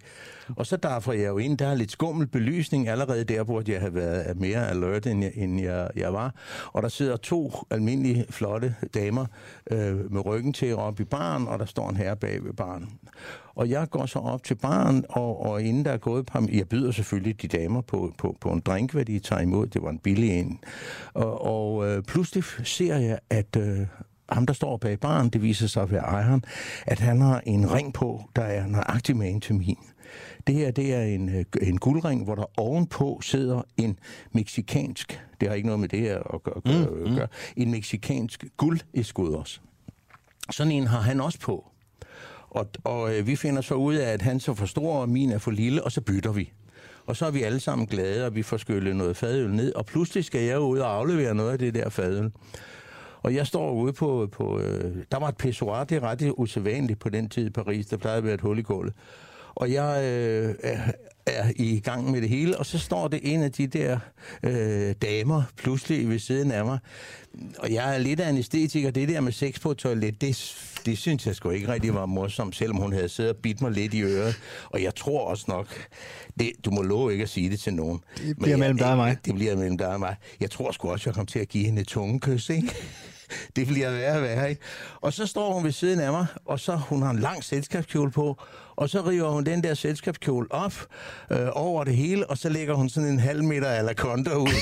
Og så derfor jeg jo ind, der er lidt skummel belysning allerede der, hvor jeg har været mere alert, end jeg, end jeg, jeg var. Og der sidder to almindelige, flotte damer øh, med ryggen til op i baren, og der står en herre bag ved baren. Og jeg går så op til baren, og, og inden der er gået et par... Jeg byder selvfølgelig de damer på, på, på en drink, hvad de tager imod. Det var en billig en. Og, og øh, pludselig ser jeg, at... Øh, ham, der står bag baren, det viser sig at være ejeren, at han har en ring på, der er nøjagtig med til min. Det her, det er en, øh, en guldring, hvor der ovenpå sidder en meksikansk, det har ikke noget med det her at gøre, mm, mm. gøre en meksikansk også. Sådan en har han også på. Og, og øh, vi finder så ud af, at han så for stor, og min er for lille, og så bytter vi. Og så er vi alle sammen glade, og vi får skyllet noget fadøl ned, og pludselig skal jeg ud og aflevere noget af det der fadøl. Og jeg står ude på... på øh, der var et pissoir, det er ret usædvanligt på den tid i Paris. Der plejede at være et hul i gulvet. Og jeg øh, er, er i gang med det hele, og så står det en af de der øh, damer pludselig ved siden af mig. Og jeg er lidt af en æstetiker. Det der med sex på toilet, det, det synes jeg sgu ikke rigtig var morsomt, selvom hun havde siddet og bidt mig lidt i øret. Og jeg tror også nok, det, du må love ikke at sige det til nogen. Det bliver mellem dig og mig. Det, bliver mellem dig og mig. Jeg tror sgu også, jeg kom til at give hende et tungekys, ikke? Det bliver værre og værre, ikke? Og så står hun ved siden af mig, og så hun har en lang selskabskjole på, og så river hun den der selskabskjole op øh, over det hele, og så lægger hun sådan en halv meter ala konto ud.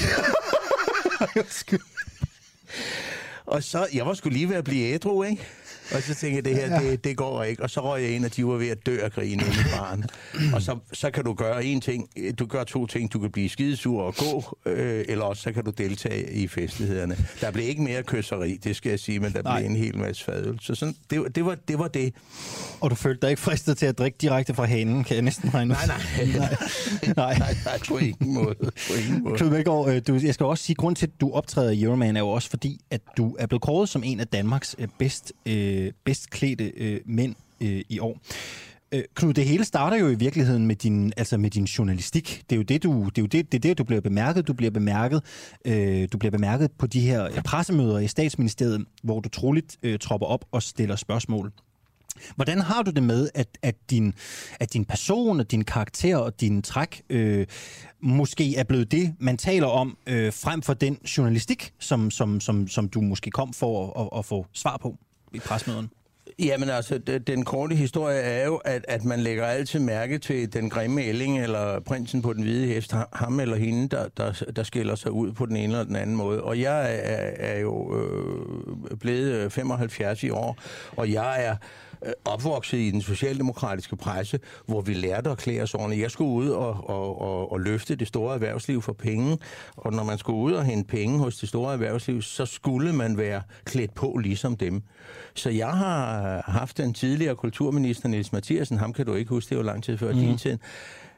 og så, jeg var skulle lige ved at blive ædru, ikke? Og så tænkte jeg, det her, det, det går ikke. Og så røg jeg ind, og de var ved at dø af grin inde i baren. Og så, så kan du gøre en ting. Du gør to ting. Du kan blive skidesur og gå, øh, eller også så kan du deltage i festlighederne. Der blev ikke mere kysseri, det skal jeg sige, men der Nej. blev en hel masse fadøl. Så sådan, det, det, var, det var det. Og du følte dig ikke fristet til at drikke direkte fra hanen, kan jeg næsten regne Nej, nej. nej. nej. nej, nej, på ingen måde. På ingen måde. Knud Melgaard, øh, du, jeg skal også sige, grund til, at du optræder i Euroman, er jo også fordi, at du er blevet kåret som en af Danmarks øh, bedst øh, øh, bedst klædte øh, mænd øh, i år. Øh, Knud, det hele starter jo i virkeligheden med din, altså med din journalistik. Det er jo det, du, det er jo det, det, er det, du bliver bemærket. Du bliver bemærket, øh, du bliver bemærket på de her pressemøder i statsministeriet, hvor du troligt øh, tropper op og stiller spørgsmål. Hvordan har du det med, at, at, din, at din person, og din karakter og din træk øh, måske er blevet det, man taler om, øh, frem for den journalistik, som, som, som, som du måske kom for at, at få svar på i presmøden? Jamen altså, den korte historie er jo, at, at man lægger altid mærke til den grimme ælling, eller prinsen på den hvide hest, ham eller hende, der, der, der skiller sig ud på den ene eller den anden måde. Og jeg er, er jo øh, blevet øh, 75 i år, og jeg er opvokset i den socialdemokratiske presse, hvor vi lærte at klæde os ordentligt. Jeg skulle ud og, og, og, og løfte det store erhvervsliv for penge, og når man skulle ud og hente penge hos det store erhvervsliv, så skulle man være klædt på ligesom dem. Så jeg har haft den tidligere kulturminister, Niels Mathiasen, ham kan du ikke huske, det var lang tid før mm. din tid.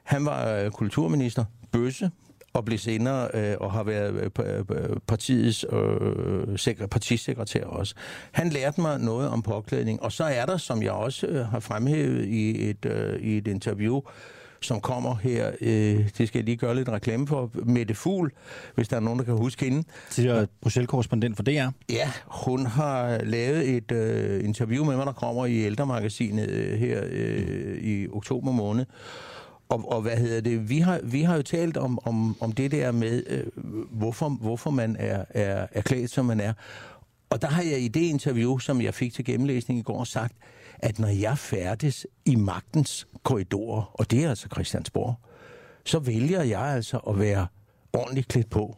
Han var øh, kulturminister, bøsse, og blev senere øh, og har været øh, partiets øh, partisekretær også. Han lærte mig noget om påklædning, og så er der, som jeg også øh, har fremhævet i et, øh, i et interview, som kommer her. Øh, det skal jeg lige gøre lidt reklame for. Mette Fugl, hvis der er nogen, der kan huske hende. Tidligere Bruxelles-korrespondent for DR. Ja, hun har lavet et øh, interview med mig, der kommer i ældremagasinet øh, her øh, i oktober måned. Og, og hvad hedder det? Vi har, vi har jo talt om, om, om det der med, øh, hvorfor, hvorfor man er, er, er klædt, som man er. Og der har jeg i det interview, som jeg fik til gennemlæsning i går, sagt, at når jeg færdes i magtens korridorer, og det er altså Christiansborg, så vælger jeg altså at være ordentligt klædt på.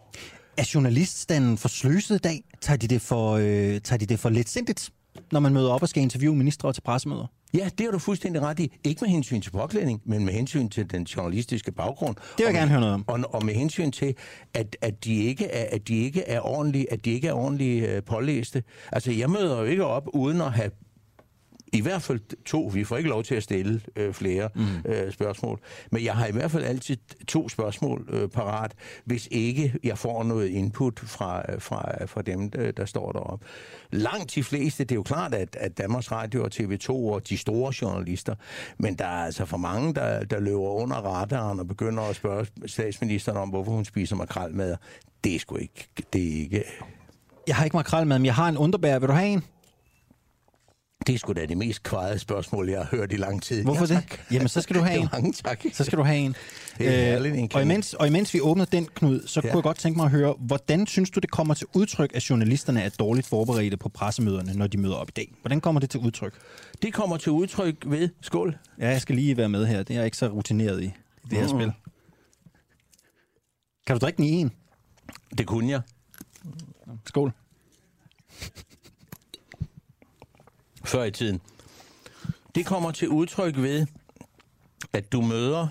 Er journaliststanden for sløset i dag? Tager de det for, øh, tager de det for letsindigt, når man møder op og skal interviewe ministre til pressemøder? Ja, det har du fuldstændig ret i. Ikke med hensyn til påklædning, men med hensyn til den journalistiske baggrund. Det vil jeg gerne høre noget om. Og, og med hensyn til, at, at, de ikke er, at de ikke er ordentligt, at de ikke er ordentligt øh, pålæste. Altså, jeg møder jo ikke op uden at have i hvert fald to. Vi får ikke lov til at stille øh, flere mm. øh, spørgsmål. Men jeg har i hvert fald altid to spørgsmål øh, parat, hvis ikke jeg får noget input fra, øh, fra, fra dem, der, der står deroppe. Langt de fleste, det er jo klart, at, at Danmarks Radio og TV2 og de store journalister, men der er altså for mange, der, der løber under radaren og begynder at spørge statsministeren om, hvorfor hun spiser makrelmad. Det er sgu ikke... Det er ikke jeg har ikke makrelmad, men jeg har en underbær. Vil du have en? Det er sgu da det mest kvejede spørgsmål, jeg har hørt i lang tid. Hvorfor ja, det? Jamen, så skal du have en. Mange tak. Så skal du have en. Herligt, en og, imens, og imens vi åbner den, Knud, så ja. kunne jeg godt tænke mig at høre, hvordan synes du, det kommer til udtryk, at journalisterne er dårligt forberedte på pressemøderne, når de møder op i dag? Hvordan kommer det til udtryk? Det kommer til udtryk ved... Skål. Ja, jeg skal lige være med her. Det er jeg ikke så rutineret i, i det her mm. spil. Kan du drikke den i en? Det kunne jeg. Skål før i tiden. Det kommer til udtryk ved, at du møder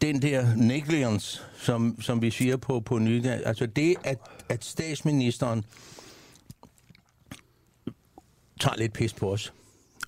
den der negligence, som, som vi siger på, på ny, Altså det, at, at statsministeren tager lidt pis på os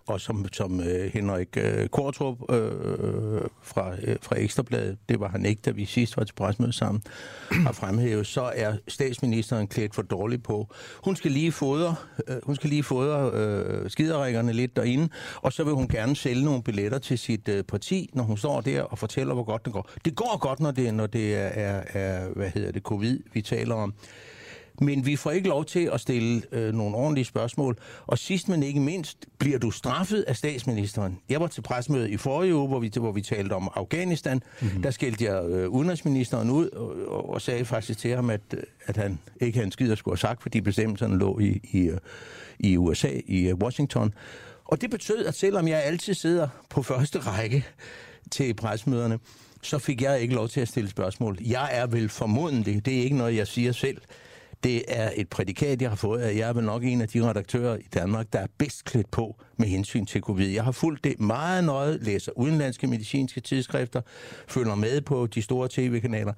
og som, som øh, Henrik øh, Kortrup øh, fra, øh, fra Ekstrabladet, det var han ikke, da vi sidst var til presmøde sammen, har fremhævet, så er statsministeren klædt for dårligt på. Hun skal lige fodre, øh, hun skal lige fodre øh, skiderikkerne lidt derinde, og så vil hun gerne sælge nogle billetter til sit øh, parti, når hun står der og fortæller, hvor godt det går. Det går godt, når det, når det er, er, er hvad hedder det, covid, vi taler om men vi får ikke lov til at stille øh, nogle ordentlige spørgsmål. Og sidst men ikke mindst, bliver du straffet af statsministeren. Jeg var til presmøde i forrige uge, hvor vi, hvor vi talte om Afghanistan. Mm-hmm. Der skældte jeg øh, udenrigsministeren ud og, og sagde faktisk til ham, at, at han ikke havde en skid at skulle have sagt, fordi bestemmelserne lå i, i, øh, i USA, i øh, Washington. Og det betød, at selvom jeg altid sidder på første række til presmøderne, så fik jeg ikke lov til at stille spørgsmål. Jeg er vel formodentlig, det er ikke noget, jeg siger selv, det er et prædikat, jeg har fået, at jeg er vel nok en af de redaktører i Danmark, der er bedst klædt på med hensyn til covid. Jeg har fulgt det meget nøje, læser udenlandske medicinske tidsskrifter, følger med på de store tv-kanaler,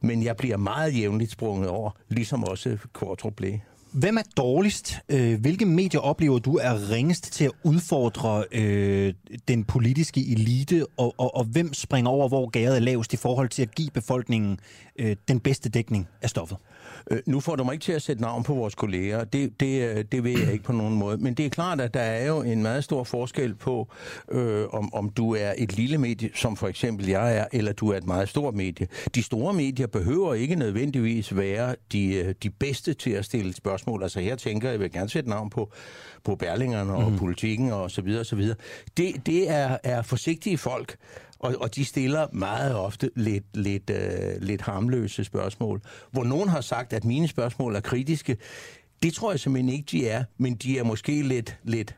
men jeg bliver meget jævnligt sprunget over, ligesom også Kortrup blev. Hvem er dårligst? Øh, hvilke medier oplever du er ringest til at udfordre øh, den politiske elite, og, og, og hvem springer over, hvor gæret er lavest i forhold til at give befolkningen øh, den bedste dækning af stoffet? Øh, nu får du mig ikke til at sætte navn på vores kolleger. Det, det, øh, det ved jeg ikke på nogen måde. Men det er klart, at der er jo en meget stor forskel på, øh, om, om du er et lille medie, som for eksempel jeg er, eller du er et meget stort medie. De store medier behøver ikke nødvendigvis være de, øh, de bedste til at stille spørgsmål. Altså her tænker jeg, jeg vil gerne sætte navn på, på Berlingerne og mm. politikken og så videre og så videre. Det, det er, er forsigtige folk, og, og de stiller meget ofte lidt, lidt, øh, lidt harmløse spørgsmål. Hvor nogen har sagt, at mine spørgsmål er kritiske, det tror jeg simpelthen ikke, de er, men de er måske lidt, lidt,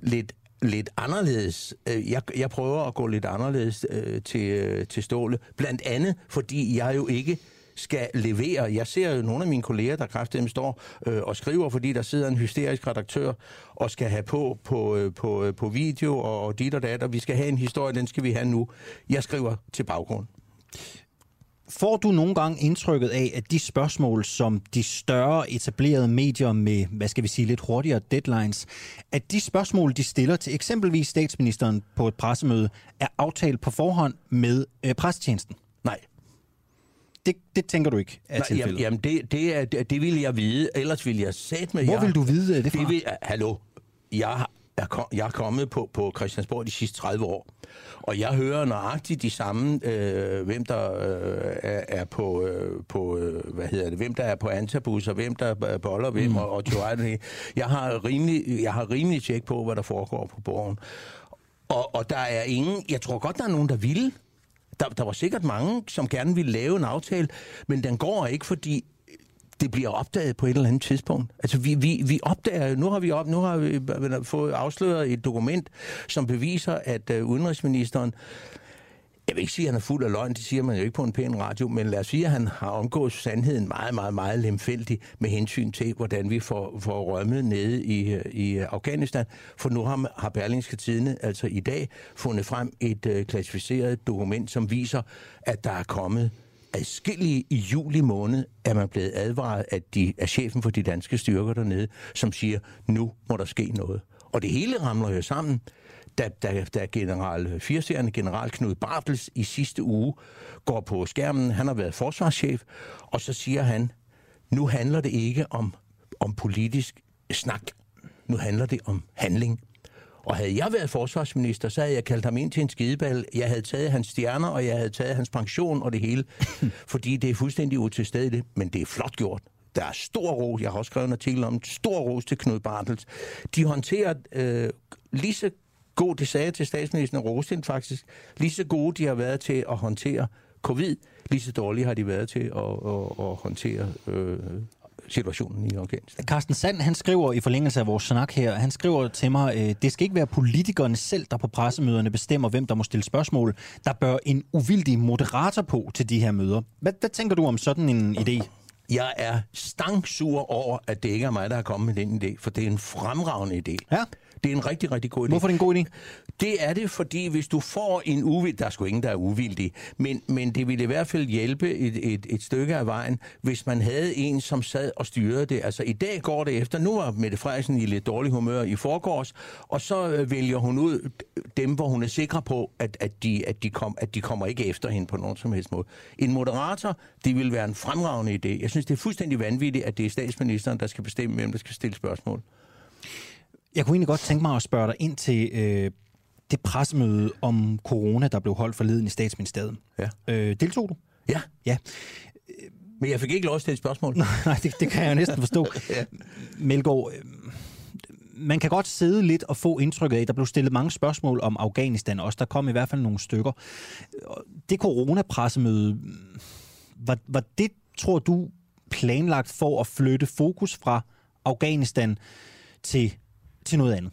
lidt lidt anderledes. Øh, jeg, jeg prøver at gå lidt anderledes øh, til, øh, til Ståle. Blandt andet, fordi jeg jo ikke skal levere. Jeg ser jo nogle af mine kolleger, der kraftigt står øh, og skriver, fordi der sidder en hysterisk redaktør og skal have på på, øh, på, øh, på video og, og dit og dat, og vi skal have en historie, den skal vi have nu. Jeg skriver til baggrund. Får du nogle gange indtrykket af, at de spørgsmål, som de større etablerede medier med, hvad skal vi sige, lidt hurtigere deadlines, at de spørgsmål, de stiller til eksempelvis statsministeren på et pressemøde, er aftalt på forhånd med øh, pressetjenesten? Nej. Det, det tænker du ikke er Nej, tilfældet? Jamen, det, det, er, det, det vil jeg vide, ellers vil jeg sætte med Hvor jer. vil du vide det fra? Det vil, hallo, jeg er, kom, jeg er kommet på, på Christiansborg de sidste 30 år, og jeg hører nøjagtigt de samme, øh, hvem der øh, er, er på, øh, på øh, hvad hedder det, hvem der er på antabus, og hvem der boller hvem, mm. og, og. Jeg har rimelig, jeg har rimelig tjek på, hvad der foregår på borgen. Og, og der er ingen, jeg tror godt, der er nogen, der vil. Der, der var sikkert mange, som gerne ville lave en aftale, men den går ikke, fordi det bliver opdaget på et eller andet tidspunkt. Altså, vi, vi, vi opdager, nu har vi, op, nu har vi fået afsløret et dokument, som beviser, at uh, udenrigsministeren jeg vil ikke sige, at han er fuld af løgn, det siger man jo ikke på en pæn radio, men lad os sige, at han har omgået sandheden meget, meget, meget lemfældig med hensyn til, hvordan vi får, får rømmet nede i, i Afghanistan. For nu har, har Berlingske Tidene altså i dag fundet frem et øh, klassificeret dokument, som viser, at der er kommet adskillige i juli måned er man blevet advaret af, de, af chefen for de danske styrker dernede, som siger, nu må der ske noget. Og det hele ramler jo sammen, da, da, da general, fireserende general Knud Bartels i sidste uge går på skærmen, han har været forsvarschef, og så siger han, nu handler det ikke om, om politisk snak, nu handler det om handling. Og havde jeg været forsvarsminister, så havde jeg kaldt ham ind til en skideball. Jeg havde taget hans stjerner, og jeg havde taget hans pension og det hele. fordi det er fuldstændig utilstedeligt, men det er flot gjort. Der er stor ros, jeg har også skrevet en artikel om, stor ros til Knud Bartels. De håndterer øh, lige så god, det sagde jeg til statsministeren Rosin faktisk, lige så gode de har været til at håndtere covid, lige så dårlige har de været til at, at, at håndtere øh, situationen i Afghanistan. Carsten Sand, han skriver i forlængelse af vores snak her, han skriver til mig, øh, det skal ikke være politikerne selv, der på pressemøderne bestemmer, hvem der må stille spørgsmål. Der bør en uvildig moderator på til de her møder. Hvad, hvad tænker du om sådan en idé? Jeg er stangsur over, at det ikke er mig, der har kommet med den idé, for det er en fremragende idé. Ja. Det er en rigtig, rigtig god idé. Hvorfor er det en god idé? Det er det, fordi hvis du får en uvild... Der er sgu ingen, der er uvildig. Men, men det ville i hvert fald hjælpe et, et, et stykke af vejen, hvis man havde en, som sad og styrede det. Altså i dag går det efter... Nu var Mette Frederiksen i lidt dårlig humør i forgårs, og så øh, vælger hun ud dem, hvor hun er sikker på, at, at, de, at, de, kom, at de kommer ikke efter hende på nogen som helst måde. En moderator, det vil være en fremragende idé. Jeg synes, det er fuldstændig vanvittigt, at det er statsministeren, der skal bestemme, hvem der skal stille spørgsmål. Jeg kunne egentlig godt tænke mig at spørge dig ind til øh, det pressemøde om corona, der blev holdt forleden i statsministeriet. Ja. Øh, deltog du? Ja. Ja. Men jeg fik ikke lov at stille et spørgsmål. Nej, det, det kan jeg jo næsten forstå. ja. Melgaard, øh, man kan godt sidde lidt og få indtrykket af, at der blev stillet mange spørgsmål om Afghanistan også. Der kom i hvert fald nogle stykker. Det coronapressemøde, var, var det, tror du, planlagt for at flytte fokus fra Afghanistan til, til noget andet?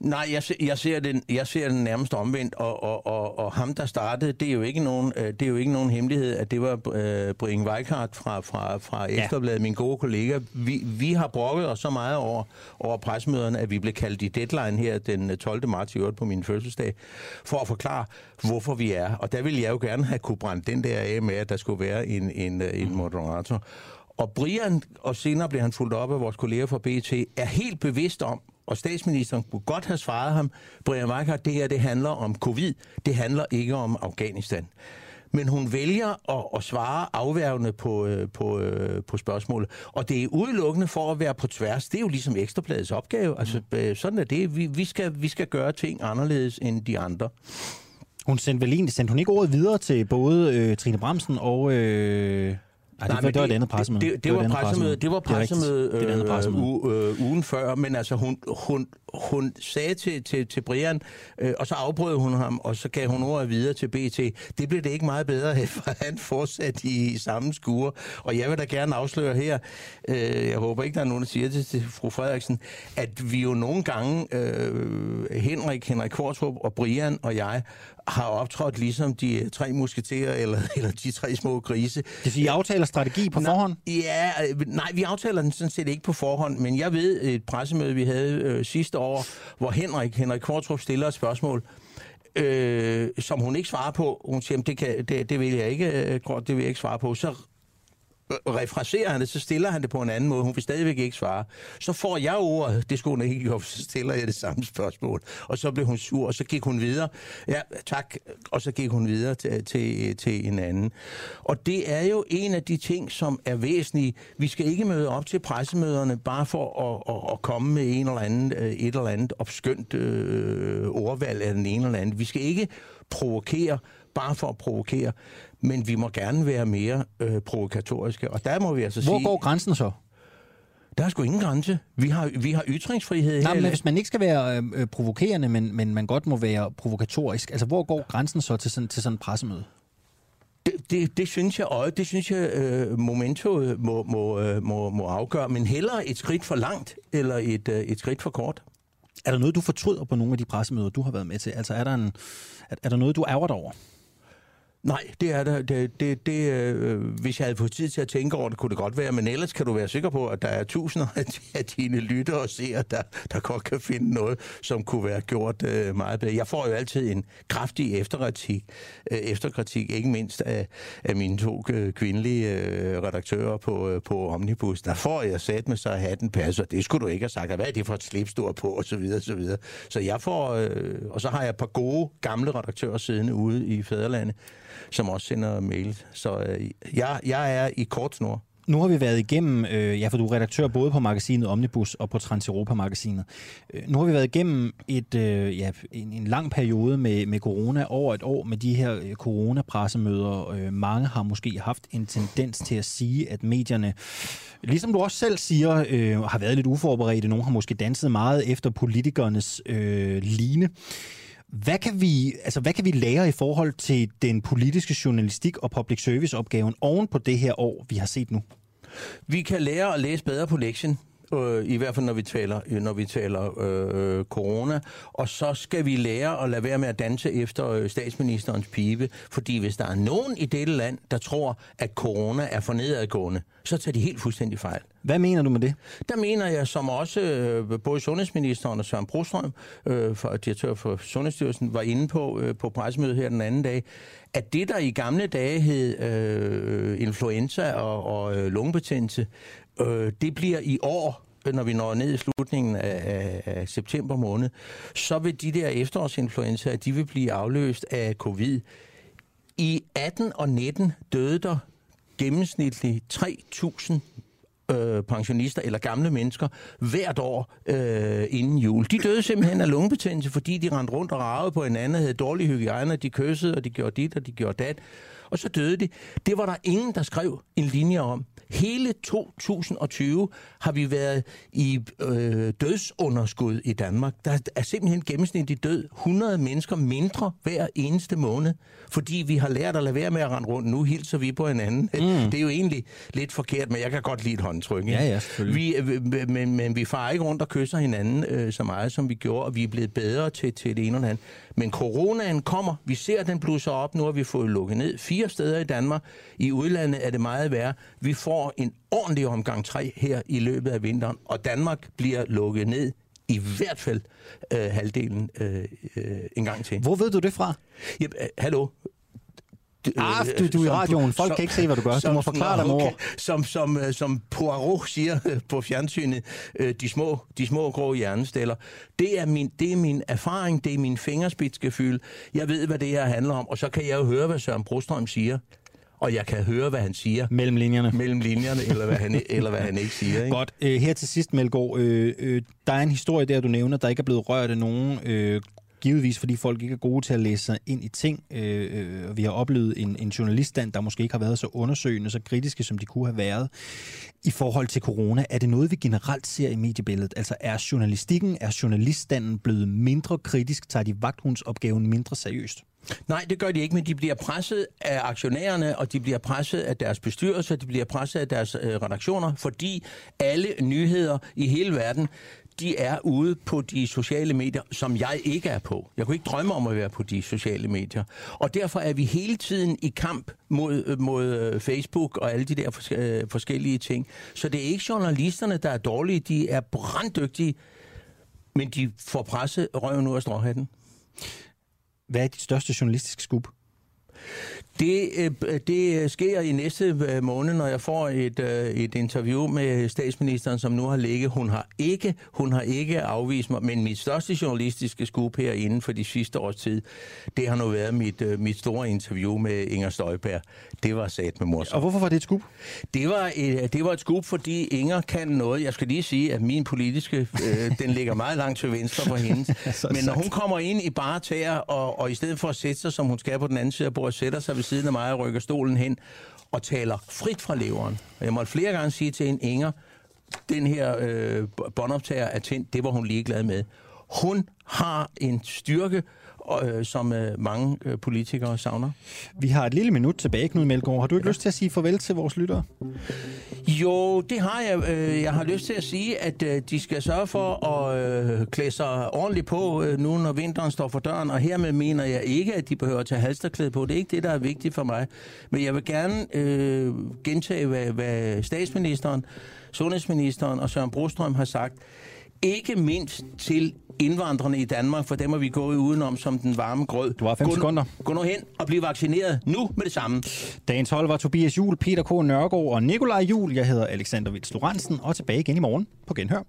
Nej, jeg, ser, jeg, ser den, jeg ser den nærmest omvendt, og, og, og, og ham, der startede, det er jo ikke nogen, øh, det er jo ikke nogen hemmelighed, at det var øh, Brian Weikart fra, fra, fra Ekstrabladet, ja. min gode kollega. Vi, vi har brokket os så meget over, over pressemøderne, at vi blev kaldt i deadline her den 12. marts i øvrigt på min fødselsdag, for at forklare, hvorfor vi er. Og der ville jeg jo gerne have kunne brænde den der af med, at der skulle være en, en, en moderator. Og Brian, og senere blev han fuldt op af vores kolleger fra BT, er helt bevidst om, og statsministeren kunne godt have svaret ham, Brian Weikart, det her det handler om covid, det handler ikke om Afghanistan. Men hun vælger at, at svare afværgende på, på, på spørgsmålet. Og det er udelukkende for at være på tværs. Det er jo ligesom Ekstrabladets opgave. Altså, sådan er det. Vi, vi, skal, vi skal gøre ting anderledes end de andre. Hun sendte vel egentlig, sendte hun ikke ordet videre til både øh, Trine Bremsen og... Øh Ej, det, var, det var et andet pressemøde. Det, det, det var, var pressemøde. Det var pressemøde, det rigtigt. øh, u, øh, ugen før, men altså hun, hun, hun sagde til, til, til Brian, øh, og så afbrød hun ham, og så gav hun ordet videre til BT. Det blev det ikke meget bedre for han fortsatte i, i samme skure. Og jeg vil da gerne afsløre her, øh, jeg håber ikke, der er nogen, der siger det til fru Frederiksen, at vi jo nogle gange, øh, Henrik, Henrik Kvartrup og Brian og jeg, har optrådt ligesom de tre musketerer, eller, eller de tre små grise. Det vil I aftaler strategi på forhånd? Ja, øh, nej, vi aftaler den sådan set ikke på forhånd, men jeg ved et pressemøde, vi havde øh, sidste år, hvor Henrik, Henrik Kvartrup stiller et spørgsmål, øh, som hun ikke svarer på. Hun siger, det, kan, det, det vil jeg ikke, øh, det vil jeg ikke svare på. Så refraserer han det, så stiller han det på en anden måde. Hun vil stadigvæk ikke svare. Så får jeg ordet, det skulle hun ikke gjort, så stiller jeg det samme spørgsmål. Og så blev hun sur, og så gik hun videre. Ja, tak. Og så gik hun videre til, til, til en anden. Og det er jo en af de ting, som er væsentlige. Vi skal ikke møde op til pressemøderne bare for at, at, at komme med en eller anden, øh, et eller andet opskønt øh, ordvalg af den ene eller anden. Vi skal ikke provokere bare for at provokere, men vi må gerne være mere øh, provokatoriske. Og der må vi altså Hvor sige... går grænsen så? Der er sgu ingen grænse. Vi har, vi har ytringsfrihed Nej, her. men hvis man ikke skal være øh, provokerende, men, men man godt må være provokatorisk, altså hvor går grænsen så til sådan, til sådan en pressemøde? Det, det, det synes jeg, og det synes jeg, øh, momento må, må, øh, må, må afgøre, men hellere et skridt for langt, eller et, øh, et skridt for kort. Er der noget, du fortryder på nogle af de pressemøder, du har været med til? Altså er der, en, er, er der noget, du ærger dig over? Nej, det er der. Det, det, det, øh, hvis jeg havde fået tid til at tænke over det, kunne det godt være. Men ellers kan du være sikker på, at der er tusinder af dine lyttere og seere, der, der godt kan finde noget, som kunne være gjort øh, meget bedre. Jeg får jo altid en kraftig efterkritik, øh, efterkritik ikke mindst af, af mine to øh, kvindelige øh, redaktører på, øh, på Omnibus. Der får jeg sat med så hatten passer. Det skulle du ikke have sagt. Hvad er det for et slips, du har på? Og så videre, og så videre. Så jeg får... Øh, og så har jeg et par gode, gamle redaktører siddende ude i Fæderlandet, som også sender mail. Så øh, jeg, jeg er i kort snor. Nu har vi været igennem, øh, ja, for du er redaktør både på magasinet Omnibus og på Transeuropa-magasinet. Øh, nu har vi været igennem et, øh, ja, en, en lang periode med, med corona, over et år med de her øh, coronapressemøder. Øh, mange har måske haft en tendens til at sige, at medierne, ligesom du også selv siger, øh, har været lidt uforberedte. Nogle har måske danset meget efter politikernes øh, line. Hvad kan, vi, altså, hvad kan vi lære i forhold til den politiske journalistik og public service opgaven oven på det her år, vi har set nu? Vi kan lære at læse bedre på lektien øh, i hvert fald når vi taler, når vi taler øh, corona. Og så skal vi lære at lade være med at danse efter øh, statsministerens pibe, fordi hvis der er nogen i dette land, der tror, at corona er for nedadgående, så tager de helt fuldstændig fejl. Hvad mener du med det? Der mener jeg, som også øh, både sundhedsministeren og Søren Brostrøm, øh, for, direktør for Sundhedsstyrelsen, var inde på øh, på pressemødet her den anden dag, at det, der i gamle dage hed øh, influenza og, og øh, lungebetændelse, øh, det bliver i år når vi når ned i slutningen af, af, af september måned, så vil de der efterårsinfluenzaer, de vil blive afløst af covid. I 18 og 19 døde der gennemsnitligt 3.000 øh, pensionister eller gamle mennesker hvert år øh, inden jul. De døde simpelthen af lungebetændelse, fordi de rendte rundt og ragede på hinanden, havde dårlig hygiejne, de kyssede, og de gjorde dit, og de gjorde dat. Og så døde de. Det var der ingen, der skrev en linje om. Hele 2020 har vi været i øh, dødsunderskud i Danmark. Der er simpelthen gennemsnitligt død 100 mennesker mindre hver eneste måned, fordi vi har lært at lade være med at rende rundt. Nu hilser vi på hinanden. Mm. Det er jo egentlig lidt forkert, men jeg kan godt lide et håndtryk. Ikke? Ja, ja. Vi, men, men vi farer ikke rundt og kysser hinanden øh, så meget, som vi gjorde, og vi er blevet bedre til, til det ene eller andet. Men coronaen kommer. Vi ser, den blusser op. Nu har vi fået lukket ned fire steder i Danmark. I udlandet er det meget værre. Vi får en ordentlig omgang træ her i løbet af vinteren, og Danmark bliver lukket ned i hvert fald øh, halvdelen øh, øh, en gang til. Hvor ved du det fra? Ja, øh, hallo? Ah, du, du er i radioen. Folk som, kan ikke se, hvad du gør. Du må forklare dig, mor. Okay. Som, som, som Poirot siger på fjernsynet, de små, de små grå hjernesteller. Det er, min, det er min erfaring, det er min fingerspidsgefyld. Jeg ved, hvad det her handler om, og så kan jeg jo høre, hvad Søren Brostrøm siger og jeg kan høre, hvad han siger. Mellem linjerne. Mellem linjerne, eller hvad han, eller hvad han ikke siger. Ikke? Godt. her til sidst, Melgaard. Øh, øh, der er en historie der, du nævner, der ikke er blevet rørt af nogen øh, givetvis fordi folk ikke er gode til at læse sig ind i ting. Øh, øh vi har oplevet en, en journaliststand, der måske ikke har været så undersøgende, så kritiske, som de kunne have været. I forhold til corona, er det noget, vi generelt ser i mediebilledet? Altså er journalistikken, er journaliststanden blevet mindre kritisk? Tager de vagthundsopgaven mindre seriøst? Nej, det gør de ikke, men de bliver presset af aktionærerne, og de bliver presset af deres bestyrelser, de bliver presset af deres øh, redaktioner, fordi alle nyheder i hele verden, de er ude på de sociale medier, som jeg ikke er på. Jeg kunne ikke drømme om at være på de sociale medier. Og derfor er vi hele tiden i kamp mod, mod øh, Facebook og alle de der fors- øh, forskellige ting. Så det er ikke journalisterne, der er dårlige. De er branddygtige, men de får presset røven ud af stråhatten. Hvad er dit største journalistiske skub? Det, øh, det sker i næste øh, måned, når jeg får et, øh, et interview med statsministeren, som nu har ligget. Hun har ikke, hun har ikke afvist mig, men mit største journalistiske skub her inden for de sidste års tid, det har nu været mit, mit store interview med Inger Støjberg. Det var sat med morsomt. Og hvorfor var det et skub? Det var et, det var et skub, fordi Inger kan noget. Jeg skal lige sige, at min politiske, øh, den ligger meget langt til venstre for hende. men når hun kommer ind i bare tæer, og, og i stedet for at sætte sig, som hun skal på den anden side af bordet, sætter sig ved siden af mig og rykker stolen hen og taler frit fra leveren. Og jeg måtte flere gange sige til en Inger, den her øh, båndoptager er tændt, det var hun ligeglad med. Hun har en styrke, øh, som øh, mange øh, politikere savner. Vi har et lille minut tilbage, Knud Melgaard. Har du ikke ja. lyst til at sige farvel til vores lyttere? Jo, det har jeg. Øh, jeg har lyst til at sige, at øh, de skal sørge for at øh, klæde sig ordentligt på, nu når vinteren står for døren. Og hermed mener jeg ikke, at de behøver at tage halsterklæde på. Det er ikke det, der er vigtigt for mig. Men jeg vil gerne øh, gentage, hvad, hvad statsministeren, sundhedsministeren og Søren Brostrøm har sagt. Ikke mindst til indvandrerne i Danmark, for dem er vi gået udenom som den varme grød. Du har fem gå, sekunder. Gå nu hen og bliv vaccineret nu med det samme. Dagens hold var Tobias Jul, Peter K. Nørgaard og Nikolaj Jul. Jeg hedder Alexander Vils Lorentzen, og tilbage igen i morgen på Genhør.